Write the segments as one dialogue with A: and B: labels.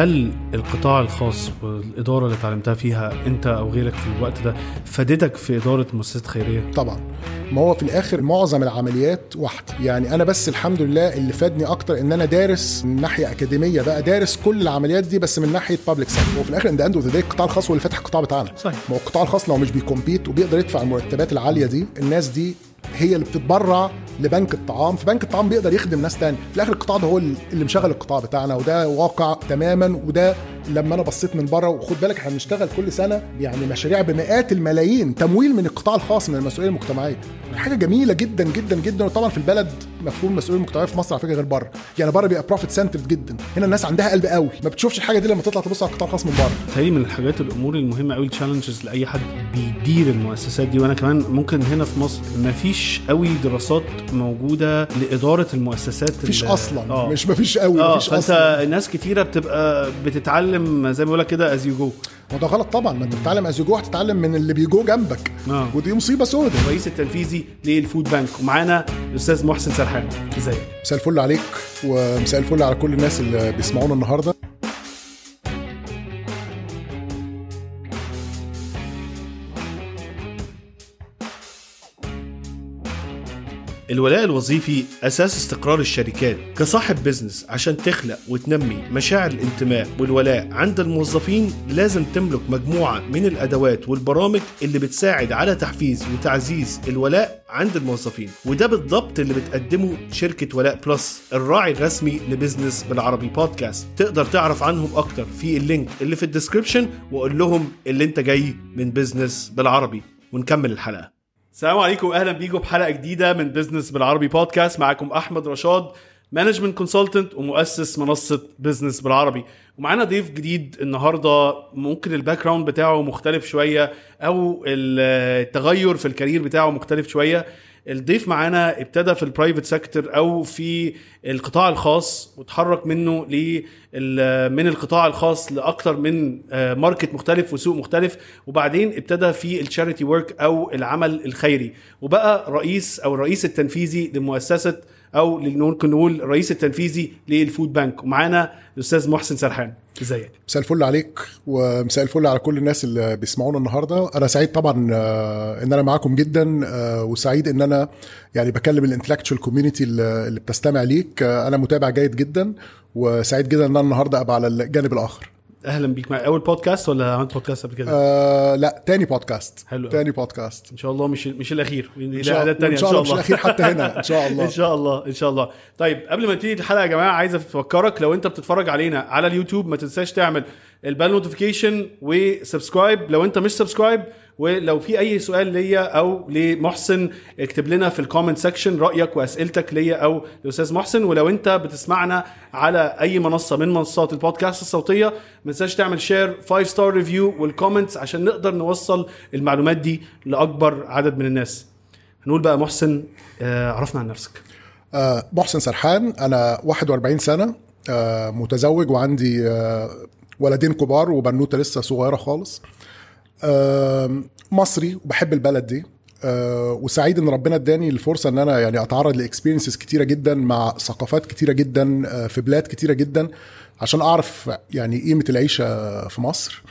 A: هل القطاع الخاص والإدارة اللي اتعلمتها فيها أنت أو غيرك في الوقت ده فادتك في إدارة مؤسسات خيرية؟
B: طبعا. ما هو في الآخر معظم العمليات واحدة. يعني أنا بس الحمد لله اللي فادني أكتر إن أنا دارس من ناحية أكاديمية بقى دارس كل العمليات دي بس من ناحية بابليك سيكتور وفي الآخر ان أند أوف القطاع الخاص هو اللي فاتح القطاع بتاعنا.
A: صحيح.
B: ما هو القطاع الخاص لو مش بيكمبيت وبيقدر يدفع المرتبات العالية دي الناس دي هي اللي بتتبرع لبنك الطعام فبنك الطعام بيقدر يخدم ناس تاني. في الآخر القطاع ده هو اللي مشغل القطاع بتاعنا وده واقع تماما وده لما أنا بصيت من بره وخد بالك إحنا بنشتغل كل سنة يعني مشاريع بمئات الملايين تمويل من القطاع الخاص من المسؤوليه المجتمعية. حاجة جميلة جدا جدا جدا. وطبعا في البلد مفهوم المسؤوليه المجتمعية في مصر على فكرة غير بره يعني بره بيبقى profit centered جدا. هنا الناس عندها قلب قوي. ما بتشوفش الحاجة دي لما تطلع تبص على القطاع الخاص من بره
A: هي من الحاجات الأمور المهمة قوي ال challenges لأي حد بيدير المؤسسات دي. وأنا كمان ممكن هنا في مصر ما فيش قوي دراسات موجودة لإدارة المؤسسات
B: مفيش أصلا.
A: آه.
B: مش مفيش قوي
A: آه.
B: مفيش أصلا.
A: ناس كتيرة بتبقى بتتعلم زي ما بقول لك كده as you go
B: ما ده غلط طبعا ما انت بتتعلم as you go هتتعلم من اللي بيجو جنبك.
A: آه.
B: ودي مصيبة سوداء
A: الرئيس التنفيذي لل Food Bank. ومعانا الأستاذ محسن سرحان. ازيك؟
B: مساء الفل عليك ومساء الفل على كل الناس اللي بيسمعونا النهارده.
C: الولاء الوظيفي أساس استقرار الشركات كصاحب business عشان تخلق وتنمي مشاعر الانتماء والولاء عند الموظفين لازم تملك مجموعة من الأدوات والبرامج اللي بتساعد على تحفيز وتعزيز الولاء عند الموظفين. وده بالضبط اللي بتقدمه شركة ولاء Plus الراعي الرسمي ل business بالعربي بودكاست. تقدر تعرف عنهم أكتر في ال link اللي في ال description وقول لهم اللي انت جاي من business بالعربي. ونكمل الحلقة.
A: السلام عليكم أهلا بيكم بحلقة جديدة من business بالعربي بودكاست معاكم أحمد رشاد management consultant ومؤسس منصة business بالعربي. ومعانا ضيف جديد النهارده ممكن ال background بتاعه مختلف شوية أو التغير في ال career بتاعه مختلف شوية. الضيف معانا ابتدى في ال private sector أو في القطاع الخاص وتحرك منه من القطاع الخاص لأكثر من آه، market مختلف وسوق مختلف. وبعدين ابتدى في ال charity work أو العمل الخيري. وبقى رئيس أو الرئيس التنفيذي لمؤسسة أو ممكن نقول الرئيس التنفيذي لل Food Bank. ومعانا الأستاذ محسن سرحان. إزيك؟
B: مساء الفل عليك ومساء الفل على كل الناس اللي بيسمعونا النهارده. أنا سعيد طبعا آه، إن أنا معاكم جدا آه، وسعيد إن أنا يعني بكلم ال intellectual community اللي بتستمع ليك. آه، أنا متابع جيد جدا وسعيد جدا إن أنا النهارده أبقى على الجانب الآخر.
A: أهلا بيك. معايا أول بودكاست ولا عملت بودكاست قبل كده؟
B: آه لا تاني بودكاست
A: حلو.
B: تاني بودكاست
A: إن شاء الله مش مش الأخير.
B: إن شاء الله إن شاء الله مش الأخير حتى هنا. إن شاء الله.
A: إن شاء الله إن شاء الله. طيب قبل ما نبتدي الحلقة يا جماعة عايز أفكرك لو أنت بتتفرج علينا على اليوتيوب ما تنساش تعمل ال bell notification و subscribe. لو انت مش subscribe ولو في اي سؤال ليا أو لمحسن اكتب لنا في ال comment section رأيك وأسئلتك ليا أو لأستاذ محسن. ولو انت بتسمعنا على أي منصة من منصات البودكاست الصوتية ما تنساش تعمل share 5 star review وال comments عشان نقدر نوصل المعلومات دي لأكبر عدد من الناس. هنقول بقى محسن آه، عرفنا عن نفسك.
B: آه، محسن سرحان. أنا 41 سنة آه، متزوج وعندي ولدين كبار وبنوتة لسه صغيرة خالص. مصري وبحب البلد دي. آه، وسعيد إن ربنا إداني الفرصة إن أنا يعني أتعرض لاكسبيرينسز كتيرة جدا مع ثقافات كتيرة جدا آه، في بلاد كتيرة جدا عشان أعرف يعني قيمة العيشة في مصر.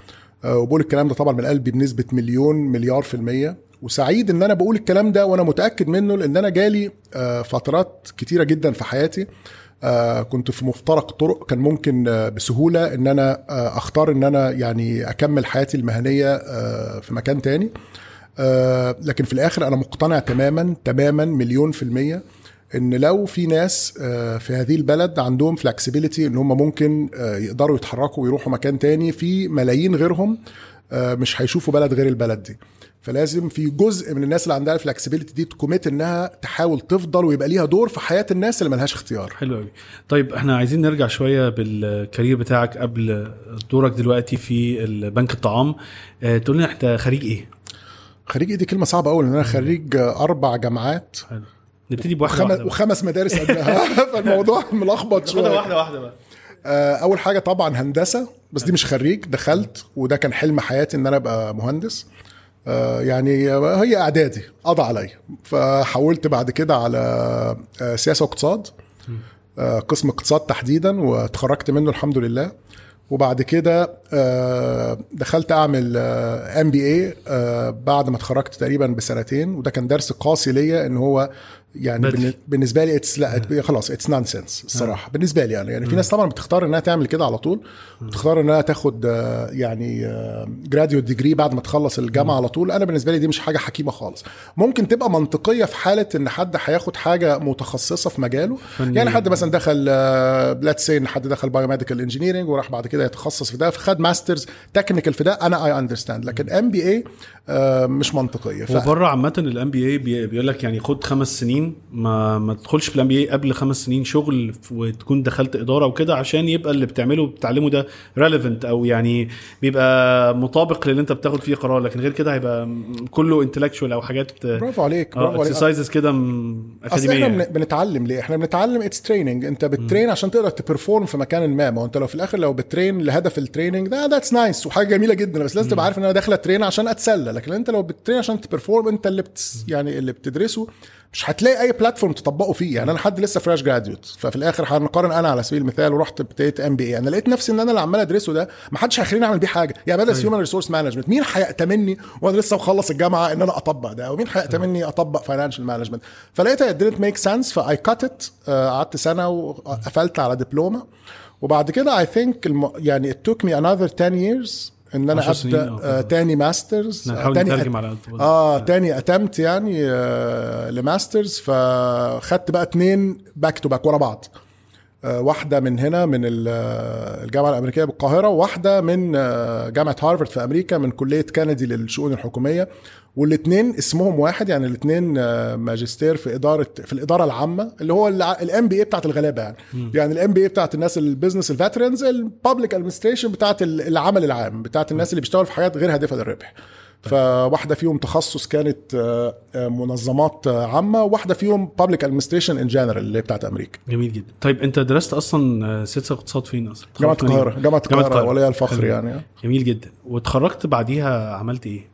B: آه، وبقول الكلام ده طبعا من قلبي بنسبة مليون مليار في المية. وسعيد إن أنا بقول الكلام ده وأنا متأكد منه لأن أنا جالي فترات كتيرة جدا في حياتي. آه، كنت في مفترق طرق كان ممكن آه، بسهولة إن أنا آه، أختار إن أنا يعني أكمل حياتي المهنية في مكان تاني. لكن في الآخر أنا مقتنع تماما تماما مليون في المية إن لو في ناس في هذه البلد عندهم flexibility إن هم ممكن يقدروا يتحركوا ويروحوا مكان تاني في ملايين غيرهم مش هيشوفوا بلد غير البلد دي. فلازم في جزء من الناس اللي عندها ال flexibility دي ت commit إنها تحاول تفضل ويبقى ليها دور في حياة الناس اللي ملهاش اختيار.
A: حلو قوي طيب إحنا عايزين نرجع شوية بالكارير بتاعك قبل دورك دلوقتي في بنك الطعام. آه تقول لنا أنت خريج إيه؟
B: خريج إيه؟ دي كلمة صعبة قوي لأن أنا خريج أربع جامعات.
A: حلو. نبتدي بواحدة
B: وخمس,
A: واحدة بقى.
B: وخمس مدارس قدها فالموضوع ملخبط
A: خدها
B: شوية.
A: واحدة واحدة بقى.
B: آه، أول حاجة طبعا هندسة بس دي مش خريج دخلت وده كان حلم حياتي إن أنا أبقى مهندس. يعني هي إعدادي قضى عليا. فحولت بعد كده على آه، سياسة واقتصاد. آه، قسم اقتصاد تحديدا واتخرجت منه الحمد لله. وبعد كده آه، دخلت أعمل MBA بعد ما اتخرجت تقريبا بسنتين. وده كان درس قاسي ليا إن هو يعني
A: بدري.
B: بالن- بالنسبة لي it's لا خلاص it's nonsense الصراحه بالنسبة لي يعني يعني في ناس طبعا بتختار إنها تعمل كده على طول بتختار إنها تاخد آه، يعني graduate degree بعد ما تخلص الجامعة على طول. أنا بالنسبة لي دي مش حاجة حكيمة خالص. ممكن تبقى منطقية في حالة إن حد هياخد حاجة متخصصة في مجاله. يعني حد مثلا دخل let's say إن حد دخل biomedical engineering وراح بعد كده يتخصص في ده فخد master's technical في ده. أنا I understand لكن MBA مش منطقية. ف...
A: وبره عامة ال MBA بيقول لك يعني خد خمس سنين ما ما تدخلش في ال MBA قبل خمس سنين شغل وتكون دخلت إدارة وكده عشان يبقى اللي بتعمله بتعلمه ده relevant أو يعني بيبقى مطابق للي أنت بتاخد فيه قرار. لكن غير كده هيبقى كله intellectual أو حاجات
B: برافو عليك برافو
A: آه
B: عليك.
A: exercises كده
B: إحنا
A: أكاديمية
B: بن- بنتعلم ليه؟ إحنا بنتعلم it's training أنت بت train عشان تقدر ت perform في مكان ما. ما أنت لو في الآخر لو ب train لهدف ال training ده that's nice وحاجة جميلة جدا. بس لازم تبقى عارف إن أنا داخل ا train عشان أتسلى. لكن أنت لو ب train عشان ت perform أنت اللي بت يعني اللي بتدرسه مش هتلاقي أي platform تطبقه فيه. يعني أنا حد لسه fresh graduate ففي الآخر هنقارن أنا على سبيل المثال ورحت ابتديت MBA أنا لقيت نفسي إن أنا اللي عمال أدرسه ده ما حدش هيخليني أعمل بيه حاجة. يعني بدرس human resource management مين هيأتمني وأنا لسه مخلص الجامعة إن أنا أطبق ده؟ ومين هيأتمني أطبق financial management فلقيتها didn't make sense. ف I cut it قعدت سنة وقفلت على دبلومه وبعد كده I think الم... يعني it took me another 10 years إن أنا
A: 10 سنين أبدأ
B: آه،. تاني masters.
A: نحاول
B: تاني
A: نترجم على قد نقدر.
B: آه. تاني attempt يعني آه ل masters. فخدت بقى اتنين back to back ورا بعض. آه واحدة من هنا من آه، الجامعة الأمريكية بالقاهرة وواحدة من آه، جامعة هارفارد في أمريكا من كلية كندي للشؤون الحكومية. والاثنين اسمهم واحد يعني الاثنين ماجستير في إدارة في الإدارة العامة اللي هو ال MPA بتاعت الغلابة يعني. يعني ال MPA بتاعت الناس ال business الفاترنز ال public administration بتاعت ال- العمل العام بتاعت الناس اللي بيشتغلوا في حاجات غير هادفة للربح. فواحدة فيهم تخصص كانت آه، آه، منظمات آه، عامة وواحده فيهم public administration in general اللي بتاعت أمريكا.
A: جميل جدا. طيب أنت درست أصلا سياسه اقتصاد فين أصلا؟ جامعة؟
B: القاهرة. جامعة القاهرة وليها الفخر. يعني.
A: جميل جدا. واتخرجت بعديها عملت إيه؟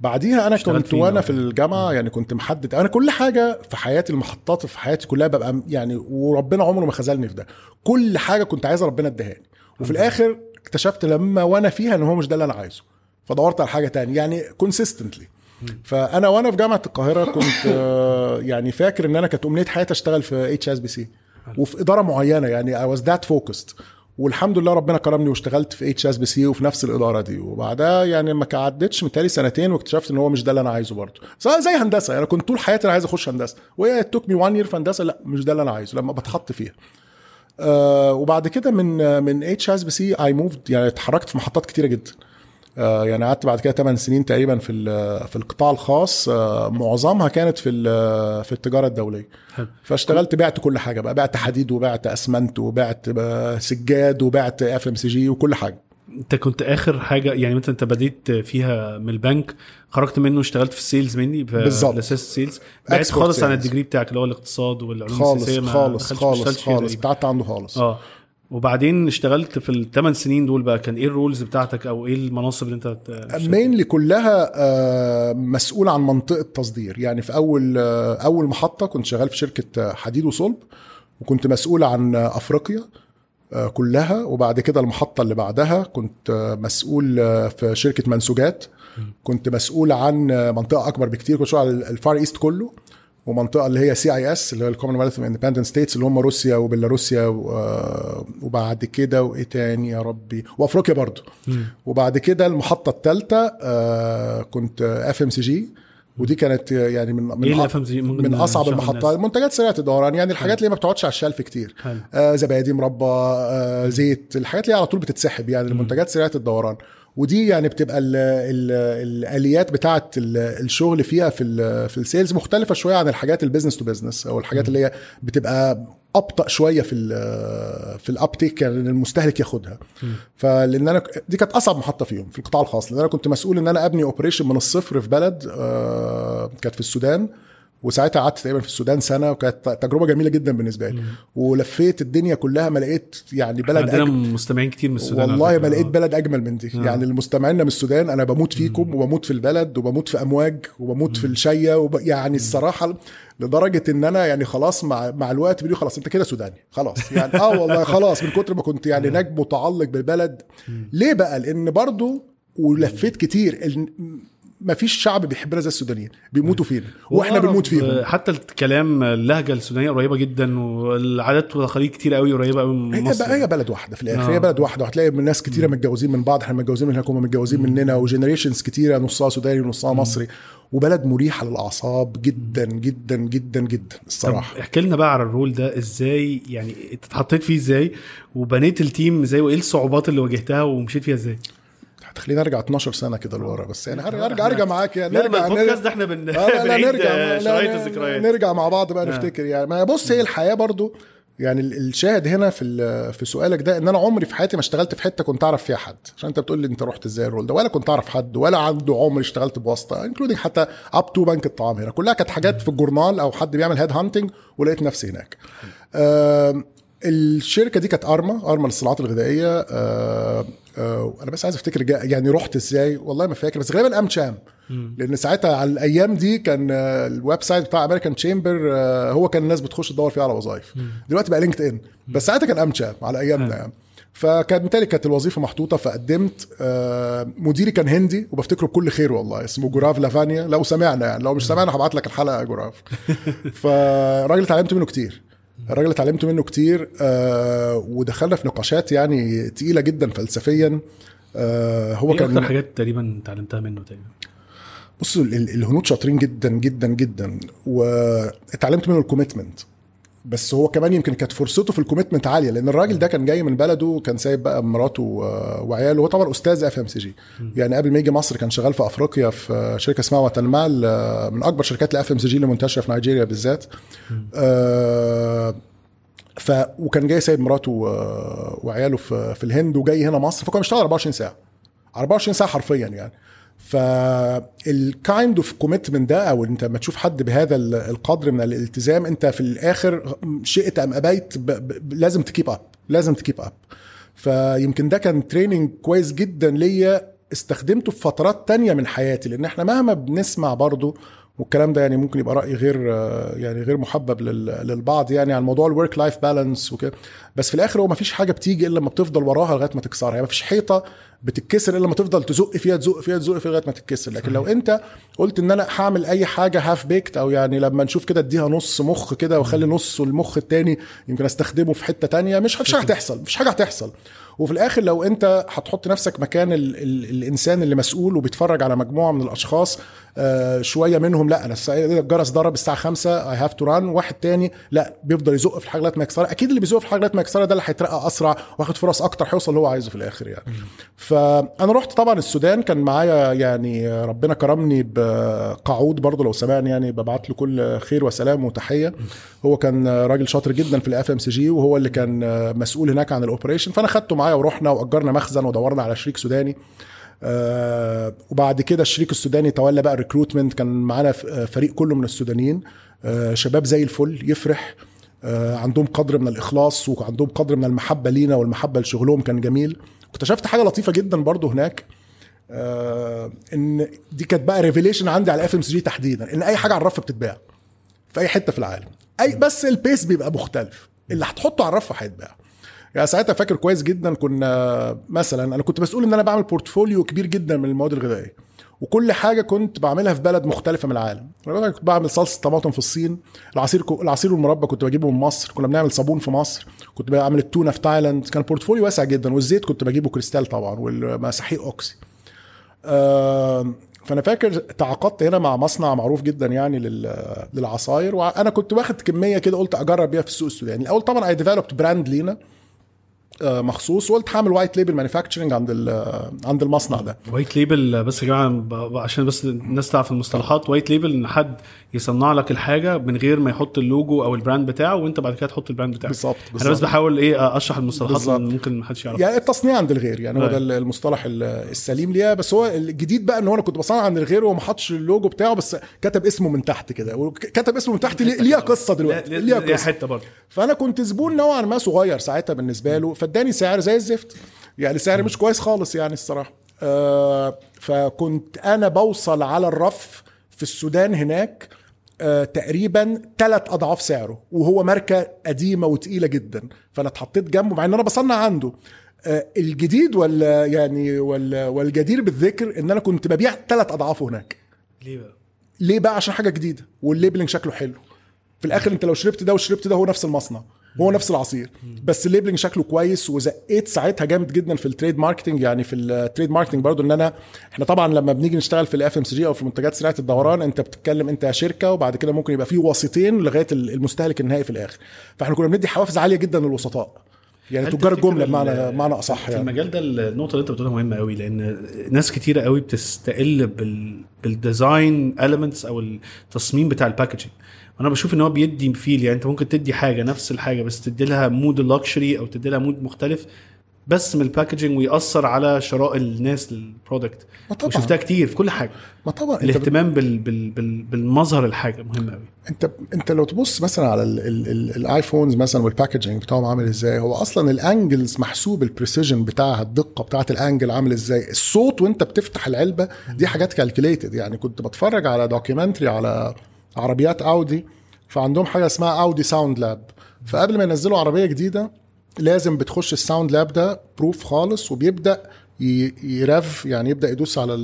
B: بعديها
A: أنا
B: كنت
A: وأنا؟
B: في الجامعة يعني كنت محدد أنا كل حاجة في حياتي المحطات في حياتي كلها ببقى يعني وربنا عمره ما خذلني في ده. كل حاجة كنت عايزها ربنا ادهاني. وفي الآخر اكتشفت لما وأنا فيها إن هو مش ده اللي أنا عايزه. فدورت على حاجة تانية يعني consistently فأنا وأنا في جامعة القاهرة كنت آه، يعني فاكر إن أنا كانت أمنية حياتي أشتغل في HSBC وفي إدارة معينة يعني I was that focused والحمد لله ربنا كرمني واشتغلت في HSBC وفي نفس الإدارة دي. وبعدها يعني ما عدتش متهيألي سنتين واكتشفت إن هو مش ده اللي أنا عايزه برضه. زي هندسة. يعني كنت طول حياتي أنا عايز أخش هندسة. وهي took me 1 year في هندسة. لا مش ده اللي أنا عايزه. لما بتحط فيها. آه وبعد كده من من HSBC I moved يعني اتحركت في محطات كتيرة جدا. يعني قعدت بعد كده 8 سنين تقريبا في في القطاع الخاص آه معظمها كانت في في التجارة الدولية
A: حلو.
B: فاشتغلت بعت كل حاجة بقى بعت حديد وبعت أسمنت وبعت آه، سجاد وبعت FMCG وكل حاجة
A: انت كنت آخر حاجة يعني مثلا انت بديت فيها من البنك خرجت منه اشتغلت في ال sales مني
B: بالظبط.
A: الاساس sales بعدت
B: Export
A: خالص عن.
B: ال
A: degree بتاعك اللي هو الاقتصاد والعلوم
B: خالص
A: السياسية
B: خالص خالص خالص. بعدت عنده خالص
A: آه وبعدين اشتغلت في الثمان سنين دول بقى كان إيه ال roles بتاعتك أو إيه المناصب اللي أنت
B: mainly كلها آه، مسؤول عن منطقة تصدير. يعني في أول آه، أول محطة كنت شغال في شركة آه، حديد وصلب وكنت مسؤول عن أفريقيا كلها. وبعد كده المحطة اللي بعدها كنت مسؤول في شركة منسوجات. كنت مسؤول عن منطقة أكبر بكتير كنت مسؤول عن ال Far East كله. ومنطقة اللي هي CIS اللي هي ال Commonwealth of Independent States اللي هم روسيا وبيلاروسيا آه، وبعد كده وإيه تاني يا ربي؟ وأفريقيا برضو. وبعد كده المحطة الثالثه كنت FMCG ودي كانت آه، يعني من من
A: FMCG ممكن
B: من
A: أصعب
B: المحطات؟ منتجات سريعه الدوران يعني الحاجات اللي ما بتقعدش على ال shelf
A: كتير.
B: آه زبادي مربى آه زيت الحاجات اللي على طول بتتسحب يعني المنتجات سريعه الدوران ودي يعني بتبقى ال ال الآليات بتاعه ال- الشغل فيها في ال في ال sales مختلفة شوية عن الحاجات ال business to business أو الحاجات اللي هي بتبقى أبطأ شوية في ال في ال uptake يعني المستهلك ياخدها. فلأن أنا دي كانت أصعب محطة فيهم في القطاع الخاص لأن أنا كنت مسؤول إن أنا أبني operation من الصفر في بلد آه، كانت في السودان. وساعتها قعدت تقريبا في السودان سنة وكانت تجربة جميلة جدا بالنسبة لي. ولفيت الدنيا كلها ما لقيت يعني بلد
A: عندنا
B: أجمل
A: مستمعين كتير من السودان
B: والله. ما لقيت. بلد أجمل من دي.
A: آه.
B: يعني المستمعين من السودان أنا بموت فيكم وبموت في البلد وبموت في أمواج وبموت في الشيه وب... يعني الصراحة لدرجة إن أنا يعني خلاص مع مع الوقت بيقولوا خلاص أنت كده سوداني. خلاص. يعني آه والله خلاص من كتر ما كنت يعني هناك متعلق بالبلد. ليه بقى؟ لأن برضو ولفيت كتير. ال... ما فيش شعب بيحبنا زي السودانيين بيموتوا فينا
A: وإحنا
B: بنموت فيهم
A: آه، حتى الكلام اللهجة السودانية قريبة جدا والعادات والتقاليد كتير قوي قريبة قوي من
B: هي
A: مصر.
B: بقى هي بلد واحدة في الآخر
A: آه.
B: هي بلد واحدة وهتلاقي من ناس كتيرة متجوزين من بعض إحنا متجوزين من هناك هم متجوزين مننا و generations كتيرة نصها سوداني ونصها مصري وبلد مريحة للأعصاب جدا جدا جدا جدا
A: الصراحة. احكي لنا بقى على ال role ده إزاي يعني اتحطيت فيه إزاي وبنيت ال team إزاي وايه الصعوبات اللي واجهتها ومشيت فيها إزاي؟
B: هتخليني ارجع 12 سنة كده لورا بس يعني ارجع ارجع, أرجع معاك يعني
A: لا
B: نرجع
A: البودكاست ده إحنا بن...
B: آه، لا لا نرجع
A: آه، شرايط الذكريات.
B: نرجع مع بعض بقى
A: آه.
B: نفتكر يعني. ما بص هي الحياة برضو يعني ال- الشاهد هنا في في سؤالك ده إن أنا عمري في حياتي ما اشتغلت في حتة كنت أعرف فيها حد. عشان أنت بتقول لي أنت رحت إزاي ال role ده ولا كنت أعرف حد ولا عنده عمري اشتغلت بواسطة including حتى up to بنك الطعام هنا. كلها كانت حاجات في الجورنال أو حد بيعمل head hunting ولقيت نفسي هناك. الشركة دي كانت أرما أرما للصناعات الغذائية. آه، آه، أنا بس عايز أفتكر يعني رحت إزاي؟ والله ما فاكر بس غالبا AmCham لأن ساعتها على الأيام دي كان آه، ال website بتاع American Chamber هو كان الناس بتخش تدور فيه على وظائف دلوقتي بقى LinkedIn بس ساعتها كان AmCham على أيامنا يعني. فكان بالتالي كانت الوظيفة محطوطة فقدمت آه، مديري كان هندي وبفتكره بكل خير والله اسمه جوراف لافانيا. لو سمعنا يعني لو مش سمعنا هبعت لك الحلقة يا جوراف. فالراجل اتعلمت منه كتير. الراجل اتعلمت منه كتير آه ودخلنا في نقاشات يعني تقيلة جدا فلسفيا. آه هو
A: أكتر
B: كان
A: حاجات تقريبا اتعلمتها منه تقريبا؟
B: بصوا ال- الهنود شاطرين جدا جدا جدا واتعلمت منه ال commitment بس هو كمان يمكن كانت فرصته في ال commitment عالية لأن الراجل ده كان جاي من بلده كان سايب بقى مراته و- وعياله. هو طبعا أستاذ FMCG يعني قبل ما يجي مصر كان شغال في أفريقيا في شركة اسمها واتنمال آه، من أكبر شركات ال FMCG اللي منتشرة في نيجيريا بالذات. آه، ف وكان جاي سايب مراته وعياله في في الهند وجاي هنا مصر فكان بيشتغل 24 ساعة. 24 ساعة حرفيا يعني. فال kind of commitment ده أو أنت لما تشوف حد بهذا ال- القدر من الالتزام أنت في الآخر شئت أم أبيت لازم ت keep up لازم ت keep up فيمكن ده كان training كويس جدا ليا استخدمته في فترات تانية من حياتي لأن إحنا مهما بنسمع برضو والكلام ده يعني ممكن يبقى رأي غير يعني غير محبب لل- للبعض يعني عن موضوع ال work life balance وكده. بس في الآخر هو ما فيش حاجة بتيجي إلا لما بتفضل وراها لغاية ما تكسرها. يعني ما فيش حيطة بتتكسر إلا لما تفضل تزق فيها تزق فيها تزق فيها لغاية ما تتكسر. لكن لو أنت قلت إن أنا هعمل أي حاجة half-baked أو يعني لما نشوف كده أديها نص مخ كده وأخلي نص المخ التاني يمكن أستخدمه في حتة تانية مش مش هتحصل. مش حاجة هتحصل. وفي الآخر لو أنت هتحط نفسك مكان ال ال الإنسان اللي مسؤول وبيتفرج على مجموعة من الأشخاص آه شوية منهم لا أنا الجرس ضرب الساعة 5 I have to run واحد تاني لا بيفضل يزق في الحاجة لغاية ما يكسرها. أكيد اللي بيزق في الحاجة لغاية ما يكسرها ده اللي هيترقى أسرع واخد فرص أكتر هيوصل اللي هو عايزه في الآخر يعني. فأنا رحت طبعا السودان كان معايا يعني ربنا كرمني بقعود برضه لو سمعني يعني ببعت له كل خير وسلام وتحية. هو كان راجل شاطر جدا في ال FMCG وهو اللي كان مسؤول هناك عن ال operation فأنا خدته معايا ورحنا واجرنا مخزن ودورنا على شريك سوداني. آه وبعد كده الشريك السوداني تولى بقى ال recruitment كان معانا فريق كله من السودانيين. آه شباب زي الفل يفرح. آه عندهم قدر من الإخلاص وعندهم قدر من المحبة لينا والمحبة لشغلهم كان جميل. اكتشفت حاجة لطيفة جدا برضو هناك. إن دي كانت بقى revelation عندي على FMCG تحديدا إن أي حاجة على الرف بتتباع في أي حتة في العالم. اي بس ال pace بيبقى مختلف. اللي هتحطه على الرف هيتباع. يعني ساعتها فاكر كويس جدا كنا مثلا أنا كنت مسؤول إن أنا بعمل portfolio كبير جدا من المواد الغذائية. وكل حاجة كنت بعملها في بلد مختلفة من العالم. كنت بعمل صلصة طماطم في الصين العصير العصير والمربى كنت بجيبه من مصر. كنا بنعمل صابون في مصر. كنت بعمل التونة في تايلاند. كان portfolio واسع جدا. والزيت كنت بجيبه كريستال طبعا والمساحيق أوكسي. آه، فأنا فاكر تعاقدت هنا مع مصنع معروف جدا يعني لل- للعصاير. وأنا كنت واخد كمية كده قلت أجرب بيها في السوق السوداني. الأول طبعا I developed brand لينا. مخصوص وقلت هعمل white label manufacturing عند ال- عند المصنع ده.
A: white label بس يا جماعة عشان بس الناس تعرف المصطلحات white label إن حد يصنع لك الحاجة من غير ما يحط اللوجو أو ال brand بتاعه وأنت بعد كده تحط ال brand بتاعك.
B: بالظبط
A: أنا بس. بحاول إيه أشرح المصطلحات. اللي ممكن ما حدش يعرفها
B: يعني التصنيع عند الغير يعني هو
A: أيوة.
B: ده المصطلح ال- السليم ليها. بس هو الجديد بقى إن هو أنا كنت بصنع عند الغير وما حطش اللوجو بتاعه بس كتب اسمه من تحت كده. وكتب اسمه من تحت ليه- ليها قصة دلوقتي؟
A: ليها
B: قصة؟
A: حتة برضه؟
B: فأنا كنت زبون نوعا ما صغير ساعتها بالنسبة له فاداني سعر زي الزفت. يعني سعر مش كويس خالص يعني الصراحة. آه فكنت أنا بوصل على الرف في السودان هناك آه تقريبا ثلاث أضعاف سعره وهو ماركة قديمة وتقيلة جدا. فأنا اتحطيت جنبه مع إن أنا بصنع عنده. آه الجديد ولا يعني ولا والجدير بالذكر إن أنا كنت ببيع ثلاث اضعافه هناك.
A: ليه بقى؟
B: ليه بقى؟ عشان حاجة جديدة وال labeling شكله حلو. في الآخر أنت لو شربت ده وشربت ده هو نفس المصنع. هو نفس العصير. بس ال labeling شكله كويس وزقيت ساعتها جامد جدا في ال trade marketing يعني في ال trade marketing برضو إن أنا إحنا طبعا لما بنيجي نشتغل في ال FMCG أو في منتجات سريعه الدوران أنت بتتكلم أنت شركة وبعد كده ممكن يبقى في وسيطين لغاية المستهلك النهائي في الآخر. فإحنا كنا بندي حوافز عالية جدا للوسطاء. يعني تجار الجملة
A: ال-
B: بمعنى بمعنى أصح
A: في
B: يعني.
A: المجال ده النقطة اللي أنت بتقولها مهمة قوي لأن ناس كتيرة قوي بتستقل بال بال design elements أو التصميم بتاع ال packaging وأنا بشوف إن هو بيدي feel يعني أنت ممكن تدي حاجة نفس الحاجة بس تدي لها mood ال luxury أو تدي لها mood مختلف بس من ال packaging ويأثر على شراء الناس
B: لل product
A: وشفتها كتير في كل حاجة.
B: ما طبعا.
A: الاهتمام بال بال بال بالمظهر الحاجة مهم قوي
B: أنت أنت لو تبص مثلا على ال- ال- ال- الآيفونز مثلا وال packaging بتاعهم عامل إزاي هو أصلا ال angles محسوب ال precision بتاعها الدقة بتاعت ال angle عامل إزاي الصوت وأنت بتفتح العلبة دي حاجات calculated يعني كنت بتفرج على documentary على عربيات اودي فعندهم حاجة اسمها Audi Sound Lab فقبل ما ينزلوا عربية جديدة لازم بتخش ال sound lab ده proof خالص وبيبدأ يرف يعني يبدأ يدوس على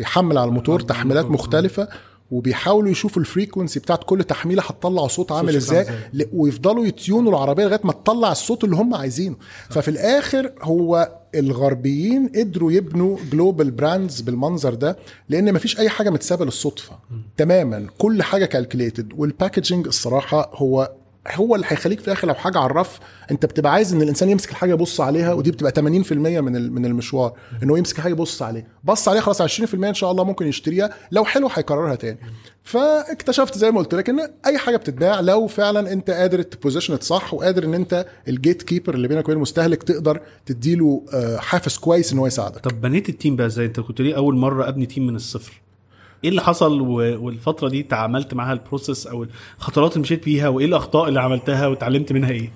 B: يحمل على الموتور تحميلات مختلفة وبيحاولوا يشوفوا ال frequency بتاعت كل تحميلة هتطلع صوت عامل
A: إزاي
B: ويفضلوا ي tune وا العربية لغاية ما تطلع الصوت اللي هم عايزينه. ففي الآخر هو الغربيين قدروا يبنوا global brands بالمنظر ده لأن مفيش أي حاجة متسابة للصدفة. تماما كل حاجة calculated وال packaging الصراحة هو هو اللي هيخليك في الآخر لو حاجة على الرف أنت بتبقى عايز إن الإنسان يمسك الحاجة يبص عليها ودي بتبقى 80% من من المشوار ان هو يمسك الحاجة يبص عليها. بص عليها خلاص 20% إن شاء الله ممكن يشتريها لو حلو هيكررها تاني. فاكتشفت زي ما قلت لك إن أي حاجة بتتباع لو فعلا أنت قادر ت position صح وقادر إن أنت ال gatekeeper اللي بينك وبين المستهلك تقدر تديله آه، حافز كويس إن هو يساعدك.
A: طب بنيت ال team بقى إزاي؟ أنت كنت ليه أول مرة أبني team من الصفر؟ إيه اللي حصل والفترة دي تعاملت معاها ال process أو الخطوات اللي مشيت بيها وإيه الأخطاء اللي عملتها واتعلمت منها إيه؟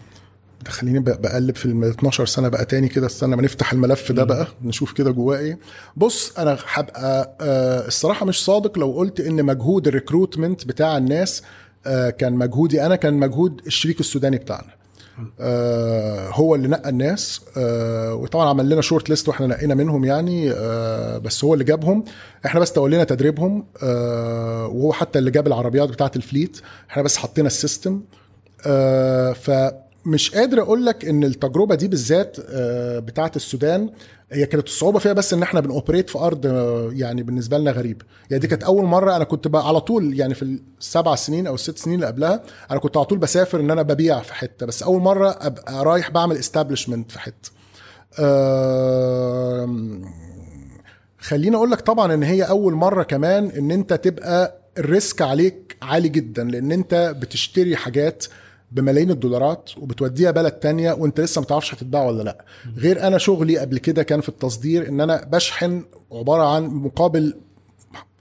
B: ده خليني بق- بقلب في ال 12 سنة بقى تاني كده استنى ما نفتح الملف ده بقى نشوف كده جواه إيه. بص أنا هبقى آه الصراحة مش صادق لو قلت إن مجهود ال recruitment بتاع الناس آه كان مجهودي أنا كان مجهود الشريك السوداني بتاعنا. آه هو اللي نقى الناس آه وطبعا عمل لنا shortlist وإحنا نقينا منهم يعني آه بس هو اللي جابهم. إحنا بس تولينا تدريبهم وهو حتى اللي جاب العربيات بتاعة ال fleet. إحنا بس حطينا ال system آه فمش قادر أقول لك إن التجربة دي بالذات آه بتاعه السودان هي كانت الصعوبه فيها بس إن إحنا بن operate في أرض آه، يعني بالنسبة لنا غريب. يعني دي كانت أول مرة أنا كنت بقى على طول يعني في السبع سنين أو الست سنين اللي قبلها أنا كنت على طول بسافر إن أنا ببيع في حتة بس أول مرة أبقى رايح بعمل establishment في حتة. خليني أقول لك طبعا إن هي أول مرة كمان إن أنت تبقى ال risk عليك عالي جدا لأن أنت بتشتري حاجات بملايين الدولارات وبتوديها بلد تانية وانت لسه ما تعرفش هتتباع ولا لأ. غير أنا شغلي قبل كده كان في التصدير إن أنا بشحن عبارة عن مقابل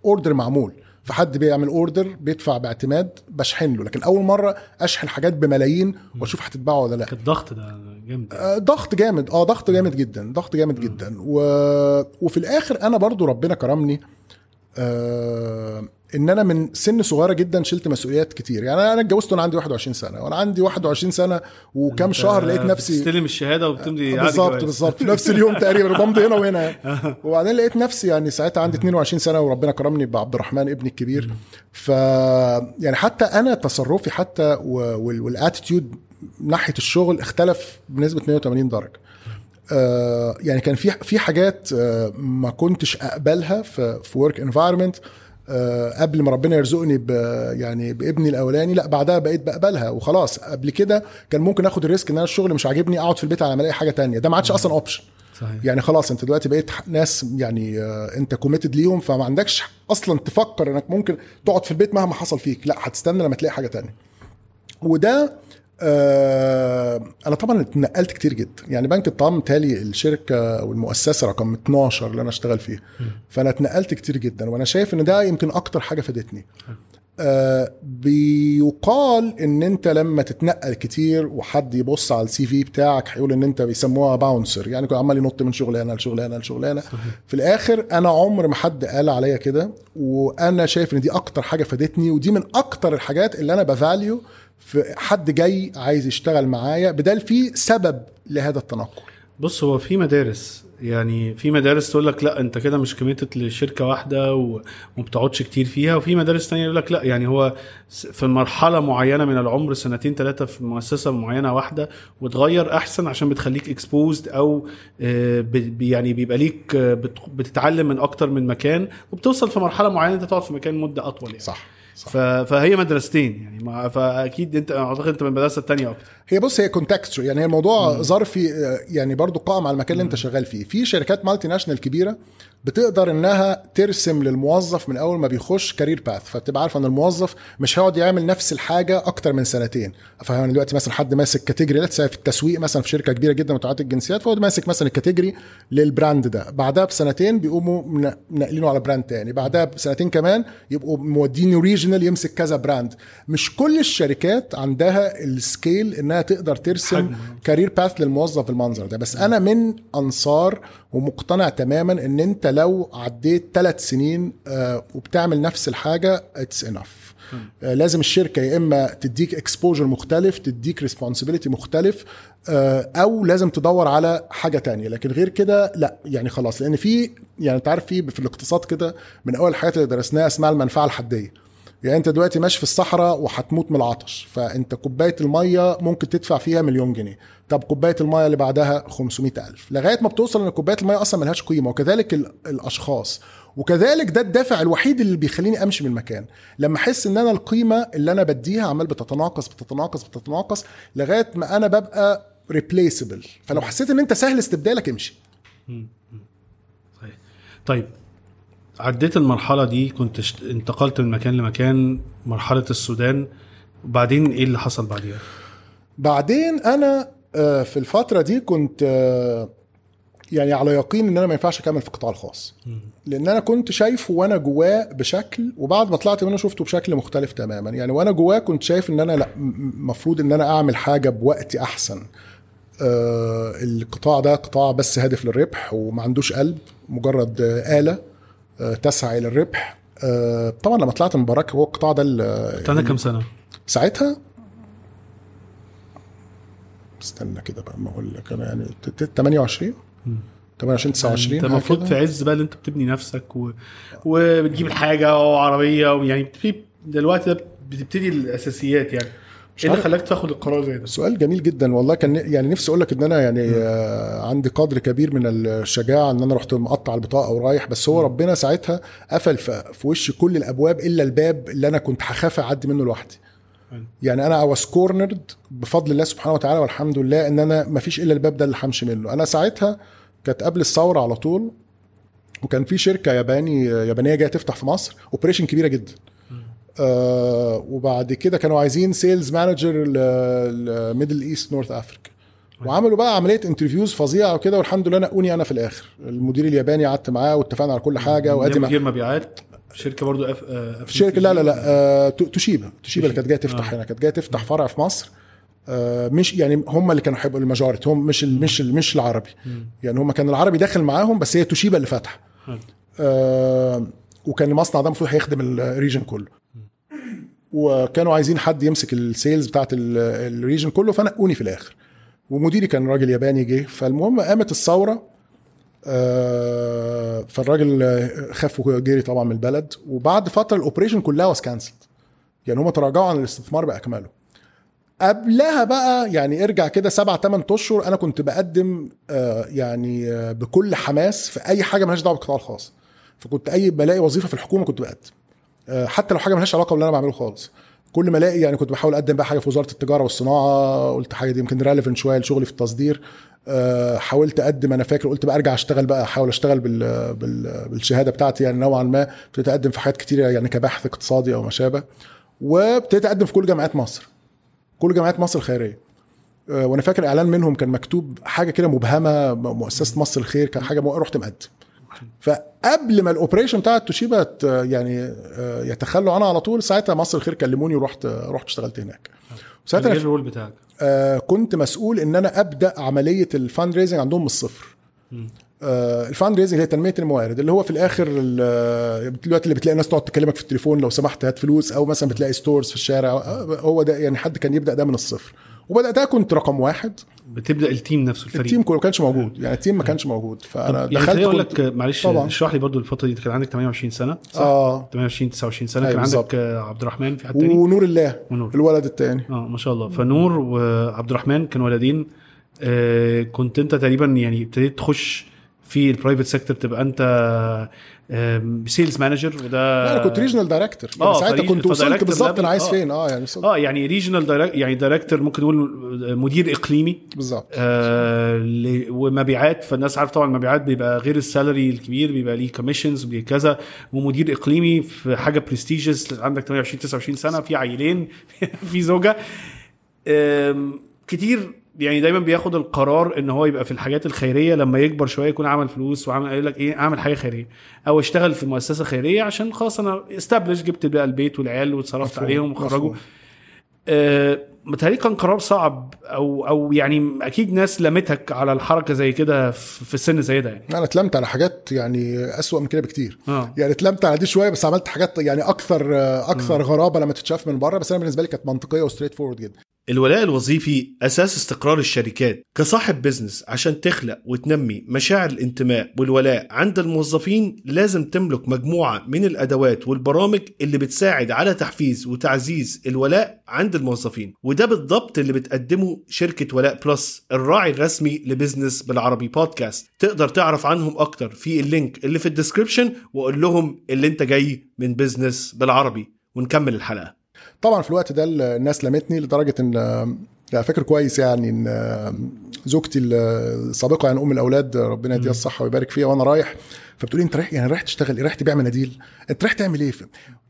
B: order معمول. فحد بيعمل order بيدفع باعتماد بشحن له لكن أول مرة أشحن حاجات بملايين وأشوف هتتباع ولا
A: لأ. الضغط ده جامد.
B: آه، ضغط جامد. آه ضغط جامد جدا ضغط جامد جدا. و... وفي الآخر أنا برضو ربنا كرمني آه إن أنا من سن صغيرة جدا شلت مسؤوليات كتير. يعني أنا اتجوزت وأنا عندي 21 سنة. وأنا عندي 21 سنة وكام شهر لقيت نفسي
A: تستلم الشهادة وبتمضي عقد
B: بالظبط. بالظبط. في نفس اليوم تقريبا بمضي هنا وهنا يعني. وبعدين لقيت نفسي يعني ساعتها عندي 22 سنة وربنا كرمني بعبد الرحمن ابني الكبير. ف يعني حتى أنا تصرفي حتى والاتيتيود ناحية الشغل اختلف بنسبة 180 درجة. آه، يعني كان في في حاجات آه، ما كنتش أقبلها في في work environment آه، قبل ما ربنا يرزقني ب يعني بابني الأولاني لأ بعدها بقيت بقبلها وخلاص. قبل كده كان ممكن آخد ال risk إن أنا الشغل مش عاجبني أقعد في البيت على ما ألاقي حاجة تانية. ده ما عادش أصلا option
A: صحيح.
B: يعني خلاص أنت دلوقتي بقيت ناس يعني آه، أنت committed ليهم فما عندكش أصلا تفكر إنك ممكن تقعد في البيت مهما حصل فيك. لأ هتستنى لما تلاقي حاجة تانية. وده أنا طبعا اتنقلت كتير جدا. يعني بنك الطعام تاني الشركة أو المؤسسه رقم 12 اللي أنا أشتغل فيها. فأنا اتنقلت كتير جدا وأنا شايف إن ده يمكن أكتر حاجة فادتني. آه بيقال إن أنت لما تتنقل كتير وحد يبص على ال CV بتاعك هيقول إن أنت بيسموها bouncer يعني كنت عمال ينط من شغلانه لشغلانه لشغلانه في الآخر أنا عمر ما حد قال عليا كده وأنا شايف إن دي أكتر حاجة فادتني ودي من أكتر الحاجات اللي أنا ب value حد جاي عايز يشتغل معايا بدل في سبب لهذا التنقل.
A: بص هو في مدارس يعني في مدارس تقول لك لا انت كده مش committed لشركة واحدة وما بتقعدش كتير فيها. وفي مدارس تانية يقول لك لا يعني هو في مرحلة معينة من العمر سنتين ثلاثة في مؤسسة معينة واحدة وتغير أحسن عشان بتخليك exposed أو آه، يعني بيبقى ليك آه، بت- بتتعلم من أكتر من مكان وبتوصل في مرحلة معينة أنت تقعد في مكان مدة أطول يعني.
B: صح. صح
A: فهي مدرستين يعني فأكيد أنت أعتقد أنت من المدرسة الثانية أكتر.
B: هي بص هي context يعني هي الموضوع ظرفي آه، يعني برضو قائم على المكان اللي انت شغال فيه. في شركات multinational كبيرة بتقدر إنها ترسم للموظف من أول ما بيخش career path فبتبقى عارفة إن الموظف مش هيقعد يعمل نفس الحاجة أكتر من سنتين. فاهم دلوقتي مثلا حد ماسك category لا في التسويق مثلا في شركة كبيرة جدا متعدده الجنسيات فهو ماسك مثلا ال category لل brand ده. بعدها بسنتين بيقوموا منقلينه على brand تاني. بعدها بسنتين كمان يبقوا مودينه regional يمسك كذا brand مش كل الشركات عندها ال scale إنها تقدر ترسم. career path للموظف بالمنظر ده. بس أنا من أنصار ومقتنع تماما إن أنت لو عديت ثلاث سنين آه، وبتعمل نفس الحاجة it's enough لازم الشركة يا إما تديك exposure مختلف تديك responsibility مختلف آه، أو لازم تدور على حاجة تانية. لكن غير كده لا. يعني خلاص لأن في يعني أنت عارف في في الاقتصاد كده من أول الحاجات اللي درسناها اسمها المنفعة الحدية. يعني انت دلوقتي ماشي في الصحراء وهتموت من العطش فانت كوباية المية ممكن تدفع فيها مليون جنيه. طب كوباية المية اللي بعدها 500 ألف. لغاية ما بتوصل ان كوباية المية أصلا ملهاش قيمة وكذلك ال- الأشخاص. وكذلك ده الدافع الوحيد اللي بيخليني امشي من المكان. لما احس ان أنا القيمة اللي أنا بديها عمال بتتناقص بتتناقص بتتناقص لغاية ما أنا ببقى ريبليسبل فلو حسيت ان انت سهل استبدالك امشي.
A: طيب عديت المرحلة دي كنت انتقلت من مكان لمكان مرحلة السودان. وبعدين إيه اللي حصل بعديها؟
B: بعدين أنا آه، في الفترة دي كنت آه، يعني على يقين إن أنا ما ينفعش أكمل في القطاع الخاص. لأن أنا كنت شايفه وأنا جواه بشكل وبعد ما طلعت منه شفته بشكل مختلف تماما. يعني وأنا جواه كنت شايف إن أنا لأ المفروض إن أنا أعمل حاجة بوقت أحسن. آه القطاع ده قطاع بس هادف للربح وما عندوش قلب مجرد آلة. تسعى إلى الربح. آه طبعا لما طلعت من باراك هو القطاع ده ال-
A: كنت عندك كام سنة؟
B: ساعتها؟ استنى كده بقى ما أقول لك. أنا يعني ت- ت- 28 28 29 أنت
A: المفروض. في عز بقى اللي أنت بتبني نفسك و... وبتجيب الحاجة وعربية ويعني بتبتدي دلوقتي ده بتبتدي الأساسيات يعني. إيه اللي. خلاك تاخد القرار زي ده؟
B: سؤال جميل جدا والله كان يعني نفسي أقول لك إن أنا يعني آه عندي قدر كبير من الشجاعة إن أنا رحت مقطع البطاقة ورايح بس هو ربنا ساعتها قفل في وشي كل الأبواب إلا الباب اللي أنا كنت هخاف أعدي منه لوحدي. يعني أنا was cornered بفضل الله سبحانه وتعالى والحمد لله إن أنا ما فيش إلا الباب ده اللي همشي منه أنا ساعتها كانت قبل الثورة على طول وكان في شركة ياباني يابانية جاية تفتح في مصر operation كبيرة جدا آه وبعد كده كانوا عايزين sales manager ل Middle East North Africa وعملوا بقى عملية interviews فظيعة وكده والحمد لله نقوني أنا في الآخر. المدير الياباني قعدت معاه واتفقنا على كل حاجة وادي
A: مدير مبيعات؟ شركة برضو أف... أف...
B: في شركة لا لا لا آه تو- توشيبا. توشيبا اللي كانت جاية تفتح
A: آه.
B: هنا. كانت جاية تفتح فرع في مصر. آه مش يعني هم اللي كانوا هيبقوا ال majority هم مش ال مش ال مش العربي. يعني هم كان العربي داخل معاهم بس هي توشيبا اللي فاتحه. آه وكان المصنع ده المفروض هيخدم ال region كله. وكانوا عايزين حد يمسك ال sales بتاعت ال- ال region كله فنقوني في الآخر. ومديري كان راجل ياباني جه فالمهم قامت الثورة آه، فالراجل خاف وجري طبعا من البلد. وبعد فترة ال operation كلها was cancelled يعني هم تراجعوا عن الاستثمار باكمله قبلها بقى يعني ارجع كده سبع ثمان أشهر أنا كنت بقدم آه، يعني آه، بكل حماس في أي حاجة مالهاش دعوة بالقطاع الخاص. فكنت أي بلاقي وظيفة في الحكومة كنت بقدم. حتى لو حاجة ملهاش علاقة باللي أنا بعمله خالص. كل ما ألاقي يعني كنت بحاول أقدم بقى حاجة في وزارة التجارة والصناعة قلت حاجة دي يمكن relevant شوية لشغلي في التصدير. آه، حاولت أقدم أنا فاكر قلت بقى أرجع أشتغل بقى أحاول أشتغل بال بال بالشهادة بتاعتي يعني نوعا ما. ابتديت أقدم في حاجات كتيره يعني كباحث اقتصادي أو ما شابه. وابتديت أقدم في كل جامعات مصر. كل جامعات مصر الخيرية. آه، وأنا فاكر إعلان منهم كان مكتوب حاجة كده مبهمة مؤسسة مصر الخير كان حاجة رحت مقدم. فقبل ما ال operation بتاعت توشيبا يعني آه، يتخلوا عنها على طول ساعتها مصر الخير كلموني ورحت رحت اشتغلت هناك. ساعتها
A: إيه
B: ال
A: role بتاعك.
B: آه، كنت مسؤول ان أنا ابدأ عملية ال fundraising عندهم من الصفر. آه، ال fundraising هي تنمية الموارد اللي هو في الآخر ال- دلوقتي اللي بتلاقي ناس تقعد تكلمك في التليفون لو سمحت هات فلوس أو مثلا بتلاقي stores في الشارع. آه، هو ده يعني حد كان يبدأ ده من الصفر. وبدأتها كنت رقم واحد.
A: بتبدأ ال team نفسه الفريق.
B: ال team كله ما كانش موجود. يعني ال team ما كانش موجود. فانا
A: يعني
B: دخلت أقول
A: لك معلش. اشرح لي برضو الفترة دي. كان عندك 28 سنة صح؟
B: آه.
A: 28 29 سنة.
B: أيوة
A: كان عندك عبد الرحمن في حد تاني
B: ونور الله
A: ونور.
B: الولد الثاني
A: آه ما شاء الله. فنور وعبد الرحمن كانوا ولدين. آه كنت أنت تقريبا يعني ابتديت تخش في ال private sector تبقى أنت sales manager وده
B: لا أنا كنت regional director
A: آه،
B: يعني ساعتها كنت وصلت بالظبط أنا عايز
A: آه.
B: فين؟ آه يعني وصلت.
A: آه يعني regional يعني director ممكن نقول مدير إقليمي.
B: بالظبط.
A: آه ومبيعات فالناس عارف طبعا المبيعات بيبقى غير ال salary الكبير بيبقى ليه commissions كذا. ومدير إقليمي في حاجة برستيجيوس عندك 28 29 سنة في عيلين في زوجة. كتير يعني دايما بياخد القرار إن هو يبقى في الحاجات الخيرية لما يكبر شوية يكون عمل فلوس وعمل قال لك إيه أعمل حاجة خيرية. أو اشتغل في مؤسسة خيرية عشان خلاص أنا استبلش جبت بقى البيت والعيال
B: مفهوم،
A: عليهم وخرجوا. آه، متهيألي كان قرار صعب أو أو يعني أكيد ناس لمتك على الحركة زي كده في السن زي ده يعني.
B: أنا اتلمت على حاجات يعني أسوأ من كده بكتير.
A: آه.
B: يعني اتلمت على دي شوية بس عملت حاجات يعني أكثر أكثر غرابة لما تتشاف من بره بس أنا بالنسبة لي كانت منطقية و straightforward جدا.
C: الولاء الوظيفي أساس استقرار الشركات كصاحب business عشان تخلق وتنمي مشاعر الانتماء والولاء عند الموظفين لازم تملك مجموعة من الأدوات والبرامج اللي بتساعد على تحفيز وتعزيز الولاء عند الموظفين. وده بالضبط اللي بتقدمه شركة ولاء Plus الراعي الرسمي ل Business بالعربي بودكاست. تقدر تعرف عنهم أكتر في ال link اللي في ال description وقول لهم اللي انت جاي من Business بالعربي. ونكمل الحلقة.
B: طبعا في الوقت ده الناس لمتني لدرجة إن لا فاكر كويس يعني إن زوجتي السابقة يعني أم الأولاد ربنا يديها الصحة ويبارك فيها وأنا رايح فبتقول لي أنت رايح يعني رايح تشتغل إيه؟ رايح تبيع مناديل؟ أنت رايح تعمل إيه؟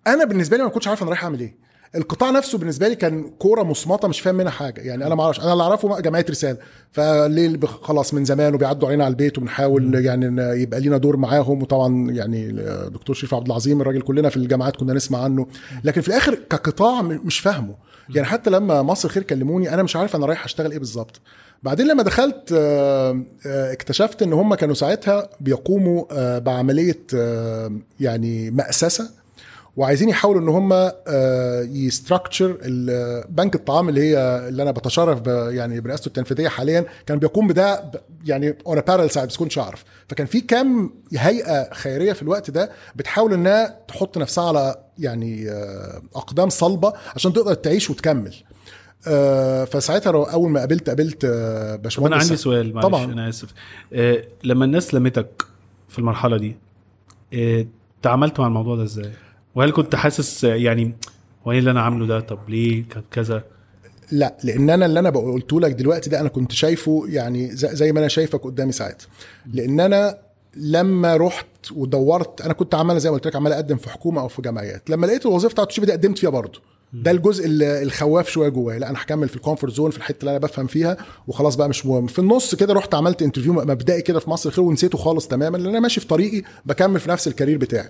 B: أنا بالنسبة لي ما كنتش عارف أنا رايح أعمل إيه. القطاع نفسه بالنسبة لي كان كورة مصمطه مش فاهم منها حاجة. يعني أنا ما أعرفش أنا اللي أعرفه جمعية رسالة. فليه خلاص من زمان وبيعدوا علينا على البيت وبنحاول يعني يبقى لينا دور معاهم. وطبعا يعني دكتور شريف عبد العظيم الراجل كلنا في الجامعات كنا نسمع عنه. لكن في الآخر كقطاع مش فاهمه. يعني حتى لما مصر خير كلموني أنا مش عارف أنا رايح أشتغل إيه بالظبط. بعدين لما دخلت اكتشفت إن هم كانوا ساعتها بيقوموا بعملية يعني مأسسة وعايزين يحاولوا إن هم يستراكشر بنك الطعام اللي هي اللي أنا بتشرف يعني برئاسته التنفيذية حاليا. كان بيقوم بده يعني on parallel side بس كنتش أعرف. فكان في كام هيئة خيرية في الوقت ده بتحاول إنها تحط نفسها على يعني أقدام صلبة عشان تقدر تعيش وتكمل. آه فساعتها أول ما قابلت قابلت آه باشمهندس
A: أنا عندي سؤال معلش طبعا. أنا آسف. آه لما الناس لمتك في المرحلة دي آه تعاملت مع الموضوع ده إزاي؟ وهل كنت حاسس يعني هو إيه اللي أنا عامله ده؟ طب ليه كان كذا؟
B: لا لأن أنا اللي أنا قلته لك دلوقتي ده أنا كنت شايفه يعني زي ما أنا شايفك قدامي ساعتها لأن أنا لما رحت ودورت أنا كنت عمال زي ما قلت لك عمال أقدم في حكومة أو في جمعيات. لما لقيت الوظيفة بتاعت الشيف دي قدمت فيها برضه. ده الجزء الخواف شوية جوايا. لا أنا هكمل في ال comfort zone في الحتة اللي أنا بفهم فيها وخلاص بقى مش مهم. في النص كده رحت عملت interview مبدئي كده في مصر خير ونسيته خالص تماما لأن أنا ماشي في طريقي بكمل في نفس ال career بتاعي.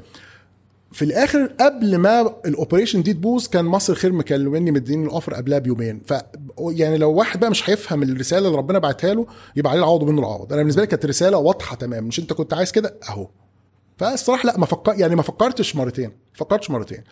B: في الآخر قبل ما ال operation دي تبوظ كان مصر خير مكلمني مديني ال offer قبلها بيومين. ف يعني لو واحد بقى مش هيفهم الرسالة اللي ربنا بعتها له يبقى عليه العوض منه العوض. أنا بالنسبة لي كانت رسالة واضحة تمام. مش أنت كنت عايز كده؟ أهو. فالصراحة لا ما فكر يعني ما فكرتش مرتين. فكرتش مرتين.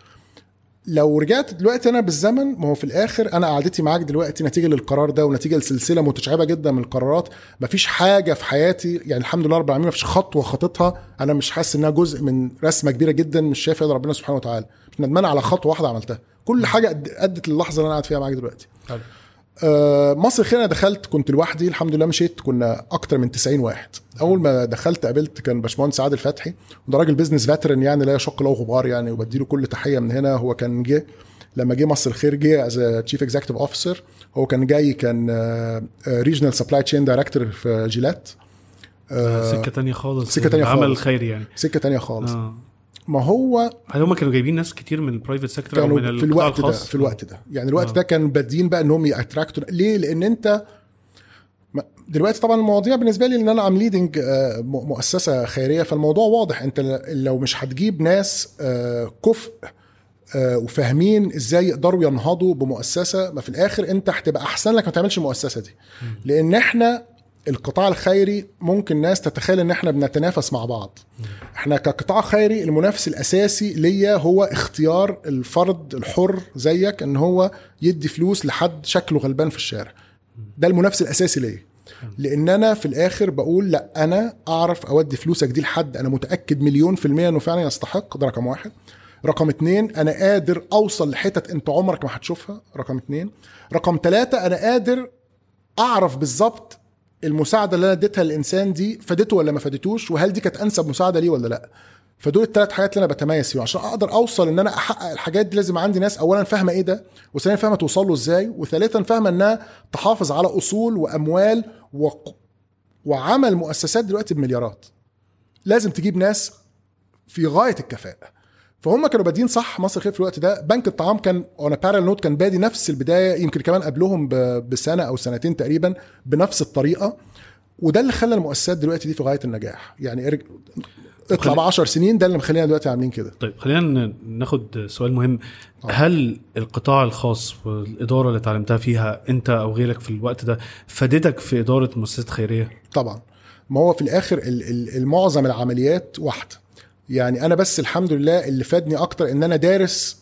B: لو رجعت دلوقتي أنا بالزمن ما هو في الآخر أنا قعدتي معاك دلوقتي نتيجة للقرار ده ونتيجة لسلسلة متشعبة جدا من القرارات. مفيش حاجة في حياتي يعني الحمد لله رب العالمين مفيش خطوة خطيتها. أنا مش حاسس إنها جزء من رسمة كبيرة جدا مش شايف يد ربنا سبحانه وتعالى. مش ندمان على خطوة واحدة عملتها. كل حاجة أدت للحظة اللي أنا قاعد فيها معاك دلوقتي. آه، مصر خير أنا دخلت كنت لوحدي الحمد لله مشيت كنا أكتر من 90 واحد. أول ما دخلت قابلت كان باشمهندس عادل فتحي وده راجل business veteran يعني لا يشق له غبار يعني وبديله كل تحية من هنا. هو كان جه لما جه مصر الخير جه as chief executive officer هو كان جاي كان regional supply chain director في جيلات. آه،
A: سكة تانية خالص
B: سكة تانية خالص.
A: الخيري يعني.
B: سكة تانية خالص.
A: آه.
B: ما هو
A: هل هم كانوا جايبين ناس كتير من ال private sector
B: كانوا
A: من
B: في الوقت ده
A: الخاص؟
B: في الوقت ده. يعني الوقت
A: آه.
B: ده كانوا بادين بقى إنهم ي attract وا. ليه؟ لأن أنت دلوقتي طبعا المواضيع بالنسبة لي إن أنا عم leading مؤسسة خيرية فالموضوع واضح. أنت لو مش هتجيب ناس آه، كفء آه، وفاهمين إزاي يقدروا ينهضوا بمؤسسة ما في الآخر أنت هتبقى أحسن لك ما تعملش المؤسسة دي. لأن إحنا القطاع الخيري ممكن ناس تتخيل إن إحنا بنتنافس مع بعض. إحنا كقطاع خيري المنافس الأساسي ليا هو اختيار الفرد الحر زيك إن هو يدي فلوس لحد شكله غلبان في الشارع. ده المنافس الأساسي ليا. لأن أنا في الآخر بقول لأ أنا أعرف أودي فلوسك دي لحد أنا متأكد مليون في المية إنه فعلا يستحق. ده رقم واحد. رقم اتنين أنا قادر أوصل لحتت أنت عمرك ما هتشوفها. رقم اتنين. رقم ثلاثة أنا قادر أعرف بالظبط المساعدة اللي أنا اديتها للإنسان دي فادته ولا ما فادتوش؟ وهل دي كانت أنسب مساعدة ليه ولا لأ؟ فدول الثلاث حاجات اللي أنا بتميز فيهم. عشان أقدر أوصل إن أنا أحقق الحاجات دي لازم عندي ناس اولا فاهمة إيه ده وثانيا فاهمة توصل له إزاي وثالثا فاهمة إنها تحافظ على أصول وأموال و... وعمل مؤسسات دلوقتي بمليارات. لازم تجيب ناس في غاية الكفاءة. فهم كانوا بادين صح مصر خير في الوقت ده. بنك الطعام كان on parallel note كان بادي نفس البداية يمكن كمان قبلهم بسنة أو سنتين تقريبا بنفس الطريقة. وده اللي خلى المؤسسات دلوقتي دي في غاية النجاح. يعني ارج... اطلع ب 10 سنين ده اللي مخلينا دلوقتي عاملين كده.
A: طيب خلينا ناخد سؤال مهم. هل القطاع الخاص والإدارة اللي اتعلمتها فيها أنت أو غيرك في الوقت ده فادتك في إدارة مؤسسات خيرية؟
B: طبعا. ما هو في الآخر ال- ال- المعظم العمليات واحدة. يعني أنا بس الحمد لله اللي فادني أكتر إن أنا دارس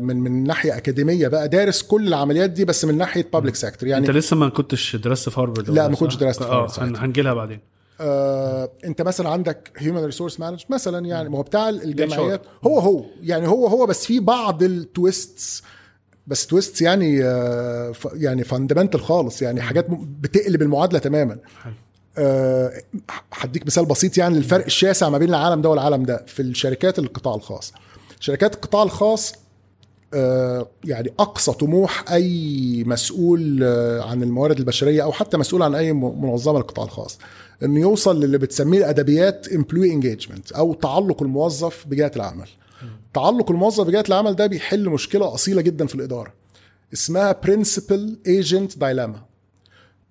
B: من من ناحية أكاديمية بقى دارس كل العمليات دي بس من ناحية public sector
A: يعني أنت لسه ما كنتش درست في هارفارد
B: لا، ما؟ كنتش درست في
A: آه
B: هارفارد
A: هن- هنجيلها بعدين.
B: آه أنت مثلا عندك human resource manage مثلا يعني ما هو بتاع الجمعيات. هو هو يعني هو هو بس في بعض ال twists بس twists يعني آه يعني fundamental خالص يعني حاجات بتقلب المعادلة تماما.
A: حلو.
B: آه، هديك مثال بسيط يعني للفرق الشاسع ما بين العالم ده والعالم ده في الشركات القطاع الخاص. شركات القطاع الخاص آه، يعني أقصى طموح أي مسؤول آه، عن الموارد البشرية أو حتى مسؤول عن أي منظمة للقطاع الخاص إنه يوصل للي بتسميه الأدبيات employee engagement أو تعلق الموظف بجهة العمل. تعلق الموظف بجهة العمل ده بيحل مشكلة أصيلة جدا في الإدارة اسمها principal agent dilemma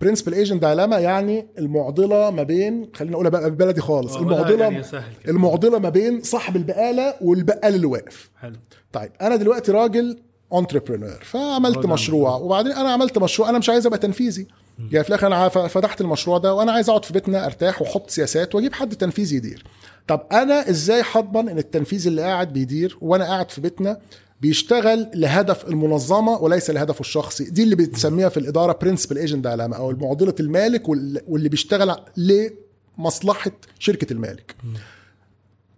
B: principal agent dilemma يعني المعضلة ما بين خلينا نقولها بقى بلدي خالص
A: آه،
B: المعضلة
A: يعني.
B: المعضلة ما بين صاحب البقالة والبقال اللي واقف.
A: حلو.
B: طيب أنا دلوقتي راجل entrepreneur فعملت
A: راجل
B: مشروع وبعدين أنا عملت مشروع أنا مش عايز أبقى تنفيذي. يعني في الآخر أنا فتحت المشروع ده وأنا عايز أقعد في بيتنا أرتاح وأحط سياسات وأجيب حد تنفيذي يدير. طب أنا إزاي هضمن إن التنفيذي اللي قاعد بيدير وأنا قاعد في بيتنا بيشتغل لهدف المنظمة وليس لهدفه الشخصي. دي اللي بتسميها في الإدارة principal agent dilemma أو معضلة المالك وال- واللي بيشتغل لمصلحة شركة المالك.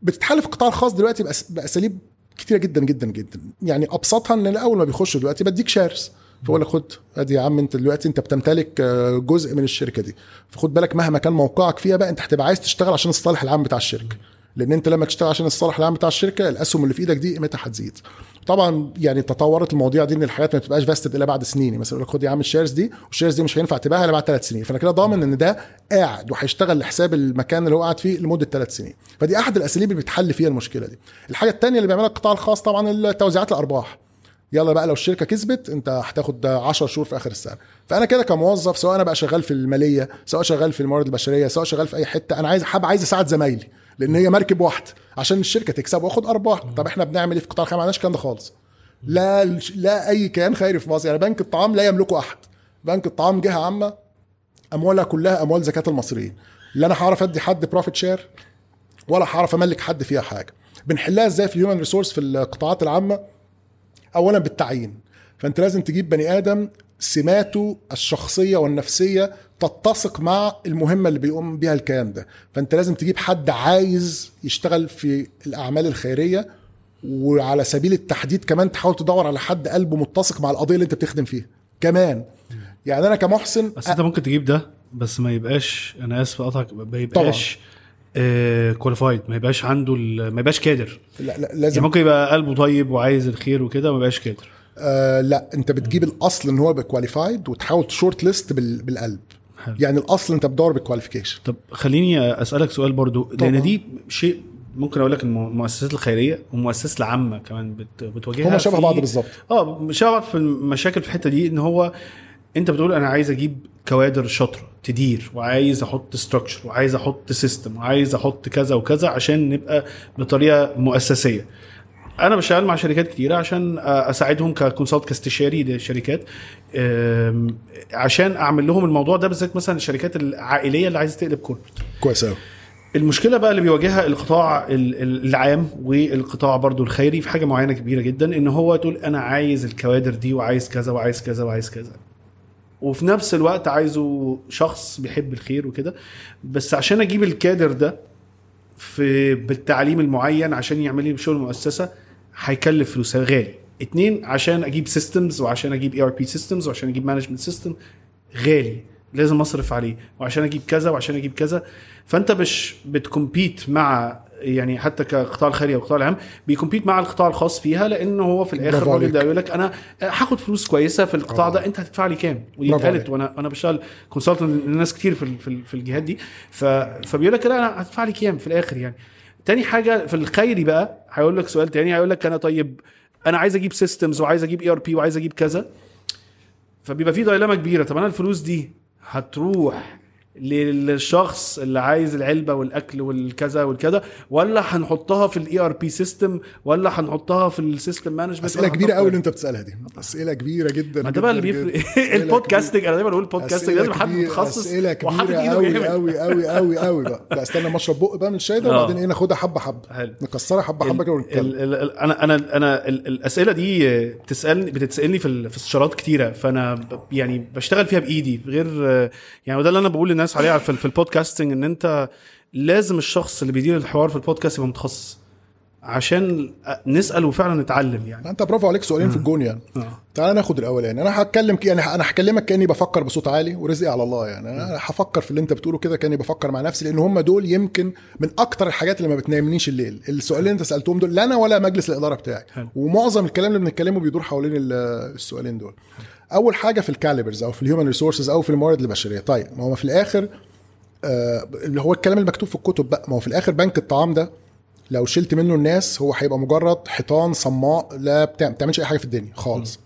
B: بتتحل في القطاع الخاص دلوقتي بأساليب كتيرة جدا جدا جدا. يعني أبسطها إن أول ما بيخش دلوقتي بديك shares فبقول لك خد ادي يا عم أنت دلوقتي أنت بتمتلك آه، جزء من الشركة دي. فخد بالك مهما كان موقعك فيها بقى أنت هتبقى عايز تشتغل عشان الصالح العام بتاع الشركة. لأن أنت لما تشتغل عشان الصالح العام بتاع الشركة الأسهم اللي في إيدك دي قيمتها هتزيد. طبعا يعني تطورت المواضيع دي إن الحاجات ما بتبقاش vested إلا بعد سنين. يعني مثلا يقول لك خد يا عم ال shares دي وال shares دي مش هينفع تبيعها إلا بعد ثلاث سنين. فأنا كده ضامن إن ده قاعد وهيشتغل لحساب المكان اللي هو قاعد فيه لمدة ثلاث سنين. فدي أحد الأساليب اللي بتحل فيها المشكلة دي. الحاجة الثانية اللي بيعملها القطاع الخاص طبعا توزيعات الأرباح. يلا بقى لو الشركة كسبت أنت هتاخد 10 شهور في آخر السنة. فأنا كده كموظف سواء أنا بقى شغال في المالية سواء شغال في الموارد البشرية سواء شغال في أي حتة أنا عايز حابب عايز أساعد زمايلي. لأن هي مركب واحدة عشان الشركة تكسب واخد أرباح. طب إحنا بنعمل إيه في قطاع الخير ما عندناش الكلام ده خالص. لا لا أي كيان خيري في مصر. يعني بنك الطعام لا يملكه أحد. بنك الطعام جهة عامة أموالها كلها أموال زكاة المصريين. لا أنا هعرف أدي حد profit share ولا هعرف أملك حد فيها حاجة. بنحلها إزاي في ال human resource في القطاعات العامة؟ اولا بالتعيين. فأنت لازم تجيب بني آدم سماته الشخصية والنفسية تتسق مع المهمة اللي بيقوم بيها الكيان ده. فأنت لازم تجيب حد عايز يشتغل في الأعمال الخيرية وعلى سبيل التحديد كمان تحاول تدور على حد قلبه متسق مع القضية اللي أنت بتخدم فيها. كمان يعني أنا كمحسن
A: بس أنت ممكن تجيب ده بس ما يبقاش أنا آسف اقطعك ما يبقاش qualified ما يبقاش عنده ما يبقاش كادر.
B: لا, لا
A: يعني
B: لازم
A: ممكن يبقى قلبه طيب وعايز الخير وكده ما يبقاش كادر.
B: آه لا أنت بتجيب الأصل إن هو يبقى qualified وتحاول ت shortlist بال... بالقلب.
A: حلو.
B: يعني الأصل أنت بتدور بال qualification
A: طب خليني أسألك سؤال برضو
B: طبعا.
A: لأن دي شيء ممكن أقول لك الم- المؤسسات الخيرية والمؤسسات العامة كمان بت- بتواجهها
B: هما شبه بعض بالظبط
A: آه شبه بعض في المشاكل في الحتة دي إن هو أنت بتقول أنا عايز أجيب كوادر شاطرة تدير وعايز أحط structure وعايز أحط system وعايز أحط كذا وكذا عشان نبقى بطريقة مؤسسية أنا بشتغل مع شركات كتيرة عشان أساعدهم ك consultant كاستشاري للشركات عشان أعمل لهم الموضوع ده بالذات مثلا الشركات العائلية اللي عايزة تقلب corporate
B: كويس قوي
A: المشكلة بقى اللي بيواجهها القطاع ال- ال- العام والقطاع برضو الخيري في حاجة معينة كبيرة جدا إن هو تقول أنا عايز الكوادر دي وعايز كذا وعايز كذا وعايز كذا. وفي نفس الوقت عايزه شخص بيحب الخير وكده. بس عشان أجيب الكادر ده في بالتعليم المعين عشان يعمل لي شغل مؤسسة هيكلف فلوس غالي. اتنين عشان أجيب systems وعشان أجيب ERP systems وعشان أجيب management system غالي. لازم أصرف عليه. وعشان أجيب كذا وعشان أجيب كذا. فأنت مش بت compete مع يعني حتى كقطاع الخيري أو القطاع العام بي compete مع القطاع الخاص فيها لأن هو في
B: الآخر
A: الراجل ده. يقول لك أنا هاخد فلوس كويسة في القطاع ده أنت هتدفع لي كام؟ ودي اتقالت. وأنا وأنا بشتغل consultant لناس كتير في في, ال- في الجهات دي. فبيقول لك لا أنا هدفع لي كام؟ في الآخر يعني. تاني حاجة في الخيري بقى هيقول لك سؤال تاني هيقول لك أنا طيب أنا عايز أجيب systems وعايز أجيب ERP وعايز أجيب كذا. فبيبقى في dilemma كبيرة طب أنا الفلوس دي هتروح للشخص اللي عايز العلبة والأكل والكذا والكذا ولا هنحطها في ال ERP system ولا هنحطها في ال system
B: management أسئلة كبيرة قوي اللي أنت بتسألها دي. أسئلة كبيرة جدا
A: ما ده بقى اللي بيفرق.
B: ال
A: podcasting أنا دايما بقول. ال
B: podcasting
A: لازم حد متخصص.
B: أسئلة
A: كبيرة
B: قوي قوي قوي قوي قوي بقى. لا استنى ما اشرب بق بقى من الشاي ده
A: آه.
B: وبعدين إيه ناخدها حبة
A: حبة.
B: نكسرها حبة حبة كده ونتكلم.
A: أنا أنا أنا ال- الأسئلة دي بتسألني بتتسألني في استشارات كتيرة. فأنا يعني بشتغل فيها بإيدي. غير يعني وده اللي أنا بقول للناس عليه في, ال- في ال podcasting إن أنت لازم الشخص اللي بيدير الحوار في البودكاست يبقى متخصص. عشان نسأل وفعلا نتعلم يعني.
B: أنت برافو عليك سؤالين في الجون يعني.
A: آه.
B: تعال ناخد الاولاني أنا هتكلم يعني أنا هكلمك كأني بفكر بصوت عالي ورزقي على الله يعني. أنا هفكر في اللي أنت بتقوله كده كأني بفكر مع نفسي لأن هم دول يمكن من أكتر الحاجات اللي ما بتنامنيش الليل. السؤالين اللي أنت سألتهم دول لا أنا ولا مجلس الإدارة بتاعي.
A: حلو.
B: ومعظم الكلام اللي بنتكلمه بيدور حوالين ال- السؤالين دول. أول حاجة في ال calibers أو في ال human resources أو في الموارد البشرية. طيب ما هو في الآخر آه، اللي هو الكلام المكتوب في الكتب بقى ما هو في الآخر بنك الطعام ده لو شلت منه الناس هو هيبقى مجرد حيطان صماء لا بتعملش أي حاجة في الدنيا خالص.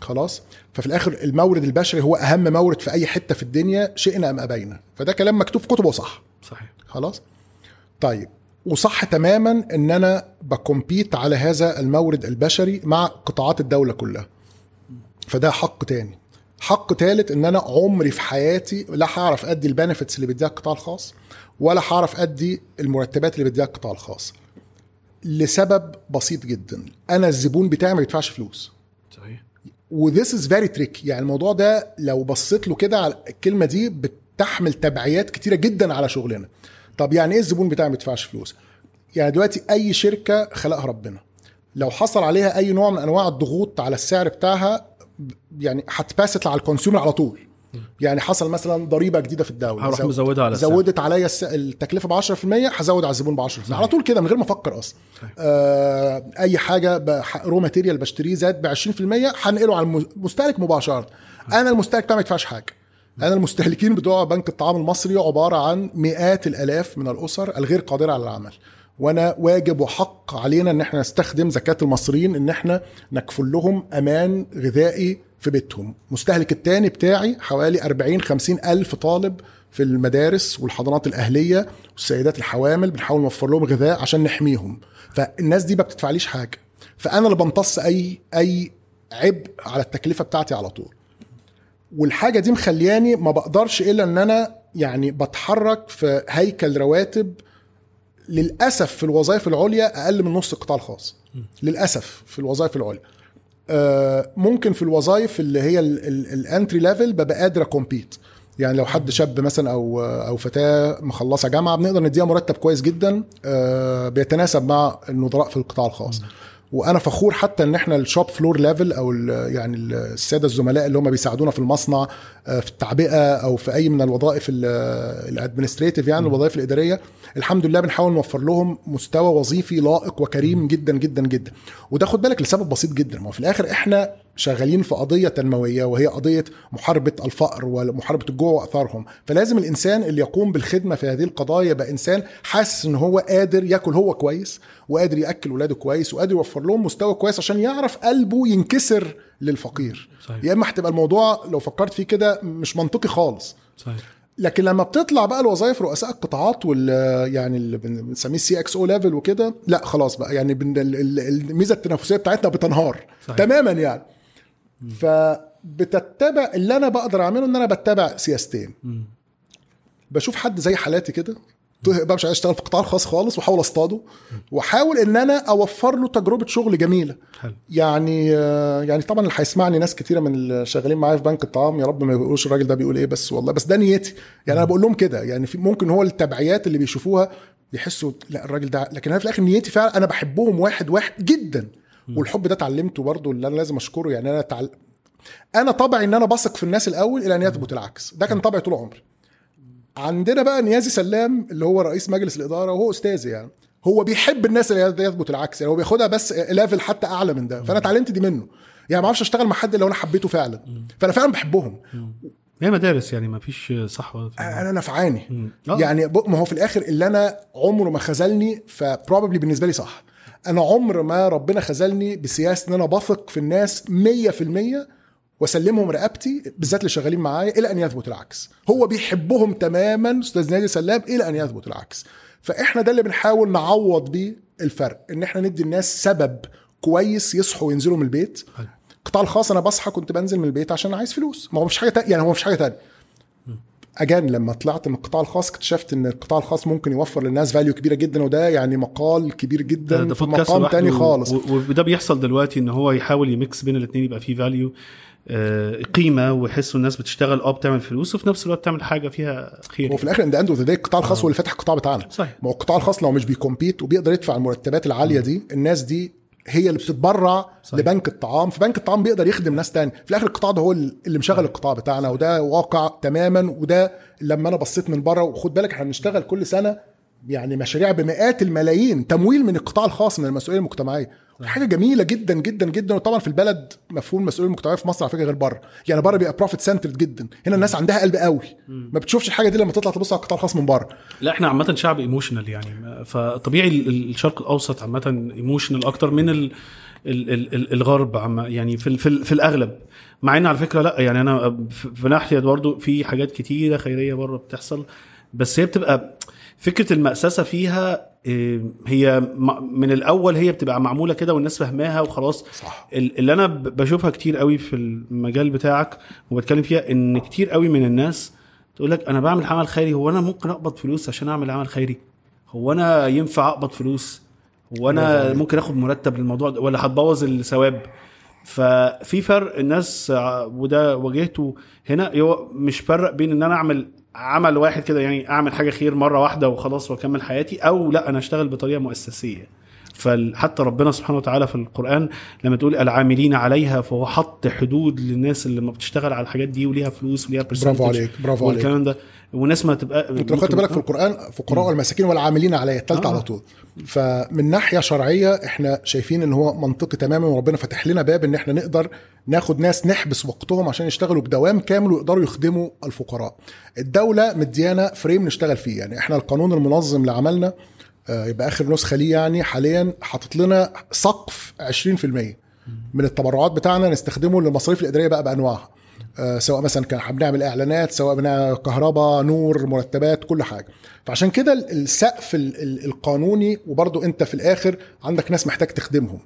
B: خلاص؟ ففي الآخر المورد البشري هو أهم مورد في أي حتة في الدنيا شئنا أم أبينا. فده كلام مكتوب في كتب وصح
A: صحيح.
B: خلاص؟ طيب وصح تماما إن أنا بكمبيت على هذا المورد البشري مع قطاعات الدولة كلها. فده حق تاني. حق تالت إن أنا عمري في حياتي لا هعرف أدي ال benefits اللي بيديها القطاع الخاص ولا هعرف أدي المرتبات اللي بيديها القطاع الخاص. لسبب بسيط جدا. أنا الزبون بتاعي ما بيدفعش فلوس.
A: صحيح.
B: و this is very tricky يعني الموضوع ده لو بصيت له كده على الكلمة دي بتحمل تبعيات كتيرة جدا على شغلنا. طب يعني إيه الزبون بتاعي ما بيدفعش فلوس؟ يعني دلوقتي أي شركة خلقها ربنا. لو حصل عليها أي نوع من أنواع الضغوط على السعر بتاعها يعني هت passed على ال consumer على طول. يعني حصل مثلا ضريبة جديدة في الدولة.
A: هروح
B: زو-
A: مزودها على السعر.
B: زودت عليا الس- التكلفة ب 10% هزود على الزبون ب 10% على طول كده من غير ما أفكر أصلا. آه أي حاجة raw material بشتريه زاد ب 20% هنقله على المستهلك مباشرة. أنا المستهلك بتاعي ما يدفعش حاجة. أنا المستهلكين بتوع بنك الطعام المصري عبارة عن مئات الآلاف من الأسر الغير قادرة على العمل. وأنا واجب وحق علينا ان إحنا نستخدم زكاة المصريين ان إحنا نكفل لهم أمان غذائي في بيتهم. مستهلك التاني بتاعي حوالي 40 50 ألف طالب في المدارس والحضانات الأهلية والسيدات الحوامل بنحاول نوفر لهم غذاء عشان نحميهم. فالناس دي ما بتدفعليش حاجة. فأنا اللي بمتص أي أي عبء على التكلفة بتاعتي على طول. والحاجة دي مخلياني ما بقدرش إلا إن أنا يعني بتحرك في هيكل رواتب للأسف في الوظائف العليا أقل من نص القطاع الخاص. للأسف في الوظائف العليا. آه، ممكن في الوظائف اللي هي ال entry level ببقى قادر أ compete. يعني لو حد شاب مثلا أو أو فتاة مخلصة جامعة بنقدر نديها مرتب كويس جدا آه، بيتناسب مع النظراء في القطاع الخاص. وأنا فخور حتى ان إحنا ال shop floor level أو ال- يعني السادة الزملاء اللي هم بيساعدونا في المصنع آه، في التعبئة أو في اي من الوظائف الادمنستريتيف يعني الوظائف الإدارية الحمد لله بنحاول نوفر لهم مستوى وظيفي لائق وكريم جدا جدا جدا. وده خد بالك لسبب بسيط جدا. ما في الآخر إحنا شغالين في قضية تنموية وهي قضية محاربة الفقر ومحاربة الجوع وآثارهم. فلازم الإنسان اللي يقوم بالخدمة في هذه القضايا يبقى إنسان حاسس إن هو قادر ياكل هو كويس وقادر يأكل ولاده كويس وقادر يوفر لهم مستوى كويس عشان يعرف قلبه ينكسر للفقير.
A: صحيح.
B: يا إما هتبقى الموضوع لو فكرت فيه كده مش منطقي خالص.
A: صحيح.
B: لكن لما بتطلع بقى الوظائف رؤساء القطاعات وال يعني اللي بن- بنسميه CXO level وكده لا خلاص بقى يعني الميزة التنافسية بتاعتنا بتنهار.
A: صحيح.
B: تماما يعني. فبتتبع اللي أنا بقدر أعمله إن أنا بتبع سياستين. بشوف حد زي حالاتي كده بقى مش عايز أشتغل في القطاع الخاص خالص وأحاول أصطاده وأحاول إن أنا أوفر له تجربة شغل جميلة.
A: حلو.
B: يعني يعني طبعا اللي هيسمعني ناس كتيرة من اللي شغالين معايا في بنك الطعام يا رب ما يقولوش الراجل ده بيقول إيه بس والله بس ده نيتي. يعني أنا بقول لهم كده يعني في ممكن هو التبعيات اللي بيشوفوها يحسوا لا الراجل ده لكن أنا في الآخر نيتي فعلا أنا بحبهم واحد واحد جدا. والحب ده اتعلمته برضو اللي أنا لازم أشكره يعني أنا تعل... أنا طبعي إن أنا بثق في الناس الأول إلى أن يثبت العكس. ده كان طبعي طول عمري. عندنا بقى نيازي سلام اللي هو رئيس مجلس الإدارة وهو أستاذي يعني. هو بيحب الناس اللي يثبت العكس يعني هو بياخدها بس level حتى أعلى من ده. فأنا اتعلمت دي منه. يعني ما أعرفش أشتغل مع حد لو أنا حبيته فعلا. فأنا فعلا بحبهم.
A: هي مدارس يعني ما فيش صح ولا
B: أنا نفعاني.
A: آه.
B: يعني ما هو في الآخر اللي أنا عمره ما خذلني فبروبلي بالنسبة لي صح. أنا عمر ما ربنا خذلني بسياسة إن أنا بثق في الناس 100% وأسلمهم رقبتي بالذات اللي شغالين معايا إلى أن يثبت العكس. هو بيحبهم تماما أستاذ نادي سلام إلى أن يثبت العكس. فإحنا ده اللي بنحاول نعوض بيه الفرق إن إحنا ندي الناس سبب كويس يصحوا وينزلوا من البيت. القطاع الخاص أنا بصحى كنت بنزل من البيت عشان عايز فلوس. ما هو مش حاجة تانية يعني هو مش حاجة تانية. again لما طلعت من القطاع الخاص اكتشفت إن القطاع الخاص ممكن يوفر للناس value كبيرة جدا وده يعني مقال كبير جدا
A: ده
B: في
A: بودكاست
B: مقام تاني خالص.
A: وده بيحصل دلوقتي إن هو يحاول ي mix بين الاثنين يبقى فيه value قيمة ويحسوا الناس بتشتغل آه بتعمل فلوس وفي نفس الوقت بتعمل حاجة فيها خير.
B: هو في الآخر at the end of القطاع الخاص هو اللي فاتح القطاع بتاعنا.
A: صحيح.
B: ما هو القطاع الخاص لو مش بي compete وبيقدر يدفع المرتبات العالية دي الناس دي هي اللي بتتبرع
A: صحيح.
B: لبنك الطعام فبنك الطعام بيقدر يخدم ناس تاني في الآخر القطاع ده هو اللي مشغل القطاع بتاعنا وده واقع تماما وده لما أنا بصيت من بره وخد بالك إحنا بنشتغل كل سنة يعني مشاريع بمئات الملايين تمويل من القطاع الخاص من المسؤوليه المجتمعية. حاجة جميلة جدا جدا جدا. وطبعا في البلد مفهوم المسؤوليه المجتمعية في مصر على فكرة غير بره. يعني بره بيبقى profit centered جدا. هنا الناس عندها قلب قوي. ما بتشوفش الحاجة دي لما تطلع تبص على القطاع الخاص من بره.
A: لا إحنا عامة شعب emotional يعني. فطبيعي ال- ال- الشرق الأوسط عامة emotional أكتر من ال ال ال ال الغرب عم يعني في في, في الأغلب. مع إن على فكرة لا يعني أنا في ناحية برضو في حاجات كتيرة خيرية بره بتحصل. بس هي بتبقى فكرة المأسسه فيها إيه، هي من الأول هي بتبقى معمولة كده والناس فاهماها وخلاص.
B: صح.
A: ال- اللي أنا بشوفها كتير قوي في المجال بتاعك وبتكلم فيها إن كتير قوي من الناس تقول لك أنا بعمل عمل خيري هو أنا ممكن أقبض فلوس عشان أعمل عمل خيري؟ هو أنا ينفع أقبض فلوس؟ هو
B: أنا.
A: ممكن آخد مرتب للموضوع ده ولا هتبوظ الثواب؟ ففي فرق الناس وده واجهته هنا مش فرق بين إن أنا أعمل عمل واحد كده يعني أعمل حاجة خير مرة واحدة وخلاص وأكمل حياتي أو لأ أنا أشتغل بطريقة مؤسسية. فحتى ربنا سبحانه وتعالى في القرآن لما تقول العاملين عليها فهو حط حدود للناس اللي ما بتشتغل على الحاجات دي وليها فلوس وليها
B: برافو عليك برافو عليك.
A: والكلام ده. والناس ما تبقى
B: انت لو خدت بالك في القرآن فقراء والمساكين والعاملين عليها الثالثه
A: آه.
B: على طول. فمن ناحية شرعية إحنا شايفين إن هو منطقي تماما وربنا فتح لنا باب إن إحنا نقدر ناخد ناس نحبس وقتهم عشان يشتغلوا بدوام كامل ويقدروا يخدموا الفقراء. الدولة مديانا فريم نشتغل فيه يعني إحنا القانون المنظم لعملنا يبقى آخر نسخة ليه يعني حاليا حاطط لنا سقف 20% من التبرعات بتاعنا نستخدمه للمصاريف الإدارية بقى بأنواعها. آه، سواء مثلا كان بنعمل إعلانات سواء بنعمل كهرباء نور مرتبات كل حاجة. فعشان كده ال- السقف ال- ال- القانوني وبرضو أنت في الآخر عندك ناس محتاج تخدمهم.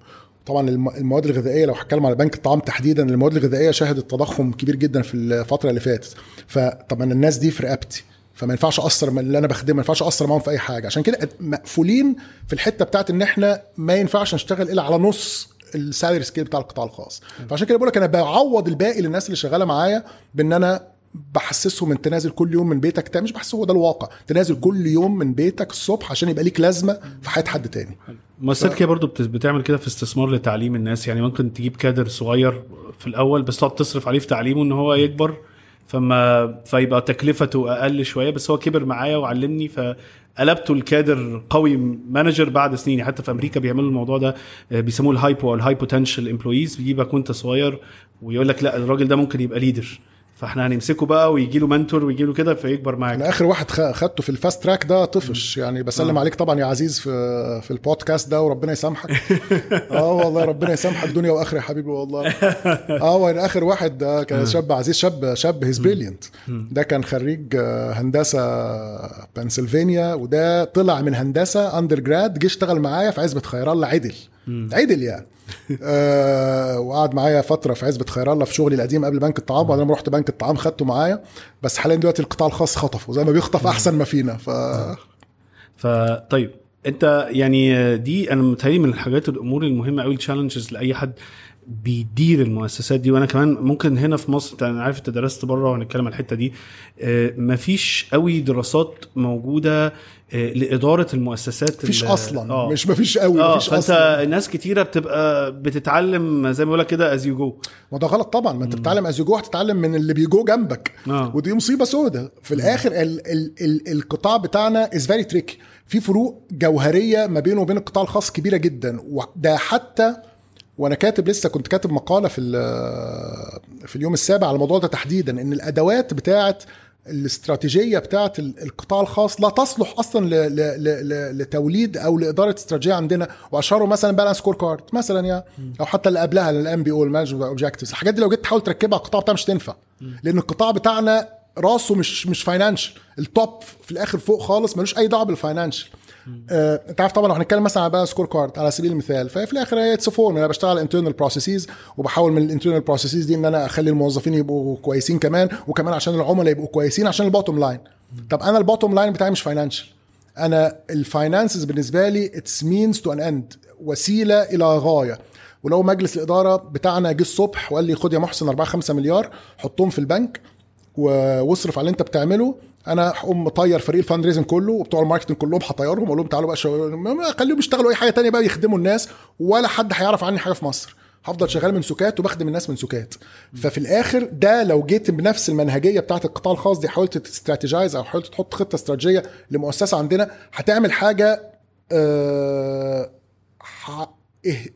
B: طبعا الم- المواد الغذائية لو هتكلم على بنك الطعام تحديدا المواد الغذائية شهدت تضخم كبير جدا في الفترة اللي فاتت. فطبعا الناس دي في رقبتي. فما ينفعش اقصر من اللي أنا بخدمه ما ينفعش اقصر معاهم في أي حاجة. عشان كده مقفولين في الحتة بتاعت إن إحنا ما ينفعش نشتغل إلا على نص ال salary scale بتاع القطاع الخاص. فعشان كده بقول لك أنا بعوض الباقي للناس اللي شغالة معايا بإن أنا بحسسهم انت نازل كل يوم من بيتك تاني. مش بحسسه هو ده الواقع. انت نازل كل يوم من بيتك الصبح عشان يبقى ليك لازمة في حياة حد تاني.
A: مؤسسات كده برضو بت- بتعمل كده في استثمار لتعليم الناس. يعني ممكن تجيب كادر صغير في الأول بس تقعد تصرف عليه في تعليمه إن هو يكبر. فما فيبقى تكلفته أقل شوية بس هو كبر معايا وعلمني فقلبته الكادر قوي manager بعد سنين. حتى في أمريكا بيعملوا الموضوع ده آه، بيسموه ال HiPo أو ال high potential employees بيجيبك وانت صغير ويقول لك لا الراجل ده ممكن يبقى leader فاحنا هنمسكه بقى ويجي له mentor ويجي له كده فيكبر معاك.
B: أنا آخر واحد خدته في ال fast track ده طفش. يعني بسلم عليك طبعا يا عزيز في في البودكاست ده وربنا يسامحك. آه والله ربنا يسامحك دنيا وآخرة يا حبيبي والله. آه وأنا آخر واحد ده كان شاب عزيز شاب شاب he's brilliant ده كان خريج آه، هندسة بنسلفانيا وده طلع من هندسة undergrad جه اشتغل معايا في عزبة خير الله عدل. عدل يعني آه وقعد معايا فترة في عزبة خير الله في شغلي القديم قبل بنك الطعام وبعدين لما رحت بنك الطعام خدته معايا. بس حاليا دلوقتي القطاع الخاص خطفه زي ما بيخطف أحسن ما فينا. ف
A: فطيب أنت يعني دي أنا متهيألي من الحاجات الأمور المهمة قوي ال challenges لأي حد بيدير المؤسسات دي. وأنا كمان ممكن هنا في مصر أنا عارف أنت درست بره وهنتكلم عن الحتة دي آه، مفيش قوي دراسات موجودة آه، لإدارة المؤسسات
B: مفيش أصلا.
A: آه.
B: مش مفيش قوي
A: آه
B: مفيش
A: فأنت
B: أصلا.
A: ناس كتيرة بتبقى بتتعلم زي ما بقول لك كده as you go
B: ما ده غلط طبعا. ما أنت بتتعلم as you go هتتعلم من اللي بيجوا جنبك.
A: آه.
B: ودي مصيبة سودة. في الآخر ال ال ال القطاع بتاعنا is very tricky في فروق جوهرية ما بينه وبين القطاع الخاص كبيرة جدا. وده حتى وأنا كاتب لسه كنت كاتب مقالة في في اليوم السابع على الموضوع ده تحديدا إن الأدوات بتاعه الاستراتيجية بتاعه ال- القطاع الخاص لا تصلح أصلا ل- ل- ل- ل- لتوليد أو لإدارة استراتيجية عندنا. واشهره مثلا balanced scorecard مثلا يعني أو حتى اللي قبلها ال MBO ال management by objectives الحاجات دي لو جيت تحاول تركبها على القطاع بتاعنا مش تنفع. لأن القطاع بتاعنا راسه مش مش financial ال top في الآخر فوق خالص ملوش أي دعوة بال financial آه، انت عارف طبعا لو هنتكلم مثلا على scorecard على سبيل المثال. ففي الآخر هي it's fun أنا بشتغل internal processes وبحاول من ال internal processes دي إن أنا أخلي الموظفين يبقوا كويسين كمان وكمان عشان العملاء يبقوا كويسين عشان ال bottom line طب أنا ال bottom line بتاعي مش financial أنا ال finances بالنسبة لي it's means to an end وسيلة إلى غاية. ولو مجلس الإدارة بتاعنا جه الصبح وقال لي خد يا محسن 4 5 مليار حطهم في البنك واصرف على اللي أنت بتعمله. أنا هقوم مطير فريق ال fundraising كله وبتوع ال marketing كلهم هطيرهم أقول لهم تعالوا بقى شو... خليهم يشتغلوا اي حاجة تانية بقى يخدموا الناس ولا حد هيعرف عني حاجة في مصر. هفضل شغال من سكات وبخدم الناس من سكات ففي الآخر ده لو جيت بنفس المنهجية بتاعت القطاع الخاص دي حاولت تستراتيجايز أو حاولت تحط خطة استراتيجية لمؤسسة عندنا هتعمل حاجة آه ح- إيه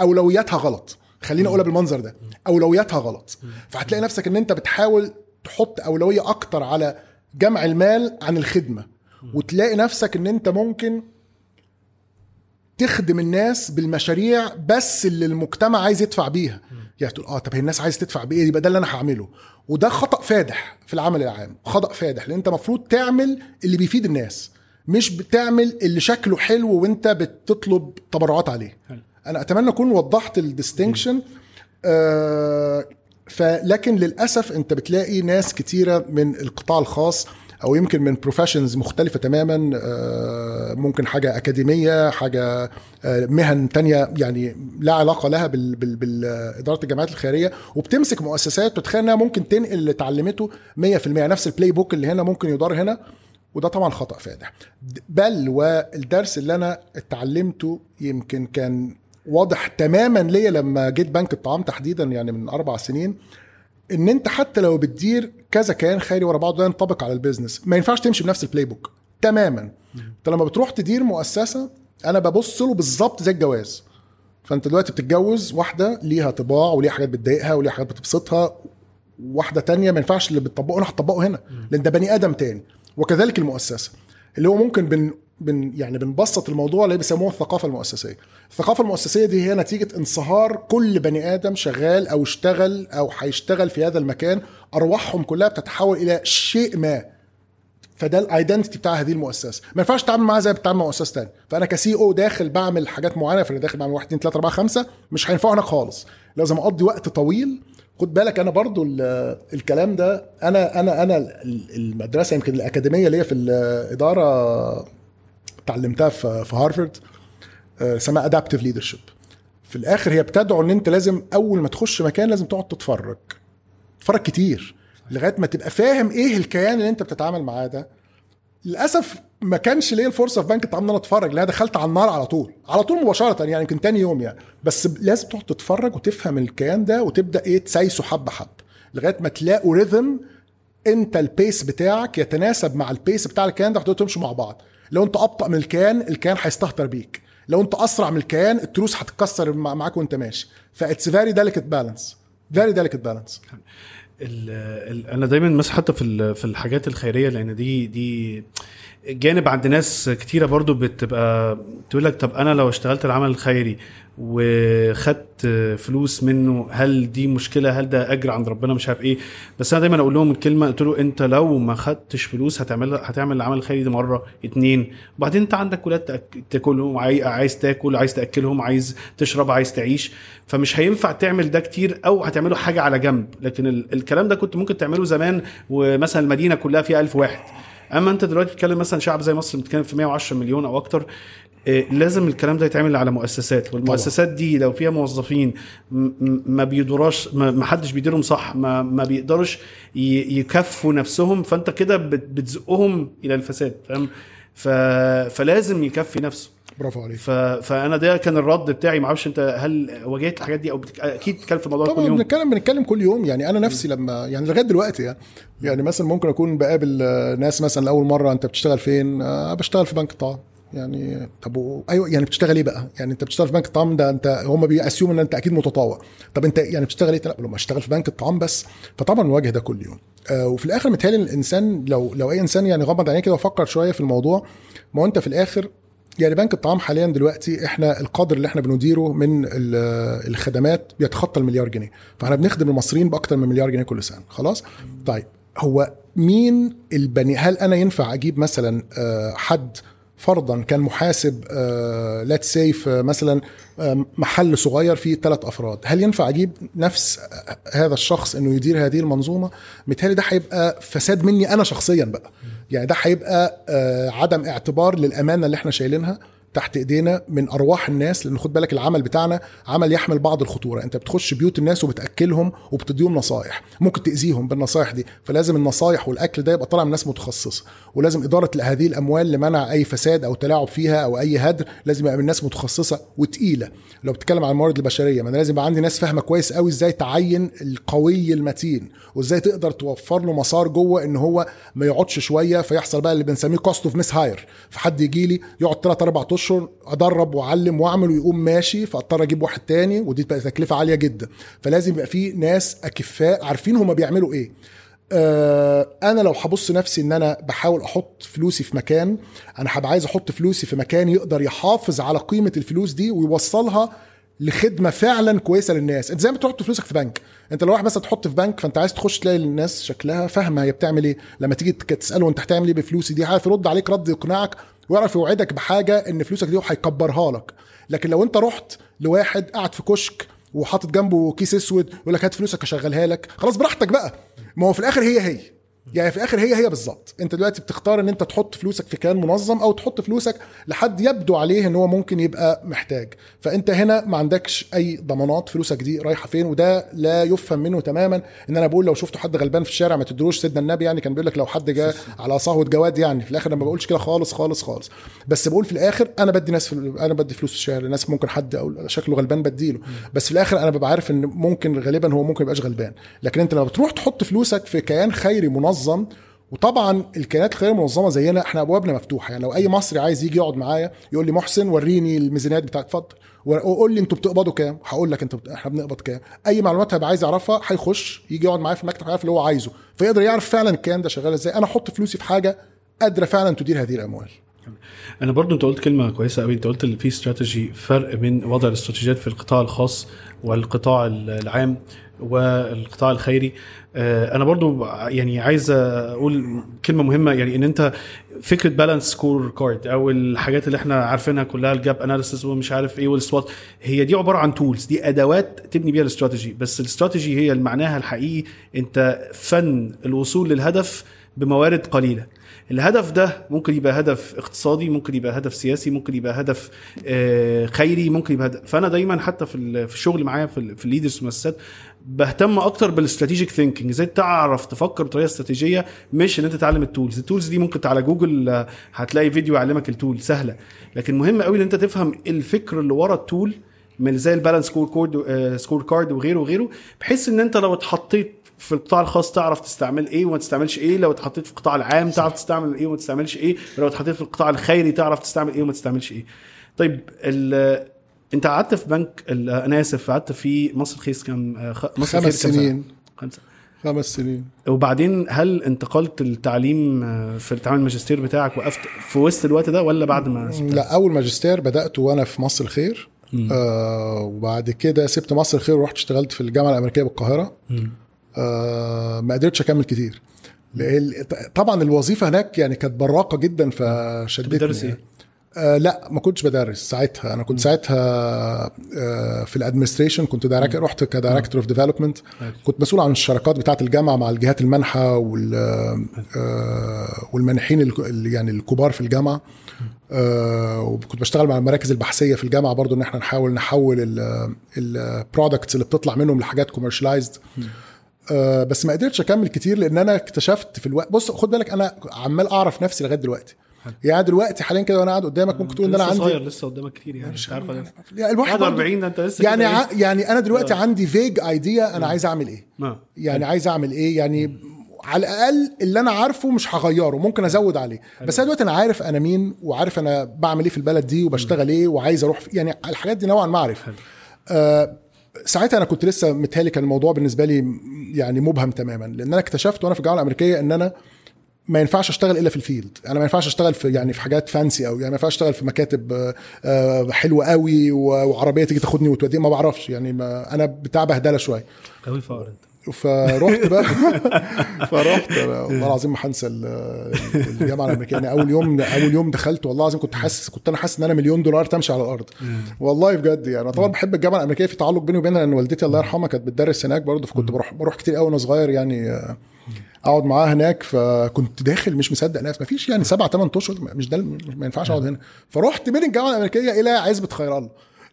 B: أولوياتها غلط. خليني أقولها بالمنظر ده. أولوياتها غلط. فهتلاقي نفسك إن أنت بتحاول تحط أولوية أكتر على جمع المال عن الخدمة وتلاقي نفسك إن أنت ممكن تخدم الناس بالمشاريع بس اللي المجتمع عايز يدفع بيها. يعني تقول آه طب هي الناس عايز تدفع بإيه؟ يبقى ده اللي أنا هعمله. وده خطأ فادح في العمل العام خطأ فادح لأن أنت المفروض تعمل اللي بيفيد الناس مش بتعمل اللي شكله حلو وأنت بتطلب تبرعات عليه. أنا أتمنى أكون وضحت الديستنكشن آه فلكن للأسف أنت بتلاقي ناس كتيرة من القطاع الخاص أو يمكن من professions مختلفة تماما آه، ممكن حاجة أكاديمية حاجة آه، مهن تانية يعني لا علاقة لها بال- بالاداره الجمعيات الخيرية وبتمسك مؤسسات وتخيل إنها ممكن تنقل اللي اتعلمته 100% نفس ال playbook اللي هنا ممكن يدار هنا وده طبعا خطأ فادح. بل والدرس اللي أنا اتعلمته يمكن كان واضح تماما ليا لما جيت بنك الطعام تحديدا يعني من أربع سنين إن أنت حتى لو بتدير كذا كيان خيري ورا بعض ده ينطبق على ال business. ما ينفعش تمشي بنفس ال playbook تماما. أنت لما بتروح تدير مؤسسة أنا ببص له بالظبط زي الجواز. فأنت دلوقتي بتتجوز واحدة ليها طباع وليها حاجات بتضايقها وليها حاجات بتبسطها واحدة تانية ما ينفعش اللي بتطبقه هنا هتطبقه هنا. لأن ده بني آدم تاني. وكذلك المؤسسة. اللي هو ممكن بن يعني بنبسط الموضوع اللي بيسموه الثقافة المؤسسية. الثقافة المؤسسية دي هي نتيجة انصهار كل بني آدم شغال أو اشتغل أو هيشتغل في هذا المكان أرواحهم كلها بتتحول إلى شيء ما. فده الايدنتي بتاع هذه المؤسسة ما ينفعش تتعامل معاها زي بتتعامل مع مؤسسه ثانية فأنا كسي أو داخل بعمل حاجات معينة فأنا داخل بعمل 1 2 3 4 5 مش هينفعوا هناك خالص لازم أقضي وقت طويل خد بالك أنا برضو ال- الكلام ده أنا أنا أنا ال- المدرسة يمكن الأكاديمية اللي هي في الإدارة اتعلمتها في هارفرد اسمها adaptive leadership في الآخر هي بتدعو إن أنت لازم أول ما تخش مكان لازم تقعد تتفرج. تتفرج كتير لغاية ما تبقى فاهم إيه الكيان اللي أنت بتتعامل معاه ده. للأسف ما كانش ليا الفرصة في بنك الطعام إن أنا أتفرج لا دخلت على النار على طول. على طول مباشرة يعني يمكن تاني يوم يعني. بس لازم تقعد تتفرج وتفهم الكيان ده وتبدأ إيه تسايسه حبه حبه لغاية ما تلاقوا rhythm أنت ال pace بتاعك يتناسب مع ال pace بتاع الكيان ده هتقدروا تمشوا مع بعض. لو انت ابطأ من الكيان الكيان هيستهتر بيك. لو انت اسرع من الكيان التروس هتتكسر معاك وانت ماشي. ف it's very delicate balance very delicate balance
A: ال ال أنا دايما مثلا حتى في في الحاجات الخيرية لأن دي دي جانب عند ناس كتيرة برضو بتبقى تقول لك طب أنا لو اشتغلت العمل الخيري وخدت فلوس منه هل دي مشكلة؟ هل ده أجر عند ربنا؟ مش عارف إيه. بس أنا دايما أقول لهم الكلمة قلت له أنت لو ما خدتش فلوس هتعمل هتعمل العمل الخيري ده مرة اتنين. وبعدين أنت عندك ولاد تاكلهم عايز تاكل عايز تأكلهم عايز تشرب عايز تعيش. فمش هينفع تعمل ده كتير أو هتعمله حاجة على جنب. لكن الكلام ده كنت ممكن تعمله زمان ومثلا المدينة كلها فيها ألف واحد. أما أنت دلوقتي بتتكلم مثلا شعب زي مصر بتتكلم في 110 مليون أو أكتر لازم الكلام ده يتعمل على مؤسسات والمؤسسات دي لو فيها موظفين ما بيدوراش ما حدش بيديرهم صح ما, ما بيقدرش يكفوا نفسهم فأنت كده بتزقهم إلى الفساد فاهم؟ فلازم يكفي نفسه.
B: برافو عليك.
A: ف... فأنا ده كان الرد بتاعي. ما أعرفش أنت هل واجهت الحاجات دي أو بتك... أكيد بتتكلم في الموضوع كل يوم.
B: بنتكلم بنتكلم كل يوم. يعني أنا نفسي لما يعني لغاية دلوقتي يعني يعني مثلا ممكن أكون بقابل ناس مثلا لأول مرة أنت بتشتغل فين؟ أه بشتغل في بنك الطعام يعني طب أيوه يعني بتشتغل إيه بقى؟ يعني أنت بتشتغل في بنك الطعام ده أنت هم بيأسيوم إن أنت أكيد متطوع. طب أنت يعني بتشتغل إيه؟ لا لما أشتغل في بنك الطعام بس. فطبعا نواجه ده كل يوم. آه وفي الآخر متهيألي الإنسان لو لو أي إنسان يعني غمض عينيه كده وفكر شوية في الموضوع ما هو أنت في الآخر يعني بنك الطعام حاليا دلوقتي إحنا القدر اللي إحنا بنديره من الخدمات بيتخطى المليار جنيه. فإحنا بنخدم المصريين بأكتر من مليار جنيه كل سنة. خلاص؟ طيب هو مين البني هل أنا ينفع أجيب مثلا حد فرضا كان محاسب لات سيف مثلا آه محل صغير فيه ثلاث أفراد هل ينفع أجيب نفس هذا الشخص إنه يدير هذه المنظومة؟ متهيألي ده هيبقى فساد مني أنا شخصيا بقى. يعني ده هيبقى آه عدم اعتبار للأمانة اللي إحنا شايلينها. تحت ايدينا من ارواح الناس لأن خد بالك العمل بتاعنا عمل يحمل بعض الخطورة. انت بتخش بيوت الناس وبتأكلهم وبتديهم نصايح. ممكن تأذيهم بالنصايح دي فلازم النصايح والأكل ده يبقى طالع من ناس متخصصة. ولازم إدارة هذه الأموال لمنع أي فساد أو تلاعب فيها أو أي هدر لازم يبقى من ناس متخصصة وتقيلة. لو بتتكلم عن الموارد البشرية ما أنا لازم يبقى عندي ناس فاهمة كويس قوي إزاي تعين القوي الأمين وإزاي تقدر توفر له مسار جوه إن هو ما يقعدش شوية. فيحصل بقى اللي بنسميه cost of mis-hire فحد يجي لي يقعد 3 4 اشهر أدرب وأعلم وأعمل ويقوم ماشي فأضطر أجيب واحد تاني ودي بقى تكلفة عالية جدا. فلازم يبقى في ناس أكفاء عارفين هما بيعملوا إيه. آه أنا لو هبص نفسي إن أنا بحاول أحط فلوسي في مكان أنا هبقى عايز أحط فلوسي في مكان يقدر يحافظ على قيمة الفلوس دي ويوصلها لخدمة فعلا كويسة للناس. أنت زي ما تحط فلوسك في بنك. أنت لو واحد مثلا تحط في بنك فأنت عايز تخش تلاقي الناس شكلها فاهمة هي بتعمل إيه. لما تيجي تسأله أنت هتعمل إيه بفلوسي دي عارف يرد عليك رد يقنعك ويعرف يوعدك بحاجة إن فلوسك دي هيكبرها لك. لكن لو أنت رحت لواحد قاعد في كشك وحاطط جنبه كيس أسود يقول لك هات فلوسك اشغلها لك. خلاص براحتك بقى. ما هو في الآخر هي هي. يعني في الآخر هي هي بالظبط. انت دلوقتي بتختار ان انت تحط فلوسك في كيان منظم أو تحط فلوسك لحد يبدو عليه ان هو ممكن يبقى محتاج. فانت هنا ما عندكش اي ضمانات فلوسك دي رايحة فين؟ وده لا يفهم منه تماما. ان أنا بقول لو شفتوا حد غلبان في الشارع ما تدروش سيدنا النبي يعني كان بيقول لك لو حد جاء على صهوه جواد يعني. في الآخر أنا ما بقولش كده خالص خالص خالص. بس بقول في الآخر أنا بدي ناس في أنا بدي فلوس في الشارع. الناس ممكن حد أو شكله غلبان بديله. بس في الآخر أنا ببقى عارف ان ممكن غالبا هو ممكن يبقاش غلبان. لكن انت لما بتروح تحط فلوسك في كيان خيري منظم وطبعا الكيانات الخيرية المنظمه زينا إحنا أبوابنا مفتوحة. يعني لو أي مصري عايز يجي يقعد معايا يقول لي محسن وريني الميزانيات بتاعتك اتفضل وقول لي أنتوا بتقبضوا كام؟ هقول لك أنت بت... إحنا بنقبض كام؟ أي معلومات هيبقى عايز يعرفها هيخش يجي يقعد معايا في المكتب يعرف اللي هو عايزه. فيقدر يعرف فعلا الكيان ده شغال إزاي. أنا أحط فلوسي في حاجة قادرة فعلا تدير هذه الأموال.
A: أنا برضو أنت قلت كلمة كويسة قوي أنت قلت اللي في استراتيجي فرق بين وضع الاستراتيجيات في القطاع الخاص والقطاع العام. والقطاع الخيري. أنا برضو يعني عايز أقول كلمة مهمة يعني إن أنت فكرة balanced scorecard أو الحاجات اللي إحنا عارفينها كلها ال gap analysis ومش عارف إيه وال SWOT هي دي عبارة عن tools دي أدوات تبني بيها الاستراتيجي. بس الاستراتيجي هي معناها الحقيقي أنت فن الوصول للهدف بموارد قليلة. الهدف ده ممكن يبقى هدف اقتصادي ممكن يبقى هدف سياسي ممكن يبقى هدف آه، خيري ممكن يبقى هدف. فأنا دايما حتى في ال- في الشغل معايا في ال- في ال leaders مؤسسات بهتم أكتر بال strategic thinking إزاي تعرف تفكر بطريقة استراتيجية مش إن أنت تتعلم ال tools ال tools دي ممكن على جوجل آه، هتلاقي فيديو يعلمك ال tool سهلة. لكن مهم قوي إن أنت تفهم الفكر اللي ورا ال tool من زي ال balanced scorecard scorecard وغيره وغيره بحيث إن أنت لو اتحطيت في القطاع الخاص تعرف تستعمل إيه وما تستعملش إيه لو اتحطيت في القطاع العام تعرف تستعمل إيه وما تستعملش إيه لو اتحطيت في القطاع الخيري تعرف تستعمل إيه وما تستعملش إيه. طيب انت قعدت في بنك أنا اسف قعدت في مصر الخيس كام؟ آه، خ- مصر
B: خمس؟ سنين.
A: خمسة.
B: خمس سنين.
A: وبعدين هل انتقلت التعليم آه، في تعامل الماجستير بتاعك وقفت في وسط الوقت ده ولا بعد ما سبتها؟
B: لا أول ماجستير بدات وأنا في مصر الخير آه وبعد كده سبت مصر الخير ورحت اشتغلت في الجامعة الأمريكية بالقاهرة. آه ما قدرتش أكمل كتير. طبعا الوظيفة هناك يعني كانت براقة جدا فشدتني
A: بتدرس إيه؟
B: آه لا ما كنتش بدرس ساعتها. أنا كنت ساعتها آه في ال administration كنت director رحت ك director of development كنت مسؤول عن الشراكات بتاعه الجامعة مع الجهات المنحة وال آه والمانحين ال- ال- يعني الكبار في الجامعة. آه وكنت بشتغل مع المراكز البحثية في الجامعة برضو إن إحنا نحاول نحول ال products اللي بتطلع منهم لحاجات commercialized آه بس ما قدرتش أكمل كتير لأن أنا اكتشفت في الوقت بص خد بالك أنا عمال أعرف نفسي لغاية دلوقتي. يعني دلوقتي حاليا كده وأنا قاعد قدامك ممكن تقول إن
A: أنا
B: عندي
A: صغير لسه قدامك كتير يعني مش عارف
B: يعني الواحد برضو-
A: 41 ده أنت لسه
B: يعني ع...
A: إيه؟
B: يعني أنا دلوقتي عندي vague idea أنا عايز أعمل إيه.
A: آه.
B: يعني عايز أعمل إيه؟ يعني على الأقل اللي أنا عارفه مش هغيره ممكن أزود عليه. بس أنا دلوقتي أنا عارف أنا مين وعارف أنا بعمل إيه في البلد دي وبشتغل إيه وعايز أروح في... يعني الحاجات دي نوعا ما اعرف آه ساعتها أنا كنت لسه متهيألي كان الموضوع بالنسبة لي يعني مبهم تماما لأن أنا اكتشفت وأنا في الجامعة الأمريكية إن أنا ما ينفعش أشتغل إلا في الفيلد. أنا ما ينفعش أشتغل في يعني في حاجات فانسي أو يعني ما ينفعش أشتغل في مكاتب آه، آه، حلوة قوي و- وعربية تيجي تاخدني وتوديني. ما بعرفش. يعني ما أنا بتاع بهدلة شوية.
A: قوي فقر انت
B: فرحت بقى. فرحت والله العظيم ما هنسى ال- الجامعة الأمريكية. يعني أول يوم أول يوم دخلت والله العظيم كنت حاسس كنت أنا حاسس إن أنا مليون دولار تمشي على الأرض. والله بجد يعني. أنا طبعا بحب الجامعة الأمريكية. في تعلق بيني وبينها لأن والدتي الله يرحمها كانت بتدرس هناك برضه فكنت بروح بروح كتير قوي وأنا صغير يعني. اقعد معاها هناك فكنت داخل مش مصدق نفسي ما فيش يعني سبع ثمان أشهر مش ده ما ينفعش أقعد هنا. فرحت من الجامعة الأمريكية إلى عزبة خير الله.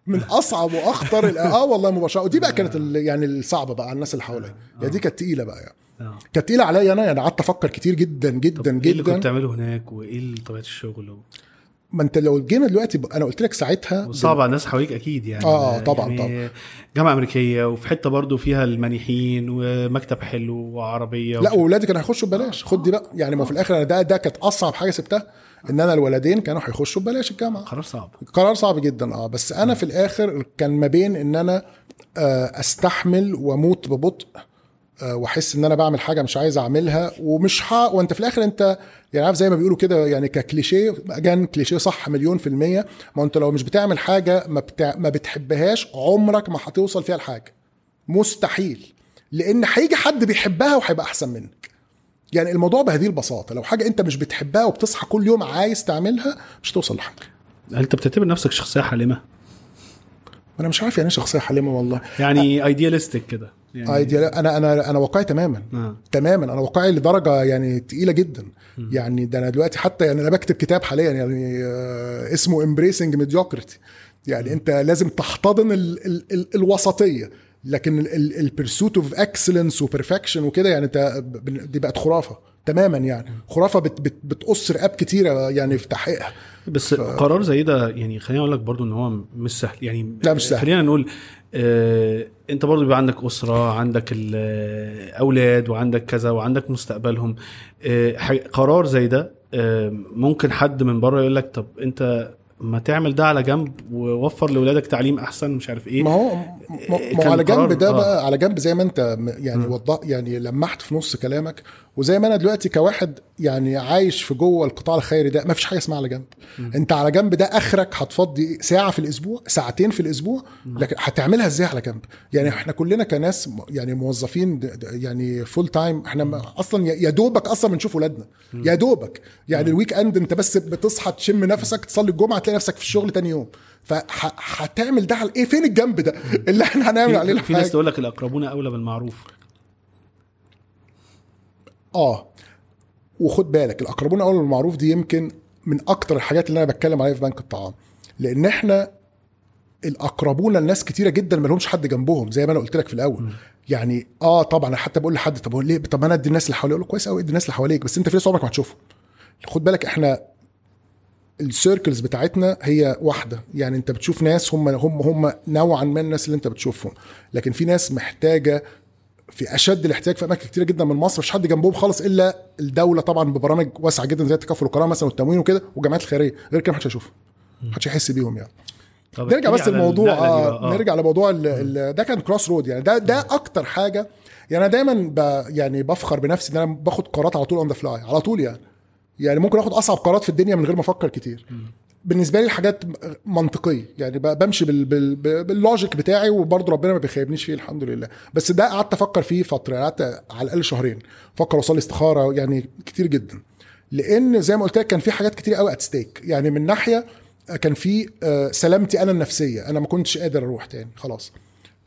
B: من أصعب وأخطر آه والله مباشره ودي بقى كانت يعني الصعبة بقى على الناس اللي حواليا. يعني دي كانت تقيلة بقى يعني.
A: آه.
B: كانت تقيلة عليا أنا يعني قعدت أفكر كتير جدا جدا
A: طب إيه اللي كنت
B: جدا.
A: بتعمله هناك؟ وإيه طبيعة الشغل؟ و...
B: ما انت لو جينا دلوقتي ب- أنا قلت لك ساعتها
A: وصعب على الناس حواليك أكيد يعني.
B: آه، طبعاً،
A: يعني
B: طبعاً.
A: جامعة أمريكية وفي حتة برضو فيها المانحين ومكتب حلو وعربية
B: لا واولادي كانوا هيخشوا ببلاش. خد دي بقى. يعني ما في الآخر أنا ده ده كانت أصعب حاجة سبتها إن أنا الولدين كانوا هيخشوا ببلاش الجامعة.
A: قرار صعب.
B: قرار صعب جدا آه. بس أنا في الآخر كان ما بين إن أنا آه، أستحمل وأموت ببطء واحس إن أنا بعمل حاجة مش عايز أعملها ومش ح... وأنت في الآخر أنت يعني عارف زي ما بيقولوا كده يعني ككليشيه أجان كليشيه صح مليون في المية ما أنت لو مش بتعمل حاجة ما, بتع... ما بتحبهاش عمرك ما هتوصل فيها لحاجة. مستحيل. لأن هيجي حد بيحبها وهيبقى أحسن منك. يعني الموضوع بهذه البساطة لو حاجة أنت مش بتحبها وبتصحى كل يوم عايز تعملها مش هتوصل لحاجة.
A: أنت بتعتبر نفسك شخصية حالمة؟
B: أنا مش عارف يعني إيه شخصية حالمة والله.
A: يعني idealistic كده يعني
B: ideal أنا أنا أنا واقعي تماما.
A: آه.
B: تماما. أنا واقعي لدرجة يعني تقيلة جدا. يعني ده أنا دلوقتي حتى يعني أنا بكتب كتاب حاليا يعني آه، اسمه Embracing Mediocrity يعني أنت لازم تحتضن ال ال ال الوسطية. لكن ال pursuit of excellence و perfection وكده يعني أنت دي بقت خرافة تماما يعني. خرافة بت بت بتقص رقاب كتيرة يعني في تحقيقها.
A: بس قرار زي ده يعني خليني أقول لك برضو إن هو مش سهل يعني
B: لا، مش سهل.
A: خلينا نقول آه أنت برضو بيبقى عندك أسرة عندك الاولاد وعندك كذا وعندك مستقبلهم آه قرار زي ده آه ممكن حد من بره يقول لك طب أنت ما تعمل ده على جنب ووفر لاولادك تعليم أحسن مش عارف إيه
B: ما هو ما ما هو على جنب ده
A: آه.
B: بقى على جنب زي ما أنت يعني وضح يعني لمحت في نص كلامك وزي ما أنا دلوقتي كواحد يعني عايش في جوه القطاع الخيري ده ما فيش حاجة اسمها على جنب. انت على جنب ده اخرك هتفضي ساعة في الأسبوع ساعتين في الأسبوع لكن هتعملها إزاي على جنب؟ يعني إحنا كلنا كناس م- يعني موظفين يعني full time إحنا ما- أصلا يا- دوبك أصلا بنشوف ولادنا. يا دوبك. يعني ال weekend انت بس بتصحى تشم نفسك تصلي الجمعة تلاقي نفسك في الشغل تاني يوم. فهتعمل ده على إيه؟ فين الجنب ده؟ اللي إحنا هنعمل عليه
A: في, في ناس
B: الحاجة؟
A: تقول لك الأقربون أولى بالمعروف.
B: آه. وخد بالك الأقربون اول بالمعروف دي يمكن من أكتر الحاجات اللي أنا بتكلم عليها في بنك الطعام. لأن إحنا الأقربون لناس كتيرة جدا ما لهمش حد جنبهم زي ما أنا قلت لك في الأول. يعني آه طبعا أنا حتى بقول لحد طب ليه؟ طب أنا أدي الناس اللي حواليا أقول له كويس قوي ادي الناس اللي حواليك بس أنت في ناس عمرك ما هتشوفهم. خد بالك إحنا السيركلز بتاعتنا هي واحدة. يعني أنت بتشوف ناس هم هم هم نوعا ما الناس اللي أنت بتشوفهم. لكن في ناس محتاجة في أشد الاحتياج في أماكن كتيرة جدا من مصر. مفيش حد جنبهم خالص إلا الدولة طبعا ببرامج واسعة جدا زي التكافل والكرامه مثلا والتموين وكده والجمعيات الخيرية. غير كده محدش هيشوفهم محدش هيحس بيهم يعني. نرجع بس الموضوع آه.
A: آه.
B: نرجع لموضوع ده كان crossroad يعني. ده ده أكتر حاجة يعني. أنا دايما ب يعني بفخر بنفسي إن أنا باخد قرارات على طول on the fly على طول يعني. يعني ممكن آخد أصعب قرارات في الدنيا من غير ما أفكر كتير. بالنسبة لي الحاجات منطقية. يعني بمشي بال بال بال- بال logic بتاعي وبرضه ربنا ما بيخيبنيش فيه الحمد لله. بس ده قعدت أفكر فيه فترة قعدت على الأقل شهرين. أفكر واصلي استخارة يعني كتير جدا. لأن زي ما قلت لك كان في حاجات كتير قوي at stake يعني من ناحية كان في آه، سلامتي أنا النفسية. أنا ما كنتش قادر أروح تاني خلاص.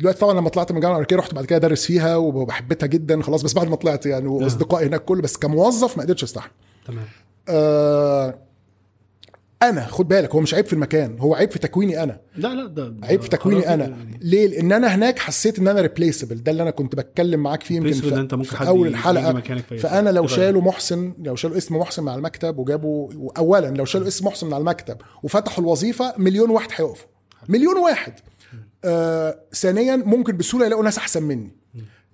B: دلوقتي طبعا لما طلعت من الجامعة الأمريكية رحت بعد كده أدرس فيها وبحبتها جدا خلاص. بس بعد ما طلعت يعني وأصدقائي هناك كله بس كموظف ما قدرتش أستحمل.
A: تمام.
B: آه أنا خد بالك هو مش عيب في المكان هو عيب في تكويني أنا.
A: لا لا ده ده
B: عيب في تكويني أنا.
A: يعني.
B: ليه؟ لأن أنا هناك حسيت إن أنا ريبليسبل ده اللي أنا كنت بتكلم معاك فيه يمكن في,
A: أنت ممكن
B: في
A: أول الحلقة.
B: فأنا لو. شالوا محسن لو شالوا اسم محسن من على المكتب وجابوا اولا لو شالوا اسم محسن من على المكتب وفتحوا الوظيفة مليون واحد هيقفوا. مليون واحد. آه ثانيا ممكن بسهولة يلاقوا ناس أحسن مني.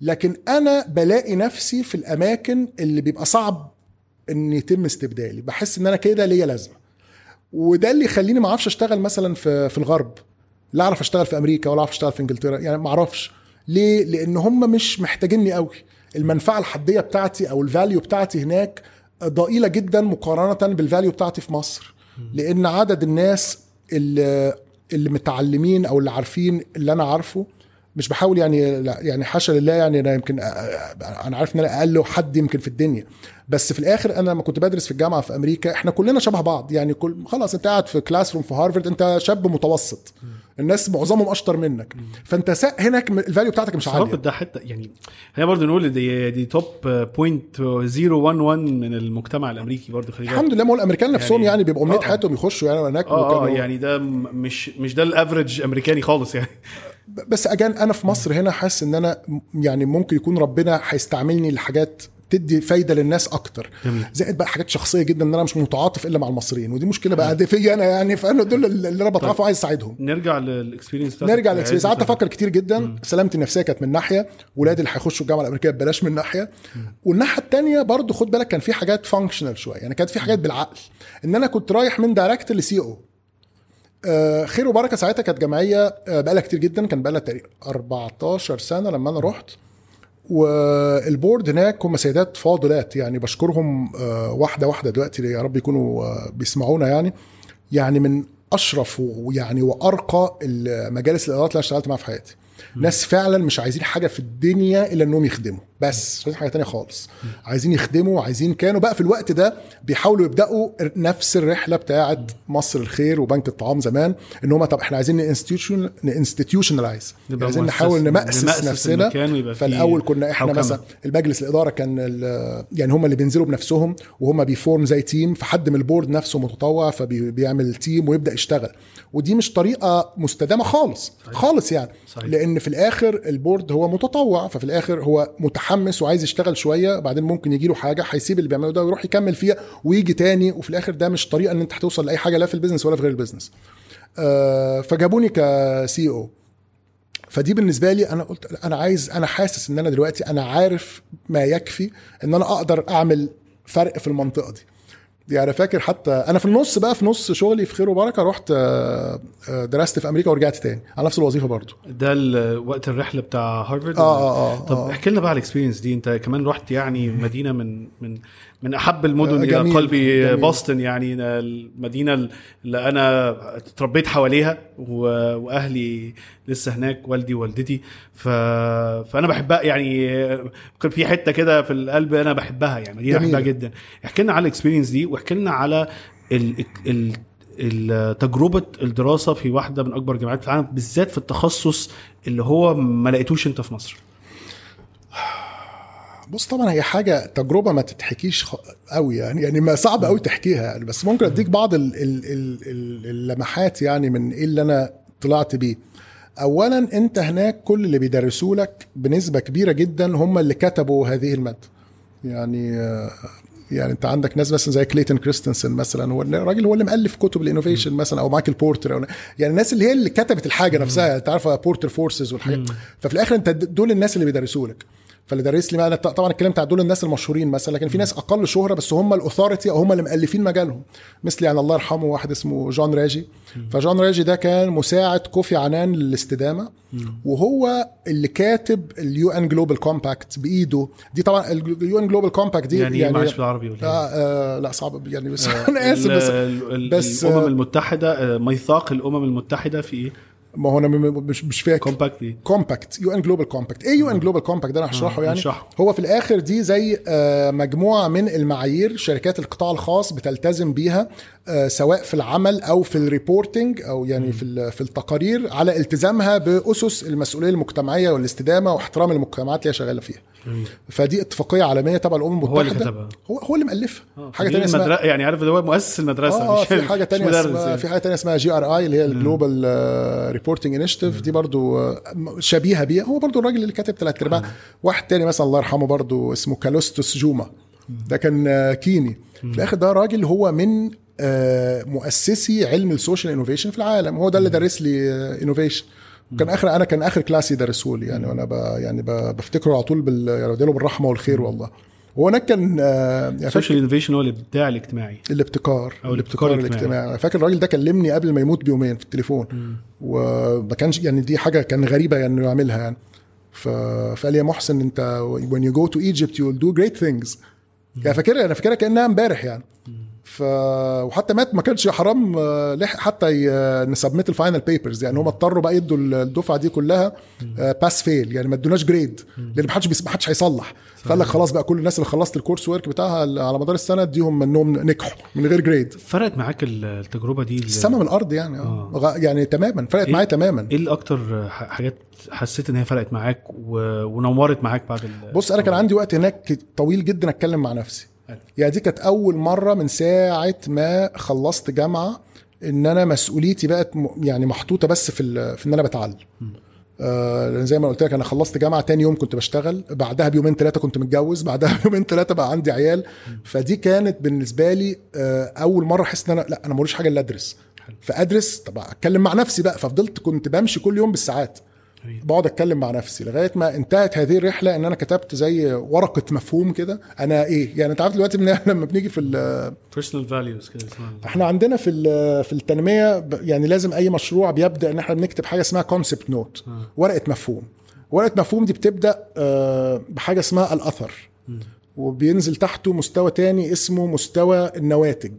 B: لكن أنا بلاقي نفسي في الأماكن اللي بيبقى صعب إن يتم استبدالي. بحس إن أنا كده ليا لازمة. وده اللي يخليني ما أعرفش اشتغل مثلا في في الغرب. لا اعرف اشتغل في أمريكا ولا اعرف اشتغل في إنجلترا. يعني ما أعرفش. ليه؟ لأن هم مش محتاجيني قوي. المنفعة الحدية بتاعتي أو ال value بتاعتي هناك ضئيلة جدا مقارنة بال value بتاعتي في مصر. لأن عدد الناس اللي اللي متعلمين أو اللي عارفين اللي أنا عارفه مش بحاول يعني لا يعني حاشا لله يعني أنا يمكن أنا عارف إن أنا أقل حد يمكن في الدنيا. بس في الآخر أنا لما كنت بدرس في الجامعة في أمريكا إحنا كلنا شبه بعض. يعني كل خلاص أنت قاعد في classroom في هارفرد أنت شاب متوسط. الناس معظمهم أشطر منك. فأنت هناك ال value بتاعتك مش عالية.
A: ده حتة يعني خلينا برضه نقول دي دي top point 011 من المجتمع الأمريكي برضه خلي بالك.
B: الحمد لله. ما هو الأمريكان نفسهم
A: يعني-
B: يعني, بيبقوا امنيه
A: آه.
B: حياتهم يخشوا يعني هناك
A: آه
B: وكانوا-
A: يعني ده مش مش ده ال average أمريكاني خالص يعني.
B: بس again أنا في مصر هنا حاسس إن أنا يعني ممكن يكون ربنا هيستعملني لحاجات تدي فايدة للناس أكتر.
A: جميل.
B: زائد بقى حاجات شخصية جدا إن أنا مش متعاطف إلا مع المصريين ودي مشكلة بقى فيا أنا يعني فأنا دول اللي أنا بتعاطف وعايز أساعدهم.
A: نرجع لل experience
B: نرجع لل
A: experience
B: قعدت. أفكر كتير جدا. سلامتي النفسية كانت من ناحية. ولادي اللي هيخشوا الجامعة الأمريكية ببلاش من ناحية. والناحية الثانية برضو خد بالك كان في حاجات functional شوية. يعني كانت في حاجات بالعقل. إن أنا كنت رايح من director ل CEO خير وبركة. ساعتها كانت جمعيه آه، بقالها كتير جدا كان بقالها تقريبا 14 سنة لما أنا رحت. وال board هناك هم سيدات فاضلات يعني بشكرهم آه، واحدة واحدة دلوقتي يا رب يكونوا آه، بيسمعونا يعني. يعني من أشرف ويعني وأرقى المجالس الادارات اللي أنا اشتغلت معاها في حياتي. ناس فعلا مش عايزين حاجة في الدنيا إلا إنهم يخدموا. بس مش عايزين حاجة تانية خالص. عايزين يخدموا عايزين كانوا بقى في الوقت ده بيحاولوا يبدأوا نفس الرحلة بتاعه مصر الخير وبنك الطعام زمان إن هم طب إحنا عايزين ن institution
A: نبقى
B: عايزين نحاول نمأسس,
A: نمأسس
B: نفسنا. فالأول كنا
A: إحنا.
B: مثلا المجلس الإدارة كان يعني هم اللي بينزلوا بنفسهم وهم بي form زي team فحد من ال board نفسه متطوع فبيعمل team ويبدأ يشتغل. ودي مش طريقة مستدامة خالص خالص يعني.
A: صحيح.
B: لأن في الآخر ال board هو متطوع ففي الآخر هو متحمس وعايز يشتغل شوية بعدين ممكن يجي له حاجة هيسيب اللي بيعمله ده ويروح يكمل فيها ويجي تاني وفي الآخر ده مش طريقة إن أنت هتوصل لأي حاجة لا في ال business ولا في غير ال business آه، فجابوني ك CEO فدي بالنسبة لي أنا قلت أنا عايز أنا حاسس إن أنا دلوقتي أنا عارف ما يكفي إن أنا أقدر أعمل فرق في المنطقة دي. يعني فاكر حتى أنا في النص بقى في نص شغلي في خير وبركة رحت آه، آه، درست في أمريكا ورجعت تاني على نفس الوظيفة برضو
A: ده وقت الرحلة بتاع هارفرد
B: آه آه آه
A: طب
B: آه.
A: احكي لنا بقى على ال experience دي. أنت كمان رحت يعني مدينة من من من أحب المدن إلى
B: جميل،
A: قلبي
B: جميل.
A: Boston يعني المدينة اللي أنا اتربيت حواليها وأهلي لسه هناك والدي ووالدتي ف... فأنا بحبها يعني كان في حتة كده في القلب أنا بحبها يعني مدينة
B: جميلة.
A: بحبها جدا احكي لنا على ال experience دي واحكي لنا على ال... ال... تجربة الدراسة في واحدة من أكبر الجامعات في العالم بالذات في التخصص اللي هو ما لقيتوش أنت في مصر
B: بص طبعا هي حاجة تجربة ما تتحكيش خ- قوي يعني يعني ما صعب قوي تحكيها يعني بس ممكن أديك بعض ال ال ال ال اللمحات يعني من إيه اللي أنا طلعت بيه. اولا أنت هناك كل اللي بيدرسوا لك بنسبة كبيرة جدا هم اللي كتبوا هذه المادة. يعني يعني أنت عندك ناس مثلا زي كليتون كريستنسن مثلا هو الراجل هو اللي مؤلف كتب ال innovation مثلا أو مايكل بورتر أو يعني الناس اللي هي اللي كتبت الحاجة نفسها أنت عارف Porter forces والحاجات. ففي الآخر أنت دول الناس اللي بيدرسوا لك. فاللي درس لي أنا طبعا الكلام بتاع دول الناس المشهورين مثلا لكن في ناس أقل شهرة بس هم ال authority أو هم اللي مؤلفين مجالهم. مثل يعني الله يرحمه واحد اسمه جون راجي فجون راجي ده كان مساعد كوفي عنان للاستدامة وهو اللي كاتب ال UN Global Compact بإيده. دي طبعا ال UN Global Compact دي
A: يعني, يعني معلش بالعربي ولا إيه؟
B: آه آه لا صعب يعني بس أنا
A: آسف
B: بس بس-
A: الأمم المتحدة آه، ميثاق الأمم المتحدة في إيه؟
B: ما هو أنا مش مش فاكر. Compact إيه؟ Compact UN Global Compact إيه UN Global Compact ده أنا هشرحه
A: آه،
B: يعني.
A: نشرحه.
B: هو في الآخر دي زي آه، مجموعة من المعايير شركات القطاع الخاص بتلتزم بيها آه، سواء في العمل أو في ال reporting أو يعني في في التقارير على التزامها بأسس المسؤولية المجتمعية والاستدامة واحترام المجتمعات اللي هي شغالة فيها. فدي اتفاقية عالمية تبع الأمم المتحده
A: هو اللي كتبها.
B: هو هو اللي مألفها. حاجة
A: دي
B: تانية اسمها
A: المدر... يعني عارف هو مؤسس المدرسة
B: آه
A: مش
B: في حاجة
A: مدرس
B: اسمها
A: يعني.
B: في حاجة تانية اسمها GRI اللي هي ال Global Reporting Initiative دي برضو آه، شبيهة بيها. هو برضو الراجل اللي كاتب ثلاث أرباع. واحد تاني مثلا الله يرحمه برضو اسمه كالوستوس جوما ده كان آه، كيني. في الآخر ده راجل هو من آه، مؤسسي علم ال social innovation في العالم. هو ده اللي درس لي innovation كان اخر أنا كان آخر class يدرسه لي يعني وأنا ب يعني ب بفتكره على طول بال يعني بديله بالرحمة والخير والله. وهناك كان آه، يعني ال
A: social innovation هو الابداع الاجتماعي.
B: الابتكار.
A: أو الابتكار الاجتماعي.
B: أنا فاكر الراجل ده كلمني قبل ما يموت بيومين في التليفون. وما كانش يعني دي حاجة كان غريبة يعني إنه يعملها يعني. ف... فقال لي يا محسن أنت when you go to Egypt you will do great things. يعني فاكرها أنا فاكرها كأنها امبارح يعني. ف وحتى مات ما كانش حرام آه، لحق حتى ي- ن submit ال final papers يعني هم اضطروا بقى يدوا الدفعة دي كلها pass fail يعني ما ادوناش grade لأن ما حدش ما حدش هيصلح فقال لك خلاص بقى كل الناس اللي خلصت ال course work بتاعها على مدار السنة اديهم منهم نجحوا من غير grade
A: فرقت معاك ال- التجربة دي ال-
B: السما من الأرض يعني غ- يعني تماما فرقت
A: إيه؟
B: معايا تماما.
A: إيه الأكتر حاجات حسيت إن هي فرقت معاك و... ونورت معاك بعد ال...
B: بص أنا كان عندي وقت هناك طويل جدا أتكلم مع نفسي. يعني دي كانت أول مرة من ساعة ما خلصت جامعة إن أنا مسؤوليتي بقت يعني محطوطة بس في في إن أنا بتعلم. آه زي ما قلت لك أنا خلصت جامعة تاني يوم كنت بشتغل بعدها بيومين ثلاثة كنت متجوز بعدها بيومين ثلاثة بقى عندي عيال. فدي كانت بالنسبة لي آه أول مرة أحس إن أنا لا أنا ملوش حاجة إلا أدرس. فأدرس طب أتكلم مع نفسي بقى. ففضلت كنت بمشي كل يوم بالساعات. بقعد اتكلم مع نفسي لغاية ما انتهت هذه الرحلة ان أنا كتبت زي ورقة مفهوم كده. أنا إيه؟ يعني انت عارف دلوقتي من لما بنيجي في ال-
A: personal values كده
B: إحنا عندنا في في التنمية يعني لازم اي مشروع بيبدأ ان إحنا بنكتب حاجة اسمها concept note ورقة مفهوم. ورقة مفهوم دي بتبدأ آه، بحاجة اسمها الاثر. وبينزل تحته مستوى تاني اسمه مستوى النواتج.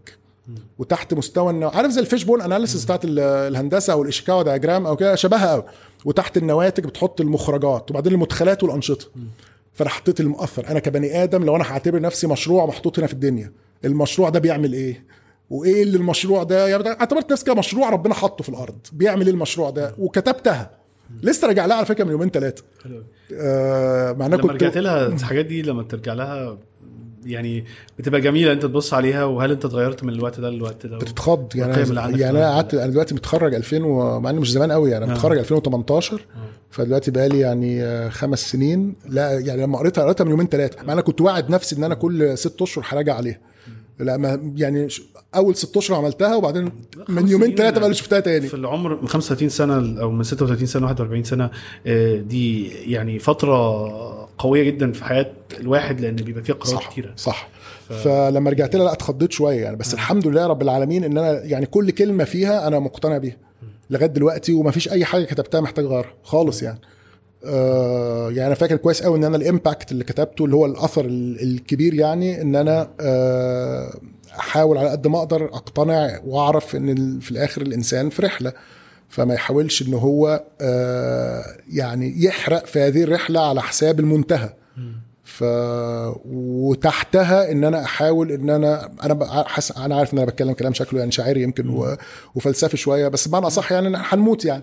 B: وتحت مستوى النو... عارف زي ال fishbone analysis بتاعت ال- الهندسة أو ال Ishikawa diagram أو كده؟ شبهها قوي وتحت النواتج بتحط المخرجات وبعدين المدخلات والأنشطة. فانا حطيت المؤثر. أنا كبني آدم لو أنا هعتبر نفسي مشروع محطوط هنا في الدنيا المشروع ده بيعمل إيه؟ وإيه اللي المشروع ده؟ يعني اعتبرت نفسي كمشروع ربنا حطه في الأرض. بيعمل إيه المشروع ده؟ وكتبتها. لسه راجع لها على فكرة من يومين
A: ثلاثة.
B: آه مع إنها
A: لما
B: كنت
A: رجعت لها الحاجات دي لما ترجع لها يعني بتبقى جميلة أنت تبص عليها وهل أنت اتغيرت من الوقت ده للوقت ده؟
B: بتتخض. يعني يعني
A: أنا.
B: قعدت أنا دلوقتي متخرج 2000 و... مع إنه مش زمان قوي يعني أنا
A: آه.
B: متخرج 2018 فدلوقتي بقى لي يعني آه، خمس سنين. لا يعني لما قريتها قريتها من يومين ثلاثة مع أنا كنت واعد نفسي إن أنا كل ست أشهر هراجع عليها. لا ما يعني أول ست أشهر عملتها وبعدين من يومين ثلاثة بقى اللي شفتها تاني.
A: في العمر من 35 سنة أو من 36 سنة 41 سنة آه، دي يعني فترة قوية جدا في حياة الواحد لأن بيبقى فيها قرارات
B: صح
A: كتيرة.
B: صح. فلما رجعت لها لا اتخضيت شوية يعني بس الحمد لله رب العالمين إن أنا يعني كل كلمة فيها أنا مقتنع بيها لغاية دلوقتي وما فيش أي حاجة كتبتها محتاج أغيرها خالص يعني. آه يعني أنا فاكر كويس قوي إن أنا الإمباكت اللي كتبته اللي هو الأثر ال- الكبير يعني إن أنا آه أحاول على قد ما أقدر أقتنع وأعرف إن في الآخر الإنسان في رحلة. فما يحاولش إن هو آه يعني يحرق في هذه الرحلة على حساب المنتهى. ف وتحتها إن أنا أحاول إن أنا أنا حس... أنا عارف إن أنا بتكلم كلام شكله يعني شاعري يمكن و... وفلسفي شوية بس بمعنى اصح يعني إن هنموت يعني.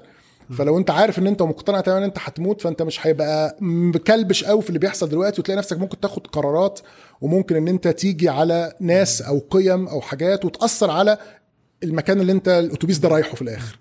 B: فلو أنت عارف إن أنت مقتنع تماما إن أنت هتموت فأنت مش هيبقى مكلبش قوي في اللي بيحصل دلوقتي وتلاقي نفسك ممكن تاخد قرارات وممكن إن أنت تيجي على ناس أو قيم أو حاجات وتأثر على المكان اللي أنت الأتوبيس ده رايحه في الآخر.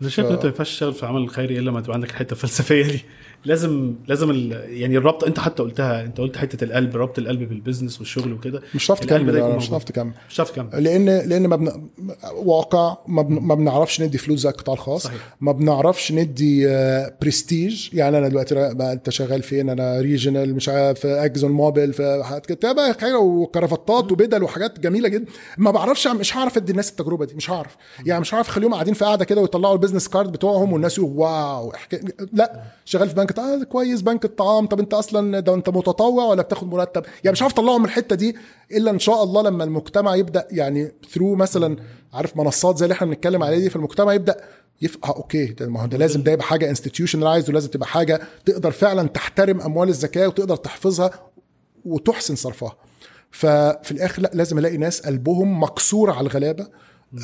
A: أنا شايف ان انت ما ينفعش تشتغل في عمل خيري إلا لما تبقى عندك الحتة الفلسفية دي. لازم لازم ال... يعني الربط انت حتى قلتها انت قلت حتة القلب ربط القلب بالبزنس والشغل وكده.
B: مش هتعرف
A: القلب
B: تكمل مش. هتعرف تكمل
A: مش هتعرف تكمل
B: لأن لأن ما بن... واقع ما, بن... ما بنعرفش ندي فلوس زي القطاع الخاص.
A: صحيح.
B: ما بنعرفش ندي آه، برستيج يعني أنا دلوقتي بقى أنت شغال فين؟ أنا regional مش عارف Exxon Mobil في حاجات كده. بقى حاجة وكرافتات وبدل وحاجات جميلة جدا. ما بعرفش مش هعرف أدي الناس التجربة دي مش هعرف. يعني مش هعرف أخليهم قاعدين في قاعدة كده ويطلعوا ال business card بتوعهم والناس يقولوا wow حكاية. لا شغال في بنك آه كويس بنك الطعام. طب انت أصلا ده انت متطوع ولا بتاخد مرتب؟ يعني مش عارف اطلعهم من الحتة دي إلا إن شاء الله لما المجتمع يبدأ يعني through مثلا عارف منصات زي اللي إحنا بنتكلم عليها دي فالمجتمع يبدأ يف... آه okay ده ما هو ده لازم ده يبقى حاجة institutionalized ولازم تبقى حاجة تقدر فعلا تحترم أموال الزكاة وتقدر تحفظها وتحسن صرفها. ففي الآخر لا لازم ألاقي ناس قلبهم مكسور على الغلابة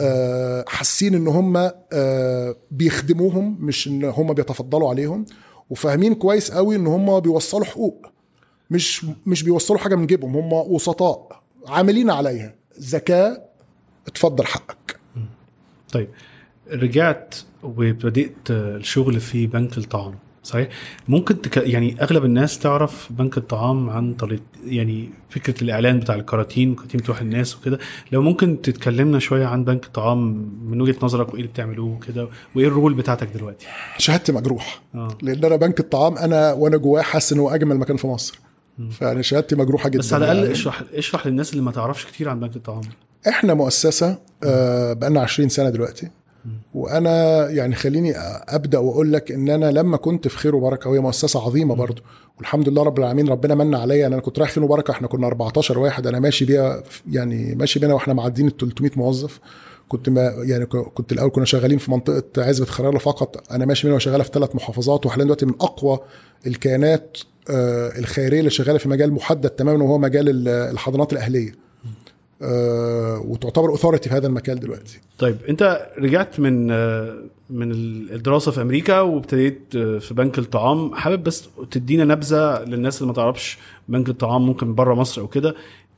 B: آه، حاسين إن هم آه، بيخدموهم مش إن هم بيتفضلوا عليهم. وفاهمين كويس قوي إن هم بيوصلوا حقوق مش مش بيوصلوا حاجة من جيبهم هم وسطاء عاملين عليها. زكاه اتفضل حقك.
A: طيب رجعت وابتديت الشغل في بنك الطعام. صحيح؟ ممكن تك... يعني أغلب الناس تعرف بنك الطعام عن طريق يعني فكرة الإعلان بتاع الكراتين وكراتين بتروح الناس وكده. لو ممكن تتكلمنا شوية عن بنك الطعام من وجهة نظرك وإيه اللي بتعملوه وكده وإيه الرول بتاعتك دلوقتي؟
B: شهادتي مجروح
A: آه.
B: لأن أنا بنك الطعام أنا وأنا جواه حاسس إن هو أجمل مكان في مصر. فيعني شهادتي مجروحة جدا
A: بس على الأقل
B: يعني.
A: اشرح اشرح للناس اللي ما تعرفش كتير عن بنك الطعام.
B: إحنا مؤسسة آه، بقالنا 20 سنة دلوقتي. وأنا يعني خليني أبدأ وأقول لك إن أنا لما كنت في خير وبركة وهي مؤسسة عظيمة برضو والحمد لله رب العالمين ربنا من عليا أنا كنت رايح خير وبركة إحنا كنا 14 واحد أنا ماشي بيها يعني ماشي بينا وإحنا معديين ال 300 موظف. كنت ما يعني كنت الأول كنا شغالين في منطقة عزبة خراره فقط أنا ماشي بينا وشغالة في ثلاث محافظات وحاليا دلوقتي من أقوى الكيانات آه، الخيرية اللي شغالة في مجال محدد تماما وهو مجال ال- الحضانات الأهلية. وتعتبر اوثورتي في هذا المجال دلوقتي.
A: طيب انت رجعت من آه، من الدراسة في أمريكا وابتديت آه، في بنك الطعام. حابب بس تدينا نبذة للناس اللي ما تعرفش بنك الطعام ممكن بره مصر أو كده.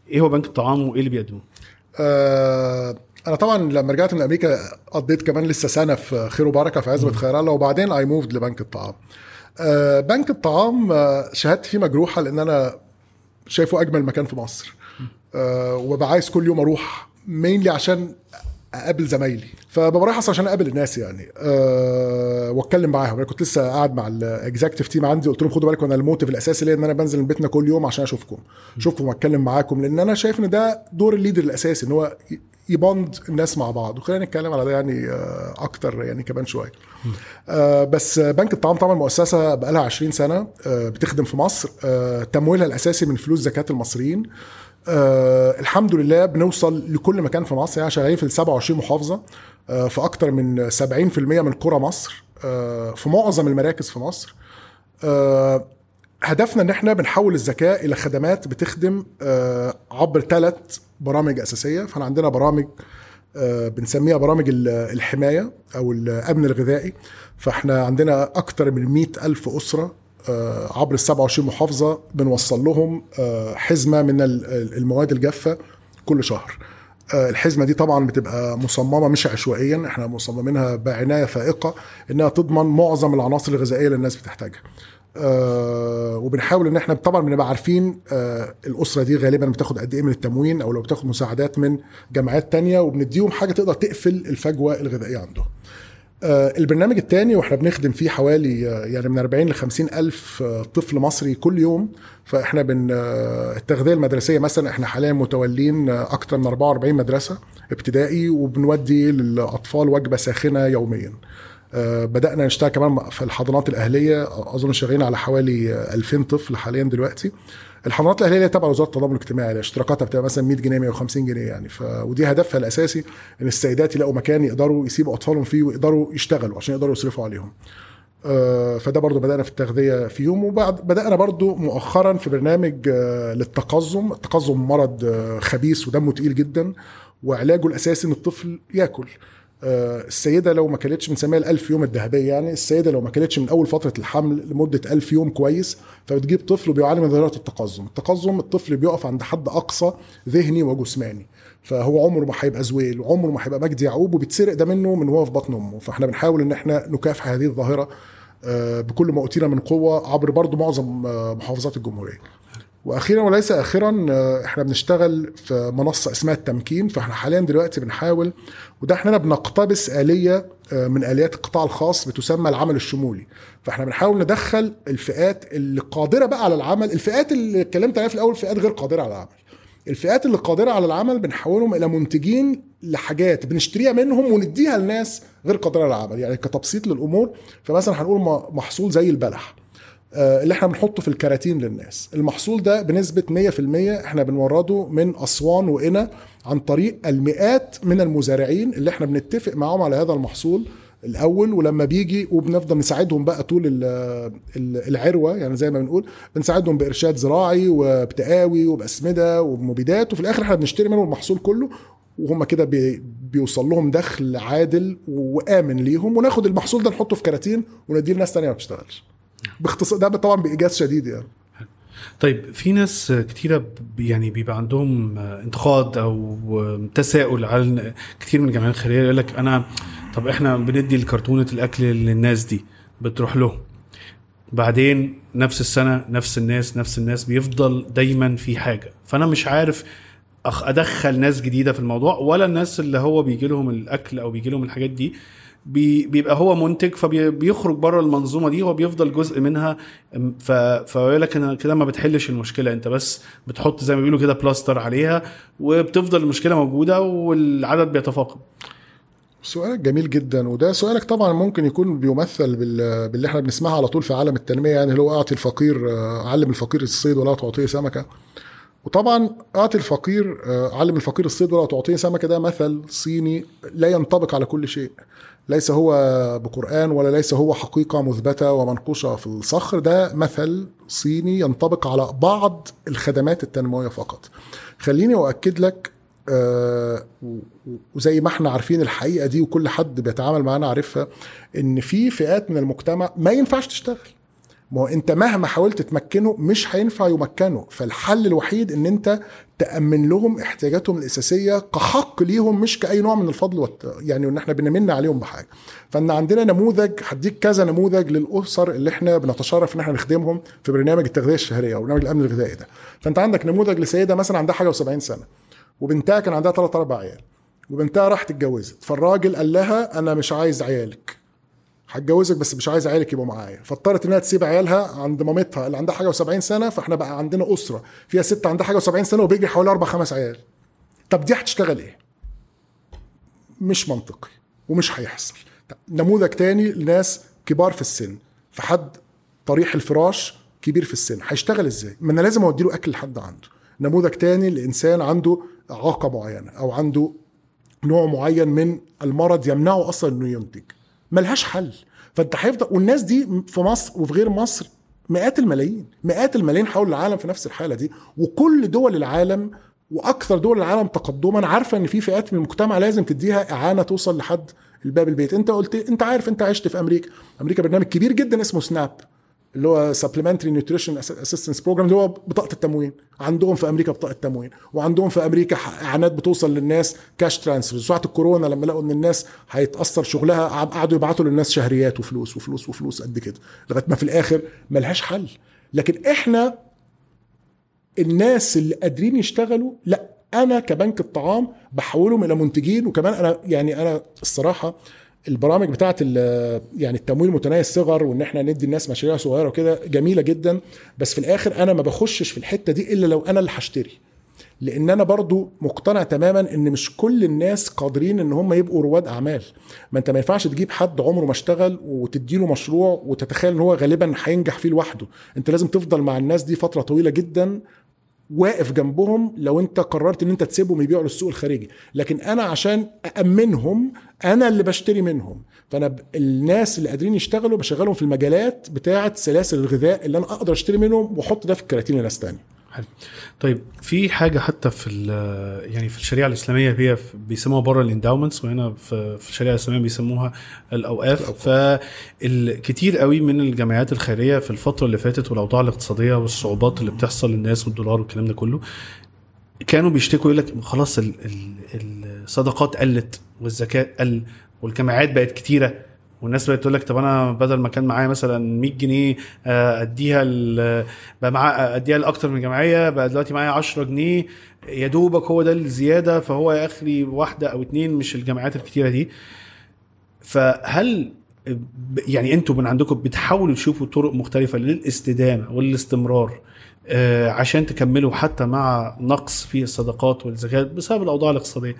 A: إيه هو بنك الطعام وإيه اللي بيقدمه
B: آه، أنا طبعا لما رجعت من أمريكا قضيت كمان لسه سنة في خير وبركة في عزبة خير الله وبعدين I moved لبنك الطعام. آه، بنك الطعام آه، شهادتي فيه مجروحة لأن أنا شايفه أجمل مكان في مصر. آه، وببقى عايز كل يوم أروح mainly عشان اقابل زمايلي. فببقى رايح أصلا عشان اقابل الناس يعني. أه واتكلم معاهم. أنا كنت لسه قاعد مع ال executive team عندي قلت لهم خدوا بالكم أنا ال motive الأساسي ليا إن أنا بنزل من بيتنا كل يوم عشان أشوفكم. اشوفكم وأتكلم معاكم لأن أنا شايف إن ده دور الليدر الأساسي إن هو يبوند الناس مع بعض. وخلينا نتكلم على ده يعني آه، أكتر يعني كمان شوية. آه، بس بنك الطعام طبعا مؤسسة بقى لها 20 سنة آه، بتخدم في مصر. آه، تمويلها الأساسي من فلوس زكاة المصريين. آه الحمد لله بنوصل لكل مكان في مصر يعني شغالين في ال 27 محافظة آه في أكتر من 70% من قرى مصر آه في معظم المراكز في مصر. آه هدفنا إن إحنا بنحول الزكاه إلى خدمات بتخدم آه عبر ثلاث برامج أساسية. فإحنا عندنا برامج آه، بنسميها برامج ال- الحماية أو الأمن الغذائي. فإحنا عندنا أكتر من 100 ألف أسرة عبر ال 27 محافظة بنوصل لهم آه، حزمة من ال- ال- المواد الجافة كل شهر. آه، الحزمة دي طبعا بتبقى مصممة مش عشوائيا إحنا مصممينها بعناية فائقة إنها تضمن معظم العناصر الغذائية اللي الناس بتحتاجها. آه وبنحاول إن إحنا طبعا بنبقى عارفين آه الأسرة دي غالبا بتاخد قد إيه من التموين أو لو بتاخد مساعدات من جامعات تانية وبنديهم حاجة تقدر تقفل الفجوة الغذائية عندهم. آه، البرنامج الثاني وإحنا بنخدم فيه حوالي آه، يعني من 40 ل 50 ألف آه، طفل مصري كل يوم. فإحنا بن آه، التغذية المدرسية مثلا إحنا حاليا متولين آه، أكتر من 44 مدرسة ابتدائي وبنودي للأطفال وجبة ساخنة يوميا. آه، بدأنا نشتغل كمان في الحضانات الأهلية أظن شغالين على حوالي آه، 2000 طفل حاليا دلوقتي. الحضانات الأهلية اللي تبع وزارة التضامن الاجتماعي اشتراكاتها بتبقى مثلا 100 جنيه 150 جنيه يعني. ف... ودي هدفها الأساسي إن السيدات يلاقوا مكان يقدروا يسيبوا أطفالهم فيه ويقدروا يشتغلوا عشان يقدروا يصرفوا عليهم. آه، فده برضو بدأنا في التغذية فيهم وبعد بدأنا برضو مؤخرا في برنامج آه، للتقزم. التقزم مرض آه، خبيث ودمه تقيل جدا وعلاجه الأساسي إن الطفل يأكل. آه، السيدة لو ما كلتش بنسميها الألف يوم الذهبية يعني السيدة لو ما كلتش من أول فترة الحمل لمدة ألف يوم كويس فبتجيب طفل بيعاني من ظاهره التقزم. التقزم الطفل بيقف عند حد أقصى ذهني وجسماني فهو عمره ما هيبقى زويل وعمره ما هيبقى مجدي يعقوب وبيتسرق ده منه من وهو في بطن أمه. فإحنا بنحاول إن إحنا نكافح هذه الظاهرة آه، بكل ما أوتينا من قوة عبر برضو معظم آه، محافظات الجمهورية. وأخيرا وليس اخرا آه، إحنا بنشتغل في منصة اسمها التمكين فإحنا حاليا دلوقتي بنحاول وده إحنا بنقتبس آلية آه، من آليات القطاع الخاص بتسمى العمل الشمولي. فإحنا بنحاول ندخل الفئات اللي قادرة بقى على العمل الفئات اللي اتكلمت عليها في الأول فئات غير قادرة على العمل. الفئات اللي قادرة على العمل بنحولهم إلى منتجين لحاجات بنشتريها منهم ونديها لناس غير قادرة على العمل يعني كتبسيط للأمور. فمثلا هنقول محصول زي البلح. اللي إحنا بنحطه في الكراتين للناس. المحصول ده بنسبة 100% إحنا بنورده من أسوان وقنا عن طريق المئات من المزارعين اللي إحنا بنتفق معاهم على هذا المحصول الأول. ولما بيجي وبنفضل نساعدهم بقى طول ال- ال- العروة يعني زي ما بنقول بنساعدهم بإرشاد زراعي وبتقاوي وبأسمدة وبمبيدات وفي الآخر إحنا بنشتري منهم المحصول كله. وهم كده بي بيوصل لهم دخل عادل وآمن ليهم. وناخد المحصول ده نحطه في كراتين ونديه لناس تانية ما بتشتغلش. باختصار ده طبعا بإيجاز شديد يعني.
A: طيب في ناس كتيرة يعني بيبقى عندهم انتقاد أو تساؤل على كتير من الجمعيات الخيرية يقول لك أنا طب إحنا بندي الكرتونة الأكل للناس دي بتروح لهم. بعدين نفس السنة نفس الناس نفس الناس بيفضل دايما في حاجة. فأنا مش عارف أدخل ناس جديدة في الموضوع ولا الناس اللي هو بيجي لهم الأكل أو بيجي لهم الحاجات دي بيبقى هو منتج فبيخرج بره المنظومة دي هو بيفضل جزء منها. ف- فيقول لك أنا كده ما بتحلش المشكلة أنت بس بتحط زي ما بيقولوا كده بلاستر عليها وبتفضل المشكلة موجودة والعدد بيتفاقم.
B: سؤالك جميل جدا وده سؤالك طبعا ممكن يكون بيمثل بال- باللي إحنا بنسمعها على طول في عالم التنمية يعني اللي هو أعطي الفقير علم الفقير الصيد ولا تعطيه سمكة. وطبعا اعطي الفقير آه، علم الفقير الصيد ولا تعطيه سمكه ده مثل صيني لا ينطبق على كل شيء. ليس هو بقرآن ولا ليس هو حقيقة مثبتة ومنقوشة في الصخر ده مثل صيني ينطبق على بعض الخدمات التنموية فقط. خليني أؤكد لك آه، وزي ما إحنا عارفين الحقيقة دي وكل حد بيتعامل معانا عارفها إن في فئات من المجتمع ما ينفعش تشتغل. ما هو انت مهما حاولت تمكنه مش هينفع يمكنه. فالحل الوحيد ان انت تأمن لهم احتياجاتهم الأساسية كحق ليهم مش كأي نوع من الفضل والت... يعني إن إحنا بنمن عليهم بحاجة. فإن عندنا نموذج هديك كذا نموذج للأسر اللي إحنا بنتشرف إن إحنا نخدمهم في برنامج التغذية الشهرية أو برنامج الأمن الغذائي ده. فأنت عندك نموذج لسيدة مثلا عندها حاجة و70 سنة وبنتها كان عندها ثلاث أربع عيال وبنتها راحت اتجوزت فالراجل قال لها أنا مش عايز عيالك. هتجوزك بس مش عايز عيالك يبقوا معايا. فاضطرت إنها تسيب عيالها عند مامتها اللي عندها حاجة و70 سنة فإحنا بقى عندنا أسرة فيها ست عندها حاجة و70 سنة وبيجري حوالي أربع خمس عيال. طب دي هتشتغل إيه؟ مش منطقي ومش هيحصل. نموذج تاني لناس كبار في السن. فحد طريح الفراش كبير في السن. هيشتغل إزاي؟ ما أنا لازم اودي له أكل لحد عنده. نموذج تاني لإنسان عنده اعاقه معينة أو عنده نوع معين من المرض يمنعه أصلا إنه ينتج. ملهاش حل. فانت هيفضل والناس دي في مصر وفي غير مصر مئات الملايين مئات الملايين حول العالم في نفس الحالة دي وكل دول العالم وأكثر دول العالم تقدما عارفة إن في فئات من المجتمع لازم تديها إعانة توصل لحد الباب البيت. أنت قلت أنت عارف أنت عشت في أمريكا. أمريكا برنامج كبير جدا اسمه SNAP. اللي هو Supplemental Nutrition Assistance Program اللي هو بطاقة التموين. عندهم في أمريكا بطاقة تموين. وعندهم في أمريكا إعانات بتوصل للناس cash transfer ساعه الكورونا لما لقوا إن الناس هيتأثر شغلها قعدوا يبعتوا للناس شهريات وفلوس وفلوس وفلوس قد كده لغاية ما في الآخر ملهاش حل. لكن إحنا الناس اللي قادرين يشتغلوا لأ أنا كبنك الطعام بحولهم إلى منتجين وكمان أنا يعني أنا الصراحة البرامج بتاعت يعني التمويل متناهي الصغر وإن إحنا ندي الناس مشاريع صغيرة وكده جميلة جدا. بس في الآخر أنا ما بخشش في الحتة دي إلا لو أنا اللي هشتري. لأن أنا برضو مقتنع تماما إن مش كل الناس قادرين إن هم يبقوا رواد أعمال. ما أنت ما ينفعش تجيب حد عمره ما اشتغل وتديله مشروع وتتخيل إن هو غالبا هينجح فيه لوحده. أنت لازم تفضل مع الناس دي فترة طويلة جدا واقف جنبهم لو أنت قررت إن أنت تسيبهم يبيعوا للسوق الخارجي. لكن أنا عشان امنهم أنا اللي بشتري منهم. فأنا. الناس اللي قادرين يشتغلوا بشغلهم في المجالات بتاعة سلاسل الغذاء اللي أنا أقدر أشتري منهم وأحط ده في الكراتين لناس تانية.
A: حلو. طيب في حاجة حتى في يعني في الشريعة الإسلامية هي بيسموها بره الإنداومنتس وهنا في, في الشريعة الإسلامية بيسموها الأوقاف. فالكثير قوي من الجمعيات الخيرية في الفترة اللي فاتت والأوضاع الاقتصادية والصعوبات اللي بتحصل للناس والدولار والكلام ده كله كانوا بيشتكوا يقول لك خلاص الصدقات قلت والزكاه قل والجمعيات بقت كتيرة والناس بقت تقول لك طب أنا بدل ما كان معايا مثلا 100 جنيه آه، أديها بقى معايا أديها لأكتر من جمعية بقى دلوقتي معايا 10 جنيه يا دوبك هو ده الزيادة فهو يا اخري واحدة أو اتنين مش الجمعيات الكتيرة دي. فهل يعني أنتوا من عندكم بتحاولوا تشوفوا طرق مختلفة للاستدامة والاستمرار آه، عشان تكملوا حتى مع نقص في الصدقات والزكاة بسبب الأوضاع الاقتصادية؟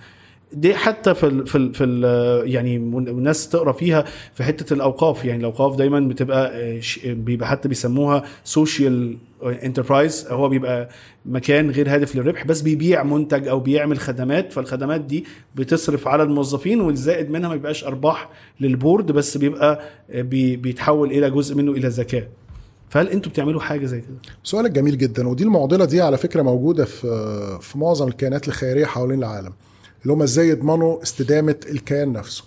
A: دي حتى في ال في ال في ال يعني الناس تقرأ فيها في حتة الأوقاف يعني الأوقاف دايما بتبقى آه، بيبقى حتى بيسموها سوشيال enterprise هو بيبقى مكان غير هادف للربح بس بيبيع منتج أو بيعمل خدمات فالخدمات دي بتصرف على الموظفين والزائد منها ما بيبقاش أرباح لل board بس بيبقى آه، بيتحول إلى جزء منه إلى زكاه فهل أنتوا بتعملوا حاجة زي كده؟
B: سؤالك جميل جدا ودي المعضلة دي على فكرة موجودة في في معظم الكيانات الخيرية حوالين العالم. اللي هم إزاي يضمنوا استدامة الكيان نفسه.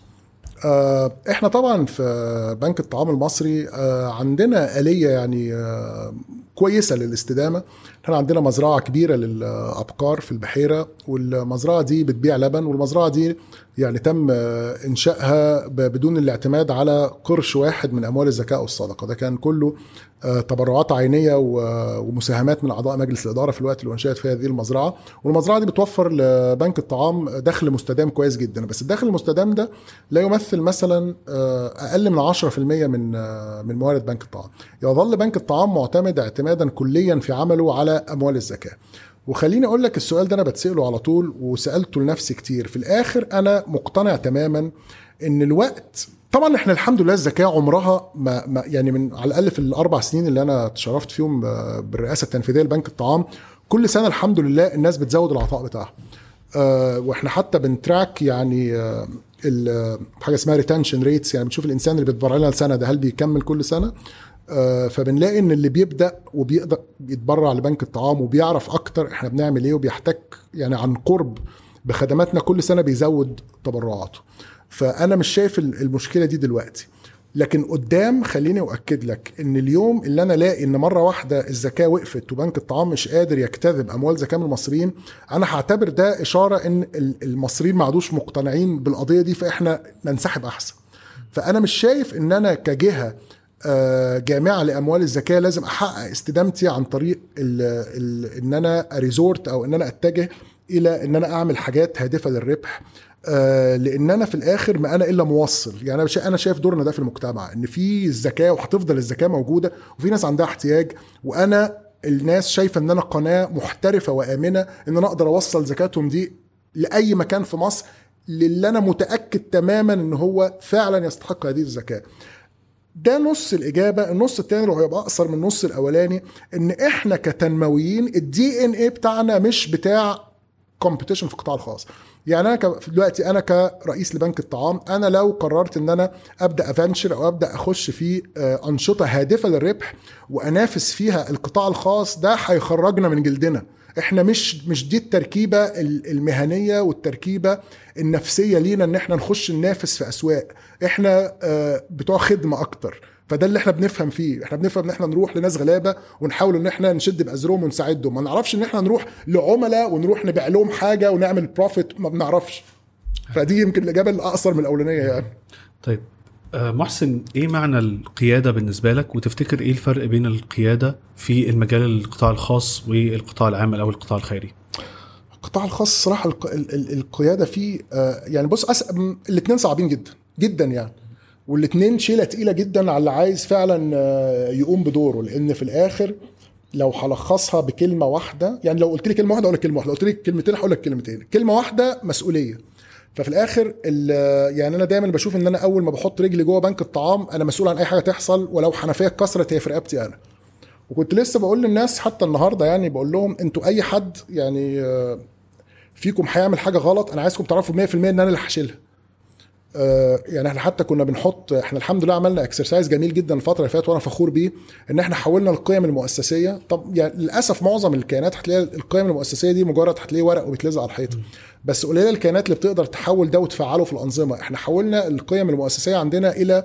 B: آه، إحنا طبعا في بنك الطعام المصري آه، عندنا آلية يعني آه، كويسة للاستدامة. إحنا عندنا مزرعة كبيرة للأبقار في البحيرة والمزرعة دي بتبيع لبن والمزرعة دي يعني تم إنشائها بدون الاعتماد على قرش واحد من أموال الزكاة والصدقة. ده كان كله آه، تبرعات عينية ومساهمات من أعضاء مجلس الإدارة في الوقت اللي انشات فيه هذه المزرعة. والمزرعة دي بتوفر لبنك الطعام دخل مستدام كويس جدا. بس الدخل المستدام ده لا يمثل مثلا آه، أقل من 10% من آه، من موارد بنك الطعام. يظل بنك الطعام معتمد اعتمادا كليا في عمله على أموال الزكاة. وخليني أقول لك السؤال ده أنا بتسأله على طول وسألته لنفسي كتير. في الآخر أنا مقتنع تماما إن الوقت طبعا إحنا الحمد لله الزكاة عمرها ما, ما يعني من على الأقل في الأربع سنين اللي أنا تشرفت فيهم بالرئاسة التنفيذية لبنك الطعام كل سنة الحمد لله الناس بتزود العطاء بتاعها. أه وإحنا حتى بنتراك يعني أه حاجة اسمها retention rates يعني بنشوف الإنسان اللي بيتبرع لنا السنة ده هل بيكمل كل سنة؟ فبنلاقي إن اللي بيبدأ وبيقدر يتبرع لبنك الطعام وبيعرف أكتر إحنا بنعمل إيه وبيحتك يعني عن قرب بخدماتنا كل سنة بيزود تبرعاته. فأنا مش شايف المشكلة دي دلوقتي. لكن قدام خليني أؤكد لك إن اليوم اللي أنا الاقي إن مرة واحدة الزكاة وقفت وبنك الطعام مش قادر يجتذب أموال زكاة من المصريين أنا هعتبر ده إشارة إن المصريين ما عادوش مقتنعين بالقضية دي فإحنا ننسحب أحسن. فأنا مش شايف إن أنا كجهة آه، جامعة لأموال الزكاه لازم أحقق استدامتي عن طريق ال ال إن أنا ريزورت أو إن أنا أتجه إلى إن أنا أعمل حاجات هادفة للربح. آه لأن أنا في الآخر ما أنا إلا موصل. يعني أنا شايف دورنا ده في المجتمع إن في الزكاه وهتفضل الزكاه موجودة وفي ناس عندها احتياج وأنا الناس شايفة إن أنا قناة محترفة وآمنة إن أنا أقدر أوصل زكاتهم دي لأي مكان في مصر للي أنا متأكد تماما إن هو فعلا يستحق هذه الزكاه ده نص الإجابة النص الثاني اللي هيبقى أقصر من النص الأولاني إن إحنا كتنمويين ال DNA بتاعنا مش بتاع competition في القطاع الخاص. يعني أنا دلوقتي أنا كرئيس لبنك الطعام أنا لو قررت إن أنا أبدأ أفنشر أو أبدأ أخش في آه، أنشطة هادفة للربح وأنافس فيها القطاع الخاص ده هيخرجنا من جلدنا. إحنا مش مش دي التركيبة المهنية والتركيبة النفسية لينا ان إحنا نخش ننافس في أسواق. إحنا آه، بتوع خدمة أكتر. فده اللي إحنا بنفهم فيه. إحنا بنفهم ان إحنا نروح لناس غلابة ونحاول ان إحنا نشد بأزرهم ونساعدهم. ما نعرفش ان إحنا نروح لعملاء ونروح نبيع لهم حاجة ونعمل بروفيت ما بنعرفش. فدي يمكن الإجابة الأقصر من الأولانية يعني.
A: طيب. محسن إيه معنى القيادة بالنسبة لك؟ وتفتكر إيه الفرق بين القيادة في المجال القطاع الخاص والقطاع العام أو القطاع الخيري؟
B: القطاع الخاص صراحة القيادة فيه آه، يعني بص الاثنين صعبين جدا جدا يعني. والاثنين شيلة تقيلة جدا على اللي عايز فعلا آه، يقوم بدوره. لأن في الآخر لو هلخصها بكلمة واحدة يعني لو قلت لي كلمة واحدة أقول لك كلمة واحدة قلت لي كلمتين هقول لك كلمتين. كلمة واحدة مسؤولية. ففي الآخر يعني أنا دايما بشوف إن أنا أول ما بحط رجلي جوه بنك الطعام أنا مسؤول عن أي حاجة تحصل ولو حنفية اتكسرت هي في رقبتي أنا. وكنت لسه بقول للناس حتى النهارده يعني بقول لهم أنتوا أي حد يعني آه، فيكم هيعمل حاجة غلط أنا عايزكم تعرفوا 100% إن أنا اللي هشيلها. يعني إحنا حتى كنا بنحط إحنا الحمد لله عملنا اكسرسايز جميل جدا الفترة اللي فاتت وأنا فخور بيه إن إحنا حولنا القيم المؤسسية. طب يعني للأسف معظم الكيانات هتلاقي القيم المؤسسية دي مجرد هتلاقيه ورق وبيتلزق على الحيطة. بس قليله الكيانات اللي بتقدر تحول ده وتفعله في الأنظمة. إحنا حولنا القيم المؤسسية عندنا إلى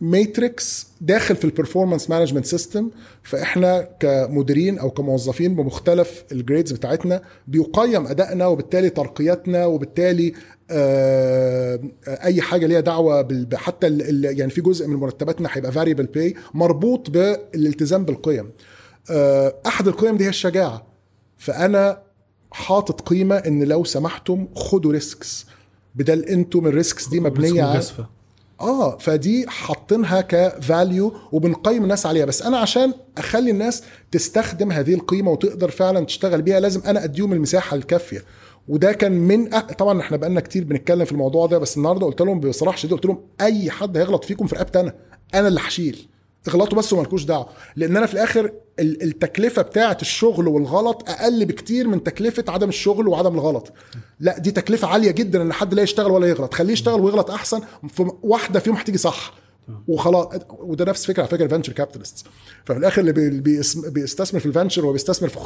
B: matrix داخل في ال performance management system فإحنا كمديرين أو كموظفين بمختلف ال grades بتاعتنا بيقيم أدائنا وبالتالي ترقياتنا وبالتالي آه، أي حاجة ليها دعوة بال- حتى ال- ال- يعني في جزء من مرتباتنا هيبقى variable pay مربوط بالالتزام بالقيم. آه، أحد القيم دي هي الشجاعة. فأنا حاطط قيمة إن لو سمحتم خدوا risks بدل أنتم ال risks دي مبنية على. آه فدي حاطينها ك value وبنقيم الناس عليها. بس أنا عشان أخلي الناس تستخدم هذه القيمة وتقدر فعلا تشتغل بيها لازم أنا أديهم المساحة الكافية. وده كان من أ... طبعا إحنا بقالنا كتير بنتكلم في الموضوع ده بس النهارده قلت لهم بصراحة شديده قلت لهم أي حد هيغلط فيكم في رقبتي أنا أنا اللي هشيل. اغلطوا بس ومالكوش دعوة. لأن أنا في الآخر ال- التكلفة بتاعة الشغل والغلط أقل بكتير من تكلفة عدم الشغل وعدم الغلط. لا دي تكلفة عالية جدا إن حد لا يشتغل ولا يغلط. خليه يشتغل ويغلط أحسن في واحدة فيهم هتيجي صح. وخلاص وده نفس فكرة على فكرة ال venture capitalist ففي الآخر اللي بي- بيس- بيستثمر في ال venture هو بيستثمر في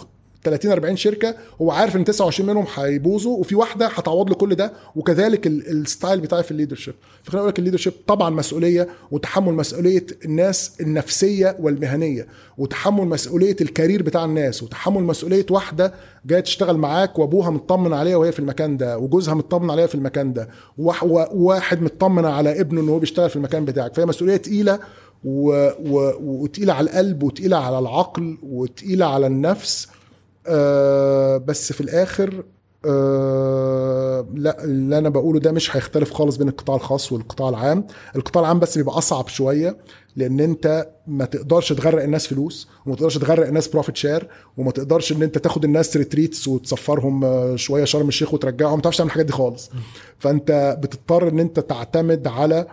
B: 30 40 شركة هو عارف إن 29 منهم هيبوظوا وفي واحدة هتعوض له كل ده وكذلك ال- ال style بتاعي في ال leadership. فخليني أقول لك ال leadership طبعا مسؤولية وتحمل مسؤولية الناس النفسية والمهنية وتحمل مسؤولية ال career بتاع الناس وتحمل مسؤولية واحدة جاية تشتغل معاك وأبوها مطمن عليها وهي في المكان ده وجوزها مطمن عليها في المكان ده وواح- وواحد مطمن على ابنه إن هو بيشتغل في المكان بتاعك. فهي مسؤولية تقيلة و... و... وتقيلة على القلب وتقيلة على العقل وتقيلة على النفس آه بس في الآخر آه لا اللي أنا بقوله ده مش هيختلف خالص بين القطاع الخاص والقطاع العام. القطاع العام بس بيبقى أصعب شوية لأن أنت ما تقدرش تغرق الناس فلوس وما تقدرش تغرق الناس profit share وما تقدرش إن أنت تاخد الناس retreats وتسفرهم آه، شوية شرم الشيخ وترجعهم. ما تعرفش تعمل الحاجات دي خالص. فأنت بتضطر إن أنت تعتمد على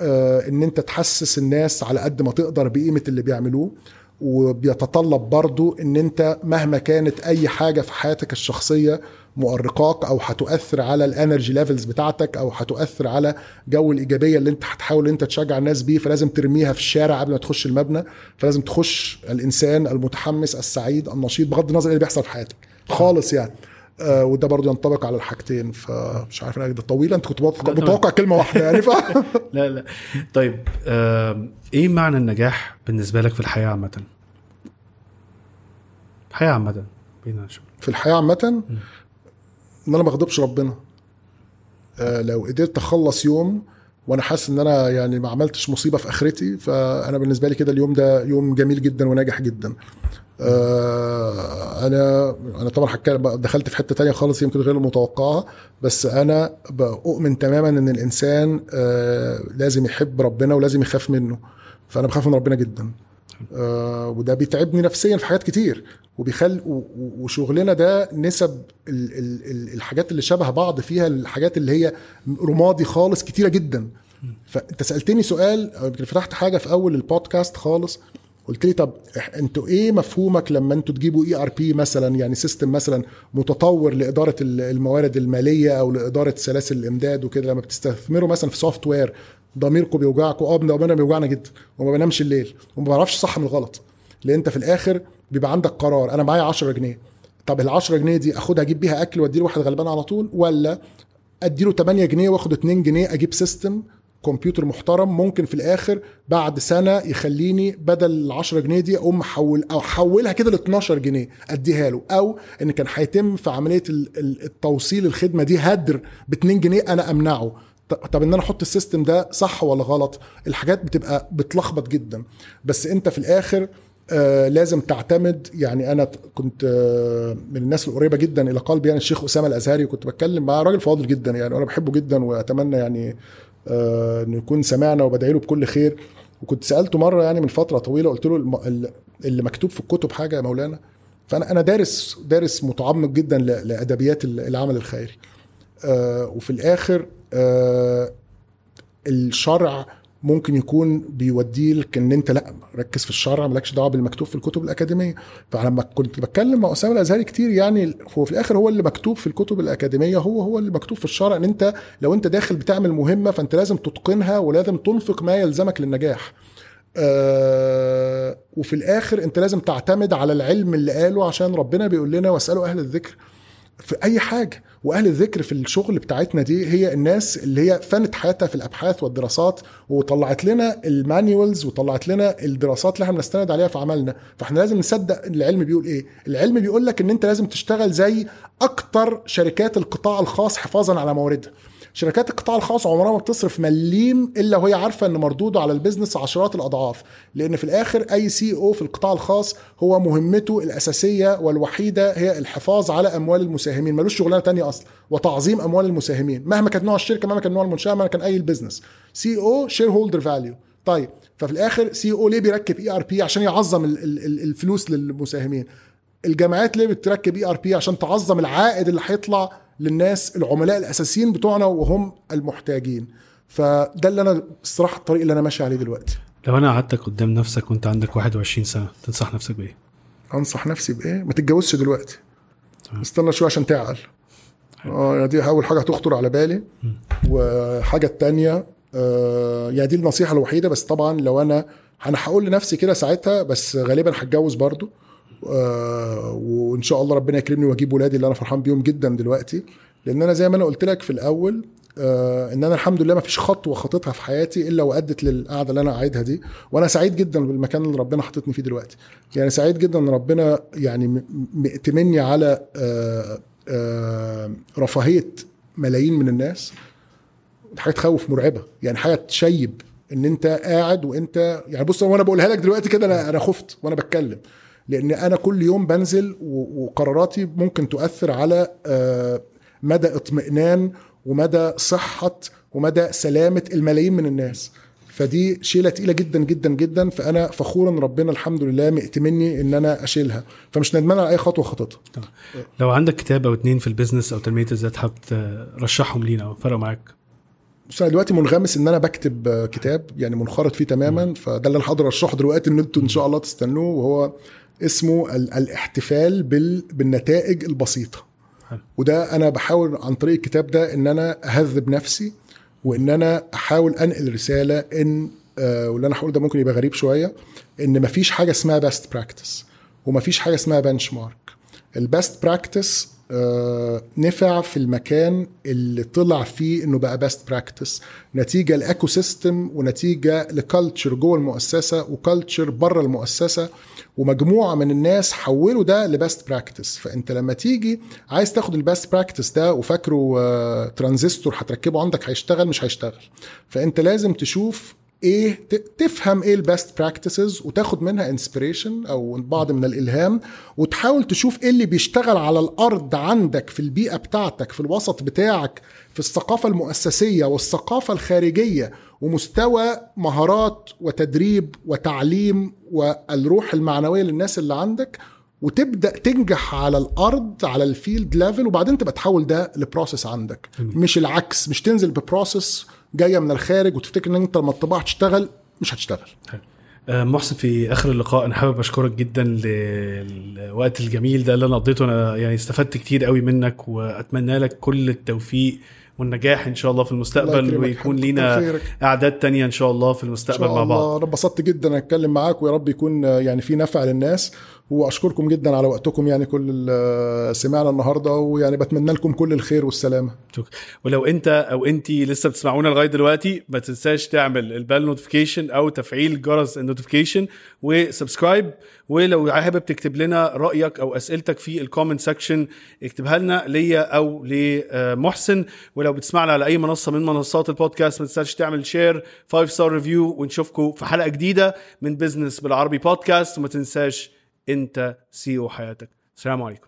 B: آه، إن أنت تحسس الناس على قد ما تقدر بقيمة اللي بيعملوه. وبيتطلب برضو إن أنت مهما كانت أي حاجة في حياتك الشخصية مؤرقاك أو هتؤثر على ال energy levels بتاعتك أو هتؤثر على جو الإيجابية اللي أنت هتحاول أنت تشجع الناس بيه فلازم ترميها في الشارع قبل ما تخش المبنى. فلازم تخش الإنسان المتحمس السعيد النشيط بغض النظر إيه اللي بيحصل في حياتك. خالص يعني. آه وده برضو ينطبق على الحاجتين فمش عارف أنا ده طويله أنت كنت متوقع, كلمة واحدة يعني ف...
A: لا لا. طيب آم، إيه معنى النجاح بالنسبة لك في الحياة عامة؟ الحياة عامة
B: في الحياة عامة إن أنا ما أغضبش ربنا. آه، لو قدرت أخلص يوم وأنا حاسس إن أنا يعني ما عملتش مصيبة في آخرتي فأنا بالنسبة لي كده اليوم ده يوم جميل جدا وناجح جدا. آه، أنا أنا طبعا هتكلم دخلت في حتة تانية خالص يمكن غير المتوقعه بس أنا بؤمن تماما إن الإنسان آه، لازم يحب ربنا ولازم يخاف منه فأنا بخاف من ربنا جدا. آه، وده بيتعبني نفسيا في حاجات كتير وبيخل وشغلنا ده نسب ال ال ال الحاجات اللي شبه بعض فيها الحاجات اللي هي رمادي خالص كتيرة جدا. فأنت سألتني سؤال يمكن فتحت حاجة في أول البودكاست خالص قلت لي طب أنتوا إيه مفهومك لما أنتوا تجيبوا ERP مثلا يعني system مثلا متطور لإدارة ال- الموارد المالية أو لإدارة سلاسل الإمداد وكده لما بتستثمروا مثلا في software ضميركم بيوجعكم آه ضميرنا بيوجعنا جدا وما بنامش الليل وما بعرفش صح من الغلط لأن انت في الآخر بيبقى عندك قرار أنا معايا 10 جنيه طب ال 10 جنيه دي أخدها أجيب بيها أكل وادي واحد غلبان على طول ولا أديله 8 جنيه وآخد 2 جنيه أجيب سيستم كمبيوتر محترم ممكن في الآخر بعد سنة يخليني بدل ال 10 جنيه دي أقوم احول أو أحولها كده ل 12 جنيه أديها له. أو إن كان هيتم في عملية ال- ال- التوصيل الخدمة دي هدر ب 2 جنيه أنا أمنعه. طب إن أنا أحط السيستم ده صح ولا غلط؟ الحاجات بتبقى بتلخبط جدا. بس أنت في الآخر آه لازم تعتمد. يعني أنا كنت آه من الناس القريبة جدا إلى قلبي يعني الشيخ أسامة الأزهري وكنت بتكلم معاه راجل فاضل جدا يعني وأنا بحبه جدا وأتمنى يعني انه يكون سمعنا وبدعي له بكل خير. وكنت سألته مرة يعني من فترة طويلة قلت له اللي مكتوب في الكتب حاجة يا مولانا. فأنا أنا دارس دارس متعمق جدا لأدبيات ال- العمل الخيري. آه وفي الآخر آه الشرع ممكن يكون بيوديه لك إن أنت لأ ركز في الشرع مالكش دعوة بالمكتوب في الكتب الأكاديمية. فلما كنت بتكلم مع أسامة الأزهري كتير يعني هو في الآخر هو اللي مكتوب في الكتب الأكاديمية هو هو اللي مكتوب في الشرع إن أنت لو أنت داخل بتعمل مهمة فأنت لازم تتقنها ولازم تنفق ما يلزمك للنجاح. آه وفي الآخر أنت لازم تعتمد على العلم اللي قاله عشان ربنا بيقول لنا واسألوا أهل الذكر. في أي حاجة. وأهل الذكر في الشغل بتاعتنا دي هي الناس اللي هي فنت حياتها في الأبحاث والدراسات وطلعت لنا ال manuals وطلعت لنا الدراسات اللي إحنا بنستند عليها في عملنا فإحنا لازم نصدق العلم بيقول إيه. العلم بيقول لك إن أنت لازم تشتغل زي أكتر شركات القطاع الخاص حفاظا على مواردها. شركات القطاع الخاص عمرها ما بتصرف مليم إلا وهي عارفة إن مردوده على ال business عشرات الأضعاف. لأن في الآخر أي CEO في القطاع الخاص هو مهمته الأساسية والوحيدة هي الحفاظ على أموال المساهمين ملوش شغلانة تانية أصلا وتعظيم أموال المساهمين. مهما كان نوع الشركة مهما كان نوع المنشأة مهما كان أي ال business. CEO shareholder value طيب ففي الآخر CEO ليه بيركب ERP عشان يعظم ال ال الفلوس للمساهمين؟ الجامعات ليه بتركب ERP عشان تعظم العائد اللي هيطلع للناس العملاء الأساسيين بتوعنا وهم المحتاجين. فده اللي أنا الصراحه الطريق اللي أنا ماشي عليه دلوقتي.
A: لو أنا قعدتك قدام نفسك وأنت عندك 21 سنة تنصح نفسك بإيه؟
B: أنصح نفسي بإيه؟ ما تتجوزش دلوقتي. استنى شوية عشان تعقل. آه دي أول حاجة هتخطر على بالي. وحاجة التانية آه يعني دي النصيحة الوحيدة بس طبعا لو أنا أنا هقول لنفسي كده ساعتها بس غالبا هتجوز برضو. وإن شاء الله ربنا يكرمني وأجيب ولادي اللي أنا فرحان بيهم جدا دلوقتي. لأن أنا زي ما أنا قلت لك في الأول آه إن أنا الحمد لله ما فيش خطوة خطيتها في حياتي إلا وأدت للقعدة اللي أنا قاعدها دي. وأنا سعيد جدا بالمكان اللي ربنا حاططني فيه دلوقتي. يعني سعيد جدا إن ربنا يعني مأتمني على آه آه رفاهية ملايين من الناس. حاجة تخوف مرعبة. يعني حاجة تشيب إن أنت قاعد وأنت يعني بص وأنا بقولها لك دلوقتي كده أنا أنا خفت وأنا بتكلم. لأن أنا كل يوم بنزل وقراراتي ممكن تؤثر على مدى اطمئنان ومدى صحة ومدى سلامة الملايين من الناس. فدي شيلة تقيلة جدا جدا جدا. فأنا فخور ان ربنا الحمد لله مئتمني إن أنا أشيلها. فمش ندمان على أي خطوة خطيتها
A: لو عندك كتاب أو اتنين في البيزنس أو تنمية الذات حابب ترشحهم لينا أو فرقوا معاك؟
B: بس أنا دلوقتي منغمس إن أنا بكتب كتاب يعني منخرط فيه تماما. فده اللي أنا هقدر اشرحه دلوقتي إن أنتوا إن شاء الله تستنوه. وهو اسمه الاحتفال بال... بالنتائج البسيطة. وده أنا بحاول عن طريق الكتاب ده إن أنا أهذب نفسي وإن أنا أحاول أنقل رسالة ان آه واللي أنا هقول ده ممكن يبقى غريب شوية إن مفيش حاجة اسمها best practice ومفيش حاجة اسمها benchmark ال best practice نفع في المكان اللي طلع فيه إنه بقى best practice نتيجة ل ecosystem ونتيجة ل culture جوه المؤسسة و culture بره المؤسسة ومجموعة من الناس حولوا ده ل best practice فأنت لما تيجي عايز تاخد ال best practice ده وفاكره آه ترانزستور هتركبه عندك هيشتغل مش هيشتغل. فأنت لازم تشوف إيه تفهم إيه ال best practices وتاخد منها inspiration أو بعض من الإلهام وتحاول تشوف إيه اللي بيشتغل على الأرض عندك في البيئة بتاعتك في الوسط بتاعك في الثقافة المؤسسية والثقافة الخارجية ومستوى مهارات وتدريب وتعليم والروح المعنوية للناس اللي عندك وتبدأ تنجح على الأرض على ال field level وبعدين تبقى تحول ده ل process عندك. مش العكس مش تنزل ب process جاية من الخارج وتفتكر إن أنت لما الطباعة تشتغل مش هتشتغل.
A: محسن في آخر اللقاء أنا حابب أشكرك جدا للوقت الجميل ده اللي أنا قضيته. أنا يعني استفدت كتير قوي منك وأتمنى لك كل التوفيق والنجاح إن شاء الله في المستقبل ويكون لينا أعداد تانية إن شاء الله في المستقبل
B: شاء
A: مع بعض.
B: الله. أنا انبسطت جدا أتكلم معاك ويا رب يكون يعني في نفع للناس. وأشكركم جدا على وقتكم يعني كل سمعنا النهارده ويعني بتمنى لكم كل الخير والسلامة.
A: شكرا. ولو أنت أو انت لسه بتسمعونا لغاية دلوقتي ما تنساش تعمل ال bell notification أو تفعيل جرس ال notification و subscribe. ولو حابب تكتب لنا رأيك أو أسئلتك في ال comment section اكتبها لنا ليا أو لمحسن. ولو بتسمعنا على أي منصة من منصات البودكاست ما تنساش تعمل share 5 star review ونشوفكم في حلقة جديدة من بزنس بالعربي بودكاست وما تنساش أنت CEO حياتك. السلام عليكم.